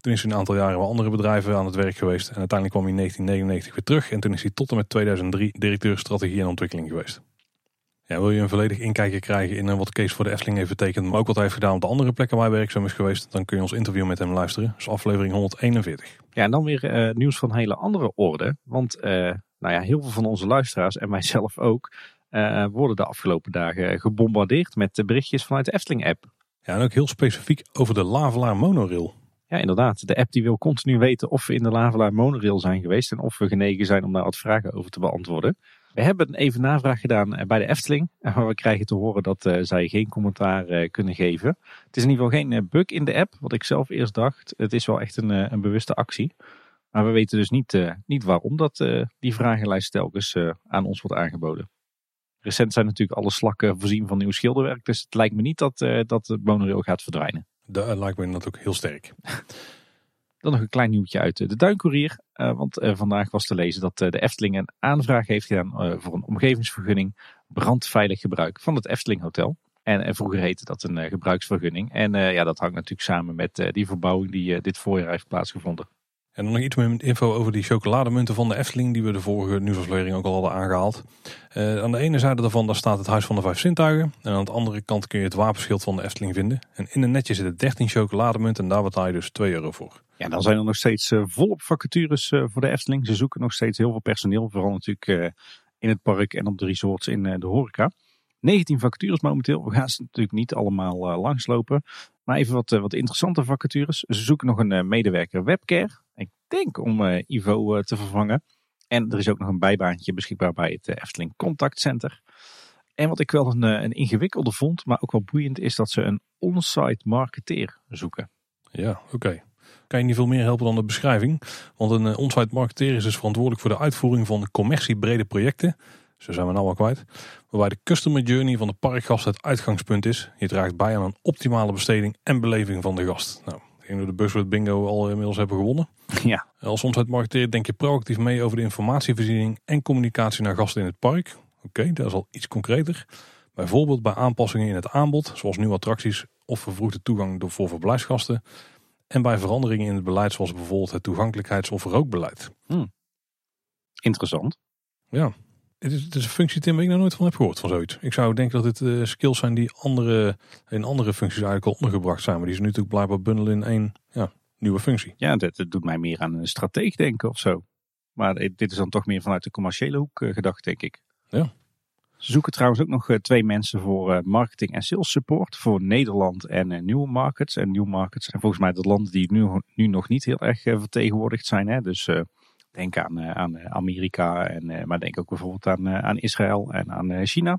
Toen is hij een aantal jaren bij andere bedrijven aan het werk geweest. En uiteindelijk kwam hij in 1999 weer terug. En toen is hij tot en met 2003 directeur strategie en ontwikkeling geweest. Ja, wil je een volledig inkijkje krijgen in wat Kees voor de Efteling heeft betekend, maar ook wat hij heeft gedaan op de andere plekken waar hij werkzaam is geweest, dan kun je ons interview met hem luisteren. Dat is aflevering 141. Ja, en dan weer uh, nieuws van hele andere orde. Want uh, nou ja, heel veel van onze luisteraars en (laughs) mijzelf ook, uh, worden de afgelopen dagen gebombardeerd met berichtjes vanuit de Efteling-app. Ja, en ook heel specifiek over de Lavelaar monorail. Ja, inderdaad. De app die wil continu weten of we in de Lavelaar monorail zijn geweest en of we genegen zijn om daar wat vragen over te beantwoorden. We hebben even navraag gedaan eh, bij de Efteling. (laughs) Maar we krijgen te horen dat uh, zij geen commentaar uh, kunnen geven. Het is in ieder geval geen bug in de app, wat ik zelf eerst dacht. Het is wel echt een, een bewuste actie. Maar we weten dus niet, niet waarom dat die vragenlijst telkens aan ons wordt aangeboden. Recent zijn natuurlijk alle slakken voorzien van nieuw schilderwerk. Dus het lijkt me niet dat, dat de monorail gaat verdwijnen. Dat lijkt me natuurlijk heel sterk. Dan nog een klein nieuwtje uit de Duinkoerier. Uh, want uh, vandaag was te lezen dat de Efteling een aanvraag heeft gedaan voor een omgevingsvergunning brandveilig gebruik van het Efteling Hotel. En vroeger heette dat een gebruiksvergunning. En ja, dat hangt natuurlijk samen met die verbouwing die dit voorjaar heeft plaatsgevonden. En dan nog iets meer info over die chocolademunten van de Efteling, die we de vorige nieuwsaflevering ook al hadden aangehaald. Aan de ene zijde daarvan daar staat het Huis van de Vijf Zintuigen. En aan de andere kant kun je het wapenschild van de Efteling vinden. En in een netje zitten 13 chocolademunten en daar betaal je dus 2 euro voor. Ja, dan zijn er nog steeds uh, volop vacatures uh, voor de Efteling. Ze zoeken nog steeds heel veel personeel, vooral natuurlijk in het park en op de resorts in de horeca. 19 vacatures momenteel. We gaan ze natuurlijk niet allemaal langslopen. Maar even wat, wat interessante vacatures. Ze zoeken nog een medewerker webcare. Ik denk om Ivo te vervangen. En er is ook nog een bijbaantje beschikbaar bij het Efteling Contact Center. En wat ik wel een, een ingewikkelde vond, maar ook wel boeiend, is dat ze een on-site marketeer zoeken. Ja, oké. Kan je niet veel meer helpen dan de beschrijving? Want een on-site marketeer is dus verantwoordelijk voor de uitvoering van commerciebrede projecten. Zo zijn we nou al kwijt. Waarbij de customer journey van de parkgast het uitgangspunt is. Je draagt bij aan een optimale besteding en beleving van de gast. Nou, denk dat de buzzword bingo al inmiddels hebben gewonnen. (laughs) Ja. Als marketeer denk je proactief mee over de informatievoorziening en communicatie naar gasten in het park. Oké, dat is al iets concreter. Bijvoorbeeld bij aanpassingen in het aanbod, zoals nieuwe attracties of vervroegde toegang voor verblijfsgasten. En bij veranderingen in het beleid, zoals bijvoorbeeld het toegankelijkheids- of rookbeleid. Hmm. Interessant. Ja, het is, het is, een functie, Tim, waar ik nog nooit van heb gehoord van zoiets. Ik zou denken dat dit uh, skills zijn die andere, in andere functies eigenlijk al ondergebracht zijn. Maar die ze nu natuurlijk blijkbaar bundelen in één ja, nieuwe functie. Ja, dat, doet mij meer aan een strateeg denken of zo. Maar dit is dan toch meer vanuit de commerciële hoek uh, gedacht, denk ik. Ja. Zoeken trouwens ook nog uh, twee mensen voor marketing en sales support. Voor Nederland en nieuwe markets. En nieuwe markets zijn volgens mij de landen die nu, nu nog niet heel erg vertegenwoordigd zijn. Hè? Dus Denk aan, eh, aan eh, Amerika, en, eh, maar denk ook bijvoorbeeld aan, aan Israël en aan China.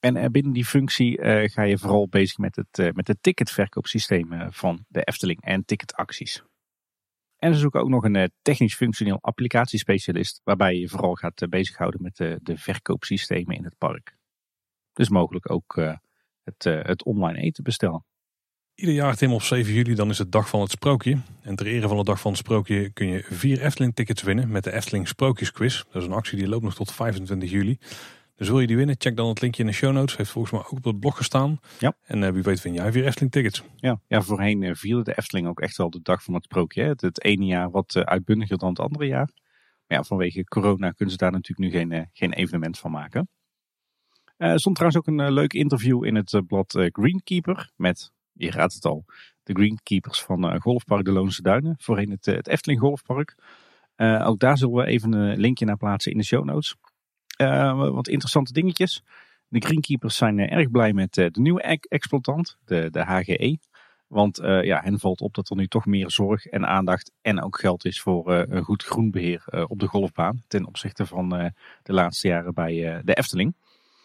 En binnen die functie ga je vooral bezig met het, met het ticketverkoopsysteem van de Efteling en ticketacties. En ze zoeken ook nog een technisch functioneel applicatiespecialist, waarbij je vooral gaat bezighouden met de, de verkoopsystemen in het park. Dus mogelijk ook het, het online eten bestellen. Ieder jaar Tim op 7 juli dan is het dag van het sprookje. En ter ere van de dag van het sprookje kun je vier Efteling tickets winnen met de Efteling Sprookjesquiz. Dat is een actie die loopt nog tot 25 juli. Dus wil je die winnen, check dan het linkje in de show notes. Heeft volgens mij ook op het blog gestaan. Ja. En uh, wie weet vind jij vier Efteling tickets. Ja, ja voorheen uh, vierde de Efteling ook echt wel de dag van het sprookje. Het, het, ene jaar wat uh, uitbundiger dan het andere jaar. Maar ja, vanwege corona kunnen ze daar natuurlijk nu geen, geen evenement van maken. Er stond trouwens ook een leuk interview in het blad Greenkeeper met je raadt het al, de greenkeepers van Golfpark de Loonse Duinen. Voorheen het, eh, het Efteling Golfpark. Ook daar zullen we even een linkje naar plaatsen in de show notes. Wat interessante dingetjes. De greenkeepers zijn erg blij met de nieuwe exploitant, de, de HGE. Want ja, hen valt op dat er nu toch meer zorg en aandacht en ook geld is voor een goed groenbeheer op de golfbaan. Ten opzichte van de laatste jaren bij de Efteling.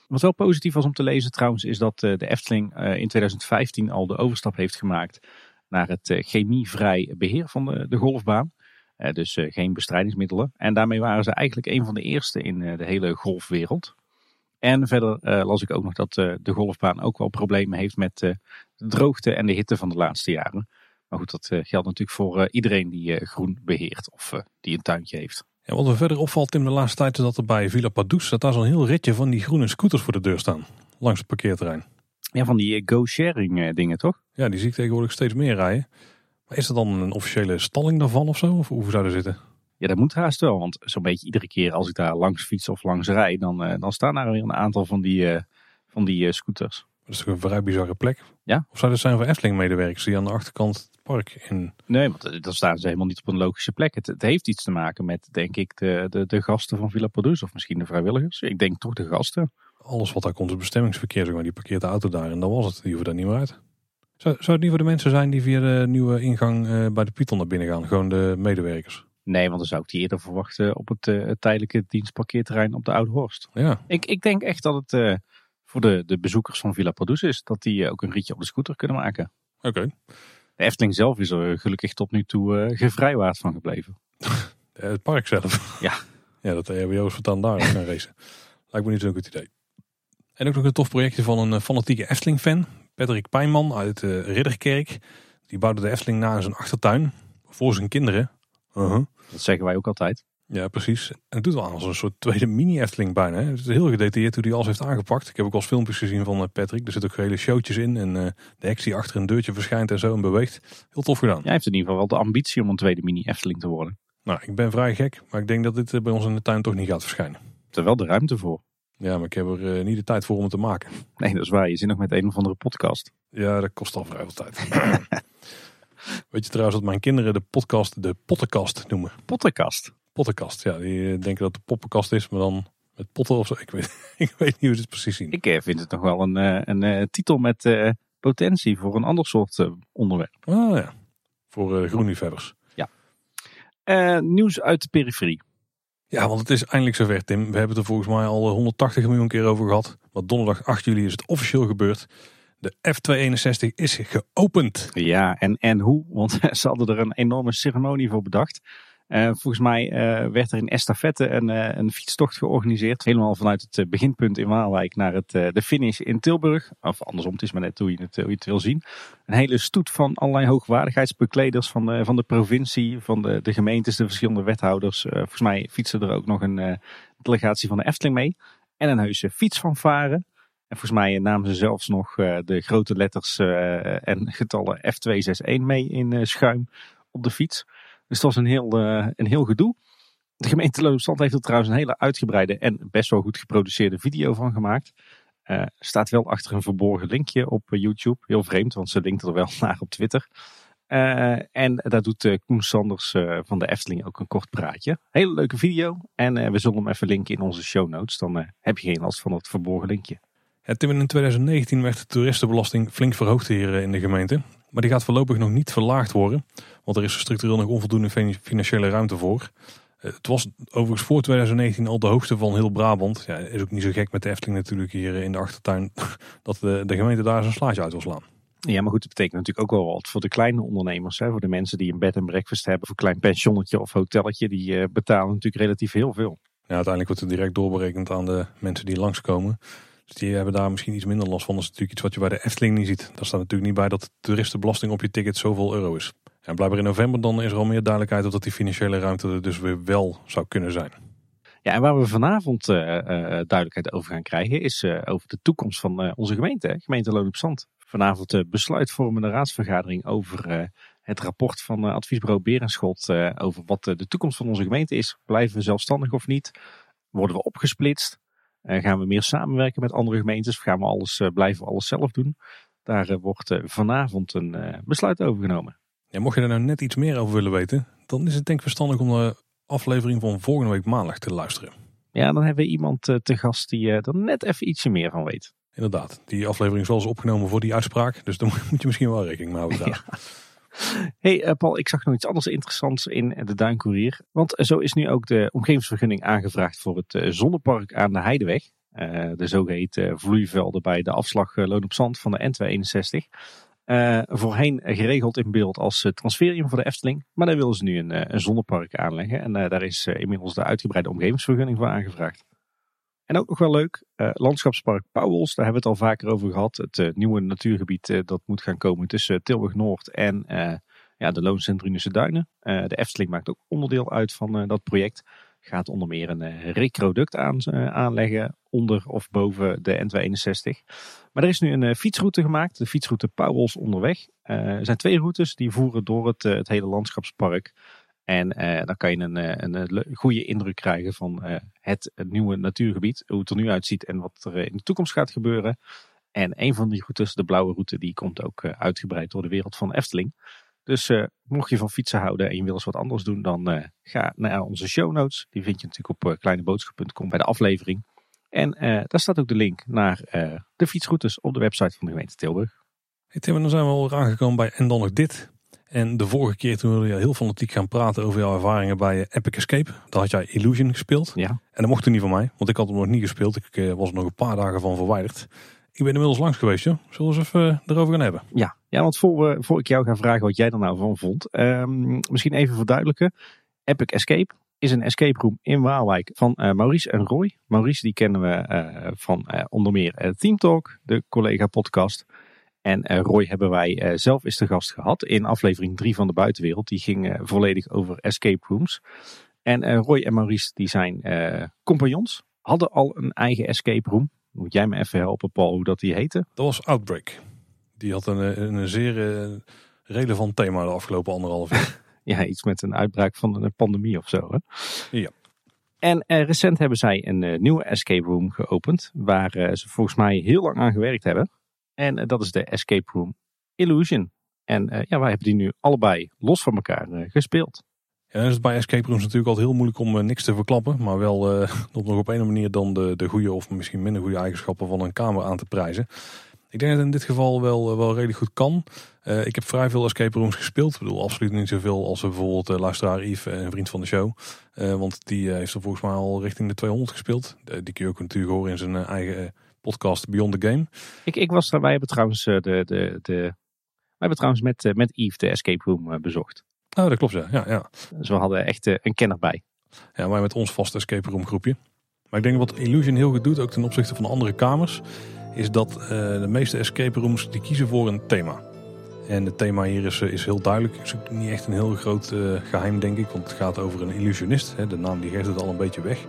Wat wel positief was om te lezen trouwens, is dat eh, de Efteling eh, in 2015 al de overstap heeft gemaakt naar het eh, chemievrij beheer van de, de golfbaan. Dus geen bestrijdingsmiddelen. En daarmee waren ze eigenlijk een van de eerste in de hele golfwereld. En verder las ik ook nog dat de golfbaan ook wel problemen heeft met de droogte en de hitte van de laatste jaren. Maar goed, dat geldt natuurlijk voor iedereen die groen beheert of die een tuintje heeft. En wat er verder opvalt in de laatste tijd is dat er bij Villa Padus dat daar zo'n heel ritje van die groene scooters voor de deur staan. Langs het parkeerterrein. Ja, van die eh, go-sharing eh, dingen toch? Ja, die zie ik tegenwoordig steeds meer rijden. Is dat dan een officiële stalling daarvan of zo? Of hoe zou dat zitten? Ja, dat moet haast wel. Want zo'n beetje iedere keer als ik daar langs fiets of langs rij, dan, uh, dan staan daar weer een aantal van die, van die scooters. Dat is toch een vrij bizarre plek? Ja. Of zou dat zijn voor Efteling-medewerkers die aan de achterkant het park in... Nee, want dan staan ze helemaal niet op een logische plek. Het, het heeft iets te maken met, denk ik, de, de, de gasten van Villa Produce of misschien de vrijwilligers. Ik denk toch de gasten. Alles wat daar komt is bestemmingsverkeer, zeg maar. Die parkeert de auto daar en dan was het. Die hoeven daar niet meer uit. Zou, zou het niet voor de mensen zijn die via de nieuwe ingang uh, bij de Python naar binnen gaan? Gewoon de medewerkers? Nee, want dan zou ik die eerder verwachten op het, uh, tijdelijke dienstparkeerterrein op de Oude Horst. Ja. Ik, ik denk echt dat het... Uh, voor de, de bezoekers van Villa Produce is. Dat die eh, ook een ritje op de scooter kunnen maken. Oké. De Efteling zelf is er gelukkig tot nu toe gevrijwaard van gebleven. (laughs) het park zelf? Ja. Ja, dat de RWO's voortaan daar gaan racen. Lijkt me niet zo'n goed idee. En ook nog een tof projectje van een eh, fanatieke Efteling-fan. Patrick Pijnman uit uh, Ridderkerk. Die bouwde de Efteling na in zijn achtertuin. Voor zijn kinderen. Uh -huh. Dat zeggen wij ook altijd. Ja, precies. En het doet wel aan als een soort tweede mini-Efteling bijna. Hè. Het is heel gedetailleerd hoe hij alles heeft aangepakt. Ik heb ook al eens filmpjes gezien van eh, Patrick. Er zitten ook hele showtjes in. En uh, de heks die achter een deurtje verschijnt en zo en beweegt. Heel tof gedaan. Jij heeft in ieder geval wel de ambitie om een tweede mini-Efteling te worden. Nou, ik ben vrij gek. Maar ik denk dat dit eh, bij ons in de tuin toch niet gaat verschijnen. Er wel de ruimte voor. Ja, maar ik heb er niet de tijd voor om het te maken. (laughs) Nee, dat is waar. Je zit nog met een of andere podcast. Ja, dat kost al vrij veel tijd. (laughs) Weet je trouwens dat mijn kinderen de podcast de pottenkast noemen? Pottenkast? Pottenkast, ja. Die eh, denken dat de poppenkast is, maar dan met potten of zo. Ik weet, (laughs) ik weet niet hoe ze het precies zien. Ik eh, vind het nog wel een, eh, een titel met potentie voor een ander soort onderwerp. Ah ja, voor groenliefhebbers. Ja. nieuws uit de periferie. Ja, want het is eindelijk zover Tim. We hebben het er volgens mij al 180 miljoen keer over gehad. Maar donderdag 8 juli is het officieel gebeurd. De F261 is geopend. Ja, en, en hoe? Want (laughs) ze hadden er een enorme ceremonie voor bedacht. Uh, volgens mij uh, werd er in estafette een, uh, een fietstocht georganiseerd. Helemaal vanuit het beginpunt in Waalwijk naar het, de finish in Tilburg. Of andersom, het is maar net hoe je het, hoe je het wil zien. Een hele stoet van allerlei hoogwaardigheidsbekleders van de, van de provincie, van de, de gemeentes, de verschillende wethouders. volgens mij fietsen er ook nog een delegatie van de Efteling mee. En een heuse fietsfanfare. En volgens mij namen ze zelfs nog de grote letters en getallen F261 mee in schuim op de fiets. Dus dat was een heel, uh, een heel gedoe. De gemeente Loosstand heeft er trouwens een hele uitgebreide en best wel goed geproduceerde video van gemaakt. Uh, staat wel achter een verborgen linkje op eh, YouTube. Heel vreemd, want ze linkt er wel (laughs) naar op Twitter. En daar doet uh, Koen Sanders van de Efteling ook een kort praatje. Hele leuke video. En we zullen hem even linken in onze show notes. Dan heb je geen last van het verborgen linkje. Ja, in 2019 werd de toeristenbelasting flink verhoogd hier in de gemeente. Maar die gaat voorlopig nog niet verlaagd worden. Want er is structureel nog onvoldoende financiële ruimte voor. Het was overigens voor 2019 al de hoogste van heel Brabant. Ja, is ook niet zo gek met de Efteling natuurlijk hier in de achtertuin. (laughs) Dat de, de gemeente daar zijn slaatje uit wil slaan. Ja, maar goed, het betekent natuurlijk ook wel wat voor de kleine ondernemers. Hè, voor de mensen die een bed en breakfast hebben, of een klein pensionnetje of hotelletje. Die uh, betalen natuurlijk relatief heel veel. Ja, uiteindelijk wordt het direct doorberekend aan de mensen die langskomen. Dus die hebben daar misschien iets minder last van. Dat is natuurlijk iets wat je bij de Efteling niet ziet. Daar staat natuurlijk niet bij dat de toeristenbelasting op je ticket zoveel euro is. En blijkbaar in november dan is er al meer duidelijkheid dat die financiële ruimte er dus weer wel zou kunnen zijn. Ja, en waar we vanavond uh, uh, duidelijkheid over gaan krijgen is uh, over de toekomst van onze gemeente, gemeente Loon op Zand. Vanavond de besluitvormende raadsvergadering over het rapport van adviesbureau Berenschot over wat de toekomst van onze gemeente is. Blijven we zelfstandig of niet? Worden we opgesplitst? Gaan we meer samenwerken met andere gemeentes? Of gaan we alles, blijven we alles zelf doen? Daar wordt vanavond een besluit over genomen. Ja, mocht je daar nou net iets meer over willen weten, dan is het denk ik verstandig om de aflevering van volgende week maandag te luisteren. Ja, dan hebben we iemand eh, te gast die er eh, net even ietsje meer van weet. Inderdaad, die aflevering is wel eens opgenomen voor die uitspraak, dus daar (laughs) moet je misschien wel rekening mee houden. Ja. Hey uh, Paul, ik zag nog iets anders interessants in de Duinkoerier. Want zo is nu ook de omgevingsvergunning aangevraagd voor het zonnepark aan de Heideweg. de zogeheten vloeivelden bij de afslag Loon op Zand van de N261. Uh, voorheen geregeld in beeld als uh, transferium voor de Efteling. Maar daar willen ze nu een, uh, een zonnepark aanleggen. En daar is inmiddels de uitgebreide omgevingsvergunning voor aangevraagd. En ook nog wel leuk, landschapspark Pauwels, daar hebben we het al vaker over gehad. Het nieuwe natuurgebied dat moet gaan komen tussen Tilburg Noord en ja, de Loonscentrumse Duinen. de Efteling maakt ook onderdeel uit van dat project. Gaat onder meer een recroduct aan, aanleggen onder of boven de N261. Maar er is nu een fietsroute gemaakt, de fietsroute Pauwels onderweg. Er zijn twee routes die voeren door het, het hele landschapspark. En dan kan je een, een, goede indruk krijgen van het, nieuwe natuurgebied, hoe het er nu uitziet en wat er in de toekomst gaat gebeuren. En een van die routes, de blauwe route, die komt ook uitgebreid door de wereld van Efteling. Dus mocht je van fietsen houden en je wil eens wat anders doen, dan ga naar onze show notes. Die vind je natuurlijk op kleineboodschap.com bij de aflevering. En daar staat ook de link naar de fietsroutes op de website van de gemeente Tilburg. Hey Tim, dan zijn we al aangekomen bij En dan nog dit. En de vorige keer toen wilde je heel fanatiek gaan praten over jouw ervaringen bij eh, Epic Escape. Daar had jij Illusion gespeeld. Ja. En dat mocht toen niet van mij, want ik had hem nog niet gespeeld. Ik uh, was er nog een paar dagen van verwijderd. Ik ben inmiddels langs geweest, joh. Zullen we eens even erover gaan hebben? Ja, ja want voor, we, voor ik jou ga vragen wat jij er nou van vond. Um, misschien even verduidelijken. Epic Escape is een escape room in Waalwijk van uh, Maurice en Roy. Maurice die kennen we van onder meer Team Talk, de collega podcast. En Roy hebben wij zelf eens de gast gehad in aflevering 3 van de buitenwereld. Die ging volledig over escape rooms. En Roy en Maurice die zijn compagnons. Hadden al een eigen escape room. Moet jij me even helpen Paul hoe dat die heette? Dat was Outbreak. Die had een, een zeer relevant thema de afgelopen anderhalf jaar. (laughs) ja, iets met een uitbraak van een pandemie of zo. Hè? Ja. En eh, recent hebben zij een uh, nieuwe escape room geopend, waar ze volgens mij heel lang aan gewerkt hebben. En dat is de Escape Room Illusion. En ja, wij hebben die nu allebei los van elkaar gespeeld. Ja, is bij escape rooms natuurlijk altijd heel moeilijk om niks te verklappen. Maar wel (laughs) op nog op een manier dan de, de goede of misschien minder goede eigenschappen van een kamer aan te prijzen. Ik denk dat het in dit geval wel, wel redelijk goed kan. Uh, ik heb vrij veel escape rooms gespeeld. Ik bedoel, absoluut niet zoveel als bijvoorbeeld uh, luisteraar Yves, een vriend van de show. Uh, want die heeft er volgens mij al richting de 200 gespeeld. die kun je ook natuurlijk horen in zijn eigen podcast Beyond the Game. Ik, ik was daar, wij hebben trouwens, de, de, de, wij hebben trouwens met, met Yves de escape room bezocht. Oh, dat klopt ja. ja, ja. Dus we hadden echt een kenner bij. Ja, wij met ons vaste escape room groepje. Maar ik denk wat Illusion heel goed doet, ook ten opzichte van andere kamers, is dat de meeste escape rooms die kiezen voor een thema. En het thema hier is, eh, is heel duidelijk. Het is ook niet echt een heel groot uh, geheim, denk ik. Want het gaat over een illusionist. Hè. De naam die geeft het al een beetje weg.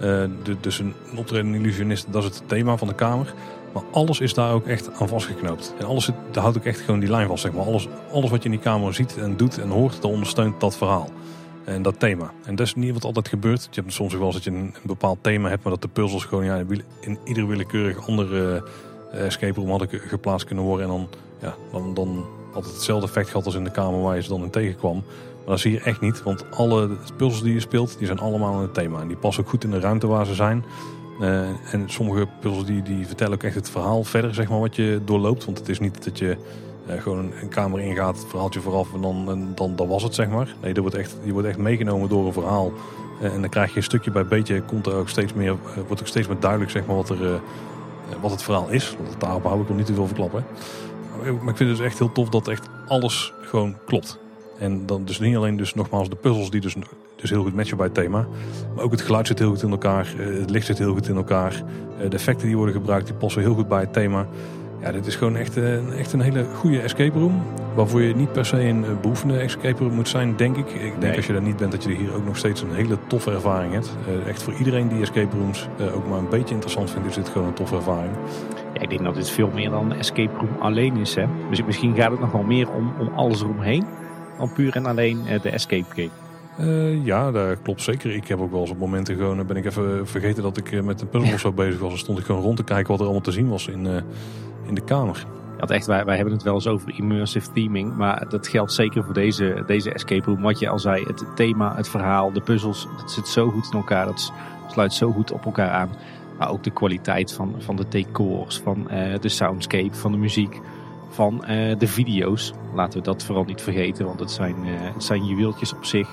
De, dus een, optredende illusionist, dat is het thema van de kamer. Maar alles is daar ook echt aan vastgeknoopt. En alles daar houdt ook echt gewoon die lijn vast. Zeg maar. alles, alles wat je in die kamer ziet en doet en hoort, ondersteunt dat verhaal. En dat thema. En dat is niet wat altijd gebeurt. Je hebt soms ook wel eens dat je een, bepaald thema hebt, maar dat de puzzels gewoon ja, in ieder willekeurig andere uh, escape room hadden geplaatst kunnen worden. En dan ja, dan, dan had het hetzelfde effect gehad als in de kamer waar je ze dan in tegenkwam. Dat zie je echt niet, want alle puzzels die je speelt, die zijn allemaal in het thema. En die passen ook goed in de ruimte waar ze zijn. Uh, en sommige puzzels die, die vertellen ook echt het verhaal verder, zeg maar, wat je doorloopt. Want het is niet dat je gewoon een kamer ingaat, het verhaaltje vooraf en dan, dan, was het zeg maar. Nee, je wordt echt, je wordt echt meegenomen door een verhaal. en dan krijg je een stukje bij beetje, komt er ook steeds meer, wordt ook steeds meer duidelijk zeg maar, wat, er, wat het verhaal is. Want daarop hou ik nog niet te veel verklappen. Maar ik vind het dus echt heel tof dat echt alles gewoon klopt. En dan dus niet alleen dus nogmaals de puzzels die dus, dus heel goed matchen bij het thema. Maar ook het geluid zit heel goed in elkaar. Het licht zit heel goed in elkaar. De effecten die worden gebruikt die passen heel goed bij het thema. Ja, dit is gewoon echt, een, echt een hele goede escape room. Waarvoor je niet per se een beoefende escape room moet zijn, denk ik. Ik denk als je daar niet bent dat je hier ook nog steeds een hele toffe ervaring hebt. Echt voor iedereen die escape rooms ook maar een beetje interessant vindt, is dit gewoon een toffe ervaring. Ja, ik denk dat dit veel meer dan een escape room alleen is. Hè? Dus misschien gaat het nog wel meer om, om alles eromheen. Dan puur en alleen de escape game. Uh, ja, dat klopt zeker. Ik heb ook wel eens op momenten gewoon, ben ik even vergeten dat ik met een puzzel of zo bezig was. Dan stond ik gewoon rond te kijken wat er allemaal te zien was in, uh, in de kamer. Ja, echt, wij, wij hebben het wel eens over immersive theming, maar dat geldt zeker voor deze, deze escape room. Wat je al zei, het thema, het verhaal, de puzzels, dat zit zo goed in elkaar. Dat sluit zo goed op elkaar aan. Maar ook de kwaliteit van, van de decors, van uh, de soundscape, van de muziek, van uh, de video's. Laten we dat vooral niet vergeten, want het zijn, uh, het zijn juweeltjes op zich.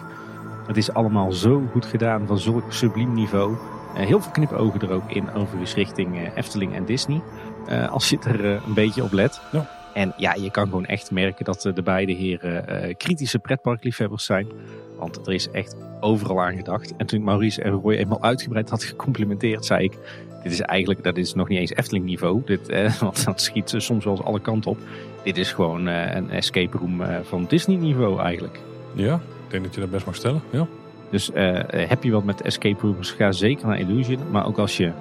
Het is allemaal zo goed gedaan, van zo'n subliem niveau. heel veel knipogen er ook in, overigens richting Efteling en Disney. Als je er een beetje op let. Ja. En ja, je kan gewoon echt merken dat de beide heren kritische pretparkliefhebbers zijn. Want er is echt overal aan gedacht. En toen Maurice en Roy eenmaal uitgebreid had gecomplimenteerd, zei ik... Dit is eigenlijk, dat is nog niet eens Efteling niveau. Dit, (laughs) want dat schiet soms wel eens alle kanten op. Dit is gewoon een escape room van Disney niveau eigenlijk. Ja, ik denk dat je dat best mag stellen, ja. Dus heb je wat met escape rooms, ga zeker naar Illusion. Maar ook als je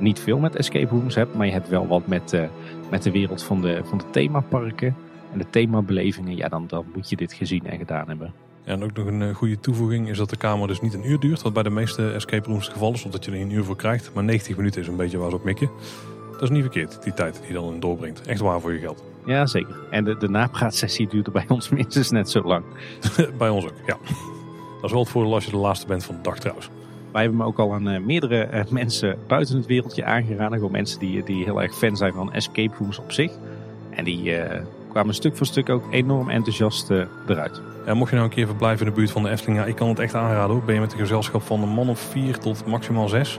niet veel met escape rooms hebt, maar je hebt wel wat met, uh, met de wereld van de, van de themaparken en de themabelevingen. Ja, dan, dan moet je dit gezien en gedaan hebben. En ook nog een uh, goede toevoeging is dat de kamer dus niet een uur duurt, wat bij de meeste escape rooms het geval is, omdat je er een uur voor krijgt. Maar 90 minuten is een beetje waar ze op mikken. Dat is niet verkeerd, die tijd die je dan doorbrengt. Echt waar voor je geld. Ja, zeker. En de, de napraatsessie duurde bij ons (laughs) minstens net zo lang. (laughs) bij ons ook, ja. Dat is wel het voordeel als je de laatste bent van de dag trouwens. Wij hebben me ook al aan uh, meerdere uh, mensen buiten het wereldje aangeraden. Gewoon mensen die, die heel erg fan zijn van escape rooms op zich. En die uh, kwamen stuk voor stuk ook enorm enthousiast eruit. Mocht je nou een keer verblijven in de buurt van de Efteling, ja, ik kan het echt aanraden hoor. Ben je met een gezelschap van een man of vier tot maximaal zes.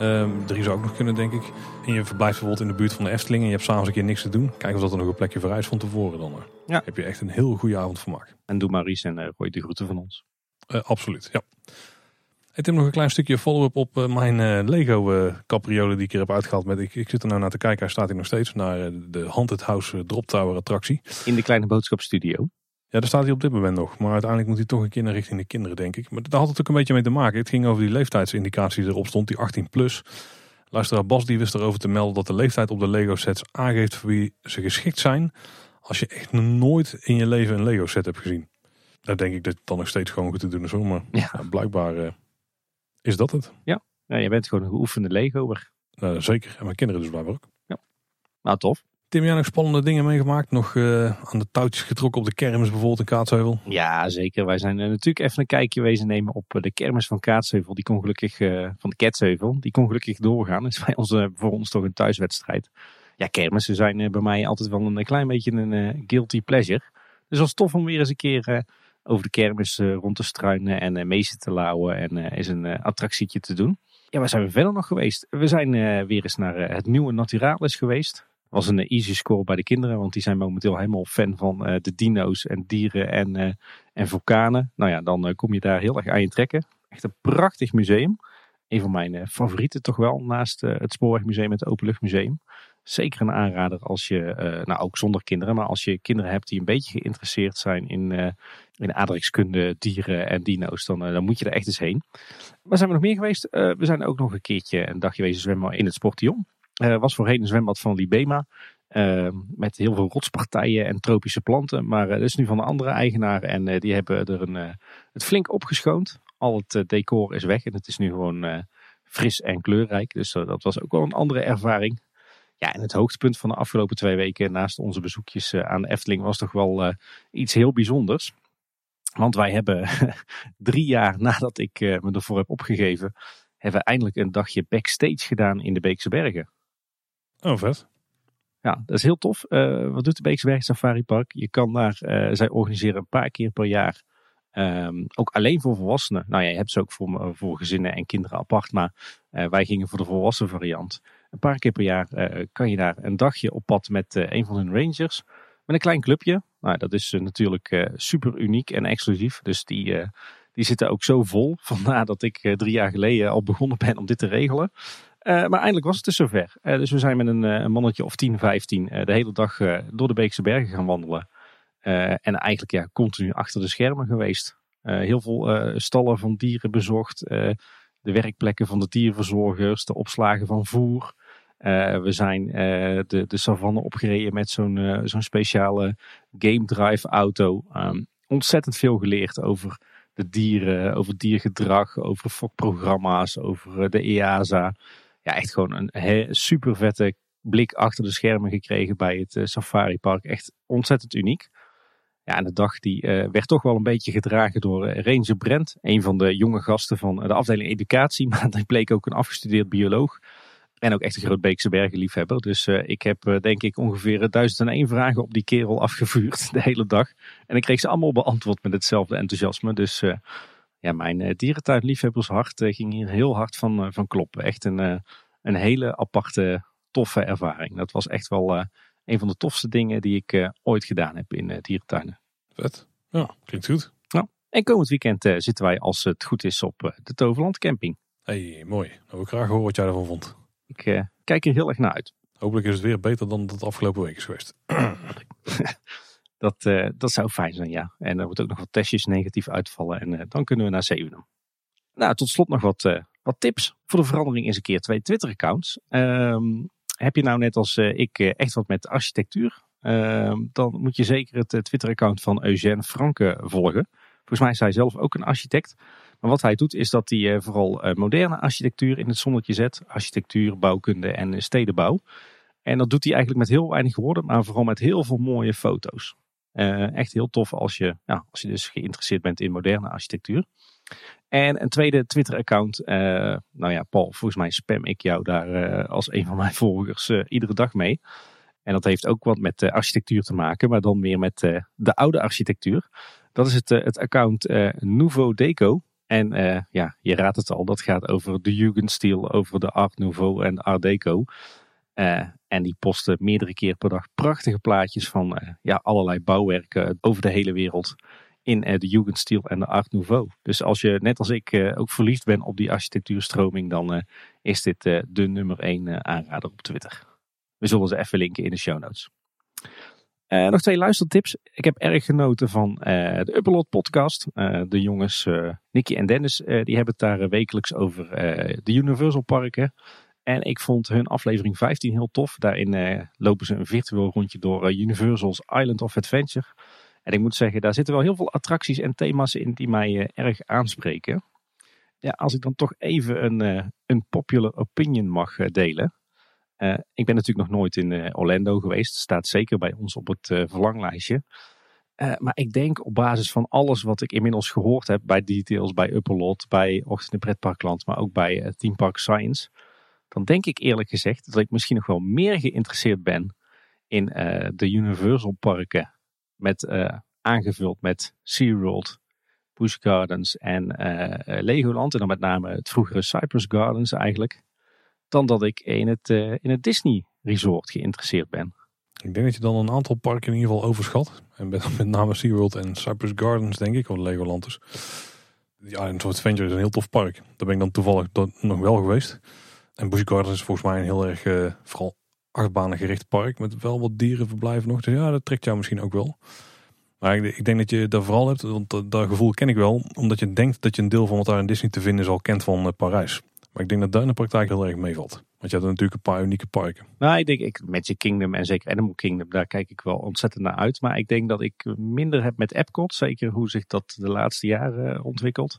Um, drie zou ook nog kunnen, denk ik. En je verblijft bijvoorbeeld in de buurt van de Efteling en je hebt s'avonds een keer niks te doen. Kijk of dat er nog een plekje voor is van tevoren dan. Ja. Heb je echt een heel goede avond vermaakt. En doe Maries en uh, gooi de groeten van ons. absoluut, ja. Ik heb nog een klein stukje follow-up op eh, mijn Lego capriolen die ik er heb uitgehaald. Met, ik, ik zit er nou naar te kijken, hij staat hier nog steeds, naar de Haunted House Drop Tower attractie. In de kleine boodschapstudio? Ja, daar staat hij op dit moment nog. Maar uiteindelijk moet hij toch een keer naar richting de kinderen, denk ik. Maar daar had het ook een beetje mee te maken. Het ging over die leeftijdsindicatie die erop stond, die 18 plus. Luisteraar Bas die wist erover te melden dat de leeftijd op de Lego sets aangeeft voor wie ze geschikt zijn. Als je echt nooit in je leven een Lego set hebt gezien. Daar denk ik dat het dan nog steeds gewoon goed te doen is hoor. Maar ja. blijkbaar is dat het? Ja, ja je bent gewoon een geoefende Legoer. Nou, zeker. En mijn kinderen dus blijven ook. Ja. Nou, tof. Tim, jij nog spannende dingen meegemaakt? Nog uh, aan de touwtjes getrokken op de kermis bijvoorbeeld in Kaatsheuvel? Ja, zeker. Wij zijn uh, natuurlijk even een kijkje wezen nemen op uh, de kermis van Kaatsheuvel. Die kon gelukkig, van de Ketsheuvel, die kon gelukkig doorgaan. (laughs) Dat is bij voor ons toch een thuiswedstrijd. Ja, kermissen zijn bij mij altijd wel een klein beetje een guilty pleasure. Dus het was tof om weer eens een keer over de kermis rond te struinen en uh, meesten te lauwen en is een attractietje te doen. Ja, waar zijn we verder nog geweest? We zijn weer eens naar het nieuwe Naturalis geweest. Was een easy score bij de kinderen, want die zijn momenteel helemaal fan van de dino's en dieren en, en vulkanen. Nou ja, dan kom je daar heel erg aan je trekken. Echt een prachtig museum. Een van mijn favorieten toch wel, naast het Spoorwegmuseum en het Openluchtmuseum zeker een aanrader als je, nou ook zonder kinderen, maar als je kinderen hebt die een beetje geïnteresseerd zijn in, in aardrijkskunde, dieren en dino's, dan, dan moet je er echt eens heen. Waar zijn we nog meer geweest? we zijn ook nog een keertje een dagje wezen zwemmen in het Sportion. Was voorheen een zwembad van Libema. met heel veel rotspartijen en tropische planten. Maar dat is nu van een andere eigenaar. En die hebben er een, het flink opgeschoond. Al het decor is weg en het is nu gewoon fris en kleurrijk. Dus dat was ook wel een andere ervaring. Ja, en het hoogtepunt van de afgelopen twee weken naast onze bezoekjes eh, aan de Efteling was toch wel iets heel bijzonders. Want wij hebben (laughs) drie jaar nadat ik me ervoor heb opgegeven, hebben we eindelijk een dagje backstage gedaan in de Beekse Bergen. Oh, vet. Ja, dat is heel tof. Uh, wat doet de Beeksberg Safari Park? Je kan daar, uh, zij organiseren een paar keer per jaar. Um, ook alleen voor volwassenen. Nou ja, je hebt ze ook voor, voor gezinnen en kinderen apart. Maar uh, wij gingen voor de volwassen variant. Een paar keer per jaar kan je daar een dagje op pad met een van hun rangers. Met een klein clubje. Nou, dat is natuurlijk super uniek en exclusief. Dus die, die zitten ook zo vol. (laughs) Vandaar dat ik drie jaar geleden al begonnen ben om dit te regelen. Uh, maar eindelijk was het dus zover. Uh, dus we zijn met een, een mannetje of 10, 15 de hele dag door de Beekse Bergen gaan wandelen. en eigenlijk ja, continu achter de schermen geweest. heel veel stallen van dieren bezocht. de werkplekken van de dierverzorgers. De opslagen van voer. we zijn de, de savanne opgereden met zo'n zo'n speciale game drive auto. Um, ontzettend veel geleerd over de dieren, over diergedrag, over fokprogramma's, over de EASA ja, echt gewoon een super vette blik achter de schermen gekregen bij het uh, Safari Park. Echt ontzettend uniek. Ja, en de dag die uh, werd toch wel een beetje gedragen door uh, Ranger Brent. Een van de jonge gasten van de afdeling educatie. (laughs) Maar hij bleek ook een afgestudeerd bioloog. En ook echt een groot Beekse. Dus ik heb denk ik ongeveer 1001 vragen op die kerel afgevuurd (laughs) de hele dag. En ik kreeg ze allemaal beantwoord met hetzelfde enthousiasme. Dus ja, mijn uh, dierentuinliefhebbershart uh, ging hier heel hard van, uh, van kloppen. Echt een, een hele aparte, toffe ervaring. Dat was echt wel een van de tofste dingen die ik ooit gedaan heb in dierentuinen. Vet. Ja, klinkt goed. Nou, en komend weekend zitten wij, als het goed is, op de Toverland Camping. hey, mooi. Nou, wil ik graag horen wat jij ervan vond. Ik kijk er heel erg naar uit. Hopelijk is het weer beter dan dat afgelopen week is geweest. (clears throat) Dat, uh, dat zou fijn zijn, ja. En er moet ook nog wat testjes negatief uitvallen. En uh, dan kunnen we naar Zevenum. Nou, tot slot nog wat, uh, wat tips voor de verandering eens een keer twee Twitter-accounts. Um, heb je nou net als ik echt wat met architectuur? Ehm, dan moet je zeker het Twitter-account van Eugène Franke volgen. Volgens mij is hij zelf ook een architect. Maar wat hij doet is dat hij vooral moderne architectuur in het zonnetje zet. Architectuur, bouwkunde en stedenbouw. En dat doet hij eigenlijk met heel weinig woorden, maar vooral met heel veel mooie foto's. Uh, echt heel tof als je, ja, als je dus geïnteresseerd bent in moderne architectuur. En een tweede Twitter-account. Uh, nou ja, Paul, volgens mij spam ik jou daar uh, als een van mijn (laughs) volgers iedere dag mee. En dat heeft ook wat met architectuur te maken, maar dan meer met de oude architectuur. Dat is het, het account Nouveau Deco. En ja, je raadt het al, dat gaat over de Jugendstil, over de Art Nouveau en Art Deco. En die posten meerdere keer per dag prachtige plaatjes van uh, ja, allerlei bouwwerken over de hele wereld in uh, de Jugendstil en de Art Nouveau. Dus als je net als ik ook verliefd bent op die architectuurstroming, dan is dit de nummer 1 aanrader op Twitter. We zullen ze even linken in de show notes. nog twee luistertips. Ik heb erg genoten van de Upperlot podcast. de jongens Nicky en Dennis die hebben het daar wekelijks over de Universal Parken. En ik vond hun aflevering 15 heel tof. Daarin eh, lopen ze een virtueel rondje door uh, Universal's Island of Adventure. En ik moet zeggen, daar zitten wel heel veel attracties en thema's in die mij uh, erg aanspreken. Ja, als ik dan toch even een, een popular opinion mag delen. ik ben natuurlijk nog nooit in Orlando geweest. Staat zeker bij ons op het verlanglijstje. maar ik denk op basis van alles wat ik inmiddels gehoord heb bij Details, bij Upperlot, bij Ochtend in Pretparkland, maar ook bij Team Park Science dan denk ik eerlijk gezegd dat ik misschien nog wel meer geïnteresseerd ben in uh, de Universal parken. Met, uh, aangevuld met SeaWorld, Busch Gardens en uh, Legoland. En dan met name het vroegere Cypress Gardens eigenlijk. Dan dat ik in het, in het Disney Resort geïnteresseerd ben. Ik denk dat je dan een aantal parken in ieder geval overschat. En met, met name SeaWorld en Cypress Gardens denk ik, of Legoland dus. Ja, een soort Adventure is een heel tof park. Daar ben ik dan toevallig nog wel geweest. En Busch Gardens is volgens mij een heel erg, uh, vooral achtbanen gericht park. Met wel wat dierenverblijven nog. Dus ja, dat trekt jou misschien ook wel. Maar ik, ik denk dat je daar vooral hebt, want dat, dat, gevoel ken ik wel. Omdat je denkt dat je een deel van wat daar in Disney te vinden is al kent van uh, Parijs. Maar ik denk dat daar in de praktijk heel erg meevalt. Want je hebt natuurlijk een paar unieke parken. Nou, ik denk ik, Magic Kingdom en zeker Animal Kingdom, daar kijk ik wel ontzettend naar uit. Maar ik denk dat ik minder heb met Epcot. Zeker hoe zich dat de laatste jaren ontwikkelt.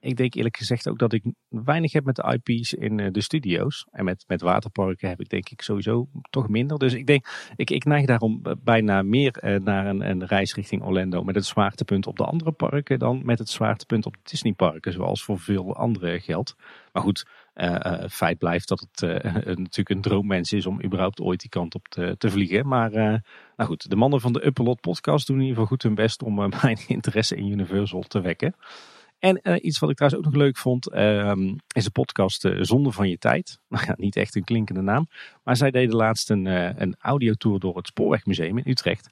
Ik denk eerlijk gezegd ook dat ik weinig heb met de IP's in eh, de studio's. En met, met waterparken heb ik denk ik sowieso toch minder. Dus ik denk, ik, ik neig daarom bijna meer eh, naar een, een reis richting Orlando. Met het zwaartepunt op de andere parken dan met het zwaartepunt op de Disney parken. Zoals voor veel andere geldt. Maar goed, uh, feit blijft dat het (laughs) natuurlijk een droommens is om überhaupt ooit die kant op te, te vliegen. Maar nou goed, de mannen van de Uppelot podcast doen in ieder geval goed hun best om (laughs) mijn interesse in Universal te wekken. En iets wat ik trouwens ook nog leuk vond, ehm, is de podcast Zonde van je tijd. (laughs) Nou ja, niet echt een klinkende naam. Maar zij deden laatst een, een audiotour door het Spoorwegmuseum in Utrecht.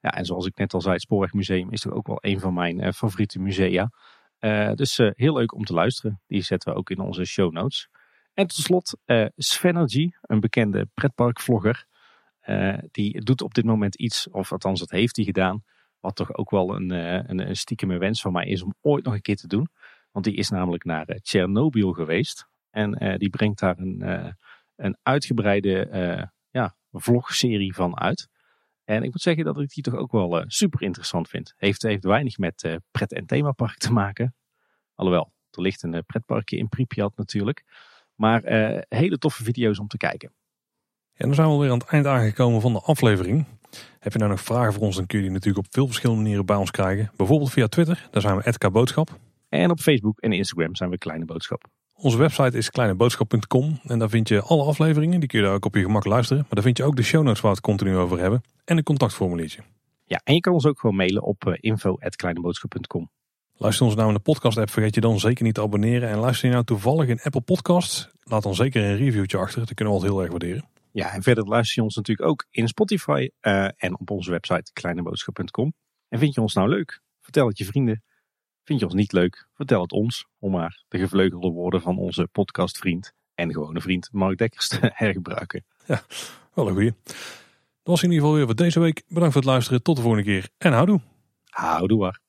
Ja, en zoals ik net al zei, het Spoorwegmuseum is toch ook wel een van mijn favoriete musea. Uh, dus uh, heel leuk om te luisteren. Die zetten we ook in onze show notes. En tot slot uh, Svenergy, een bekende pretparkvlogger. die doet op dit moment iets, of althans dat heeft hij gedaan. Wat toch ook wel een, een, een stiekeme wens van mij is om ooit nog een keer te doen. Want die is namelijk naar Tsjernobyl geweest. En die brengt daar een, een uitgebreide ja, vlogserie van uit. En ik moet zeggen dat ik die toch ook wel super interessant vind. Heeft, heeft weinig met pret- en themapark te maken. Alhoewel, er ligt een pretparkje in Pripyat natuurlijk. Maar hele toffe video's om te kijken. Ja, dan zijn we alweer aan het eind aangekomen van de aflevering. Heb je nou nog vragen voor ons, dan kun je die natuurlijk op veel verschillende manieren bij ons krijgen. Bijvoorbeeld via Twitter, daar zijn we @kboodschap. En op Facebook en Instagram zijn we Kleine Boodschap. Onze website is kleineboodschap.com en daar vind je alle afleveringen. Die kun je daar ook op je gemak luisteren. Maar daar vind je ook de show notes waar we het continu over hebben. En een contactformuliertje. Ja, en je kan ons ook gewoon mailen op uh, info.kleineboodschap.com. Luister ons nou in de podcast app, vergeet je dan zeker niet te abonneren. En luister je nou toevallig in Apple Podcasts, laat dan zeker een reviewtje achter. Dat kunnen we al heel erg waarderen. Ja, en verder luister je ons natuurlijk ook in Spotify uh, en op onze website kleineboodschap.com. En vind je ons nou leuk? Vertel het je vrienden. Vind je ons niet leuk? Vertel het ons, om maar de gevleugelde woorden van onze podcastvriend en gewone vriend Mark Dekkers te (laughs) hergebruiken. Ja, wel een goeie. Dat was in ieder geval weer voor deze week. Bedankt voor het luisteren. Tot de volgende keer en houdoe. Houdoe waar.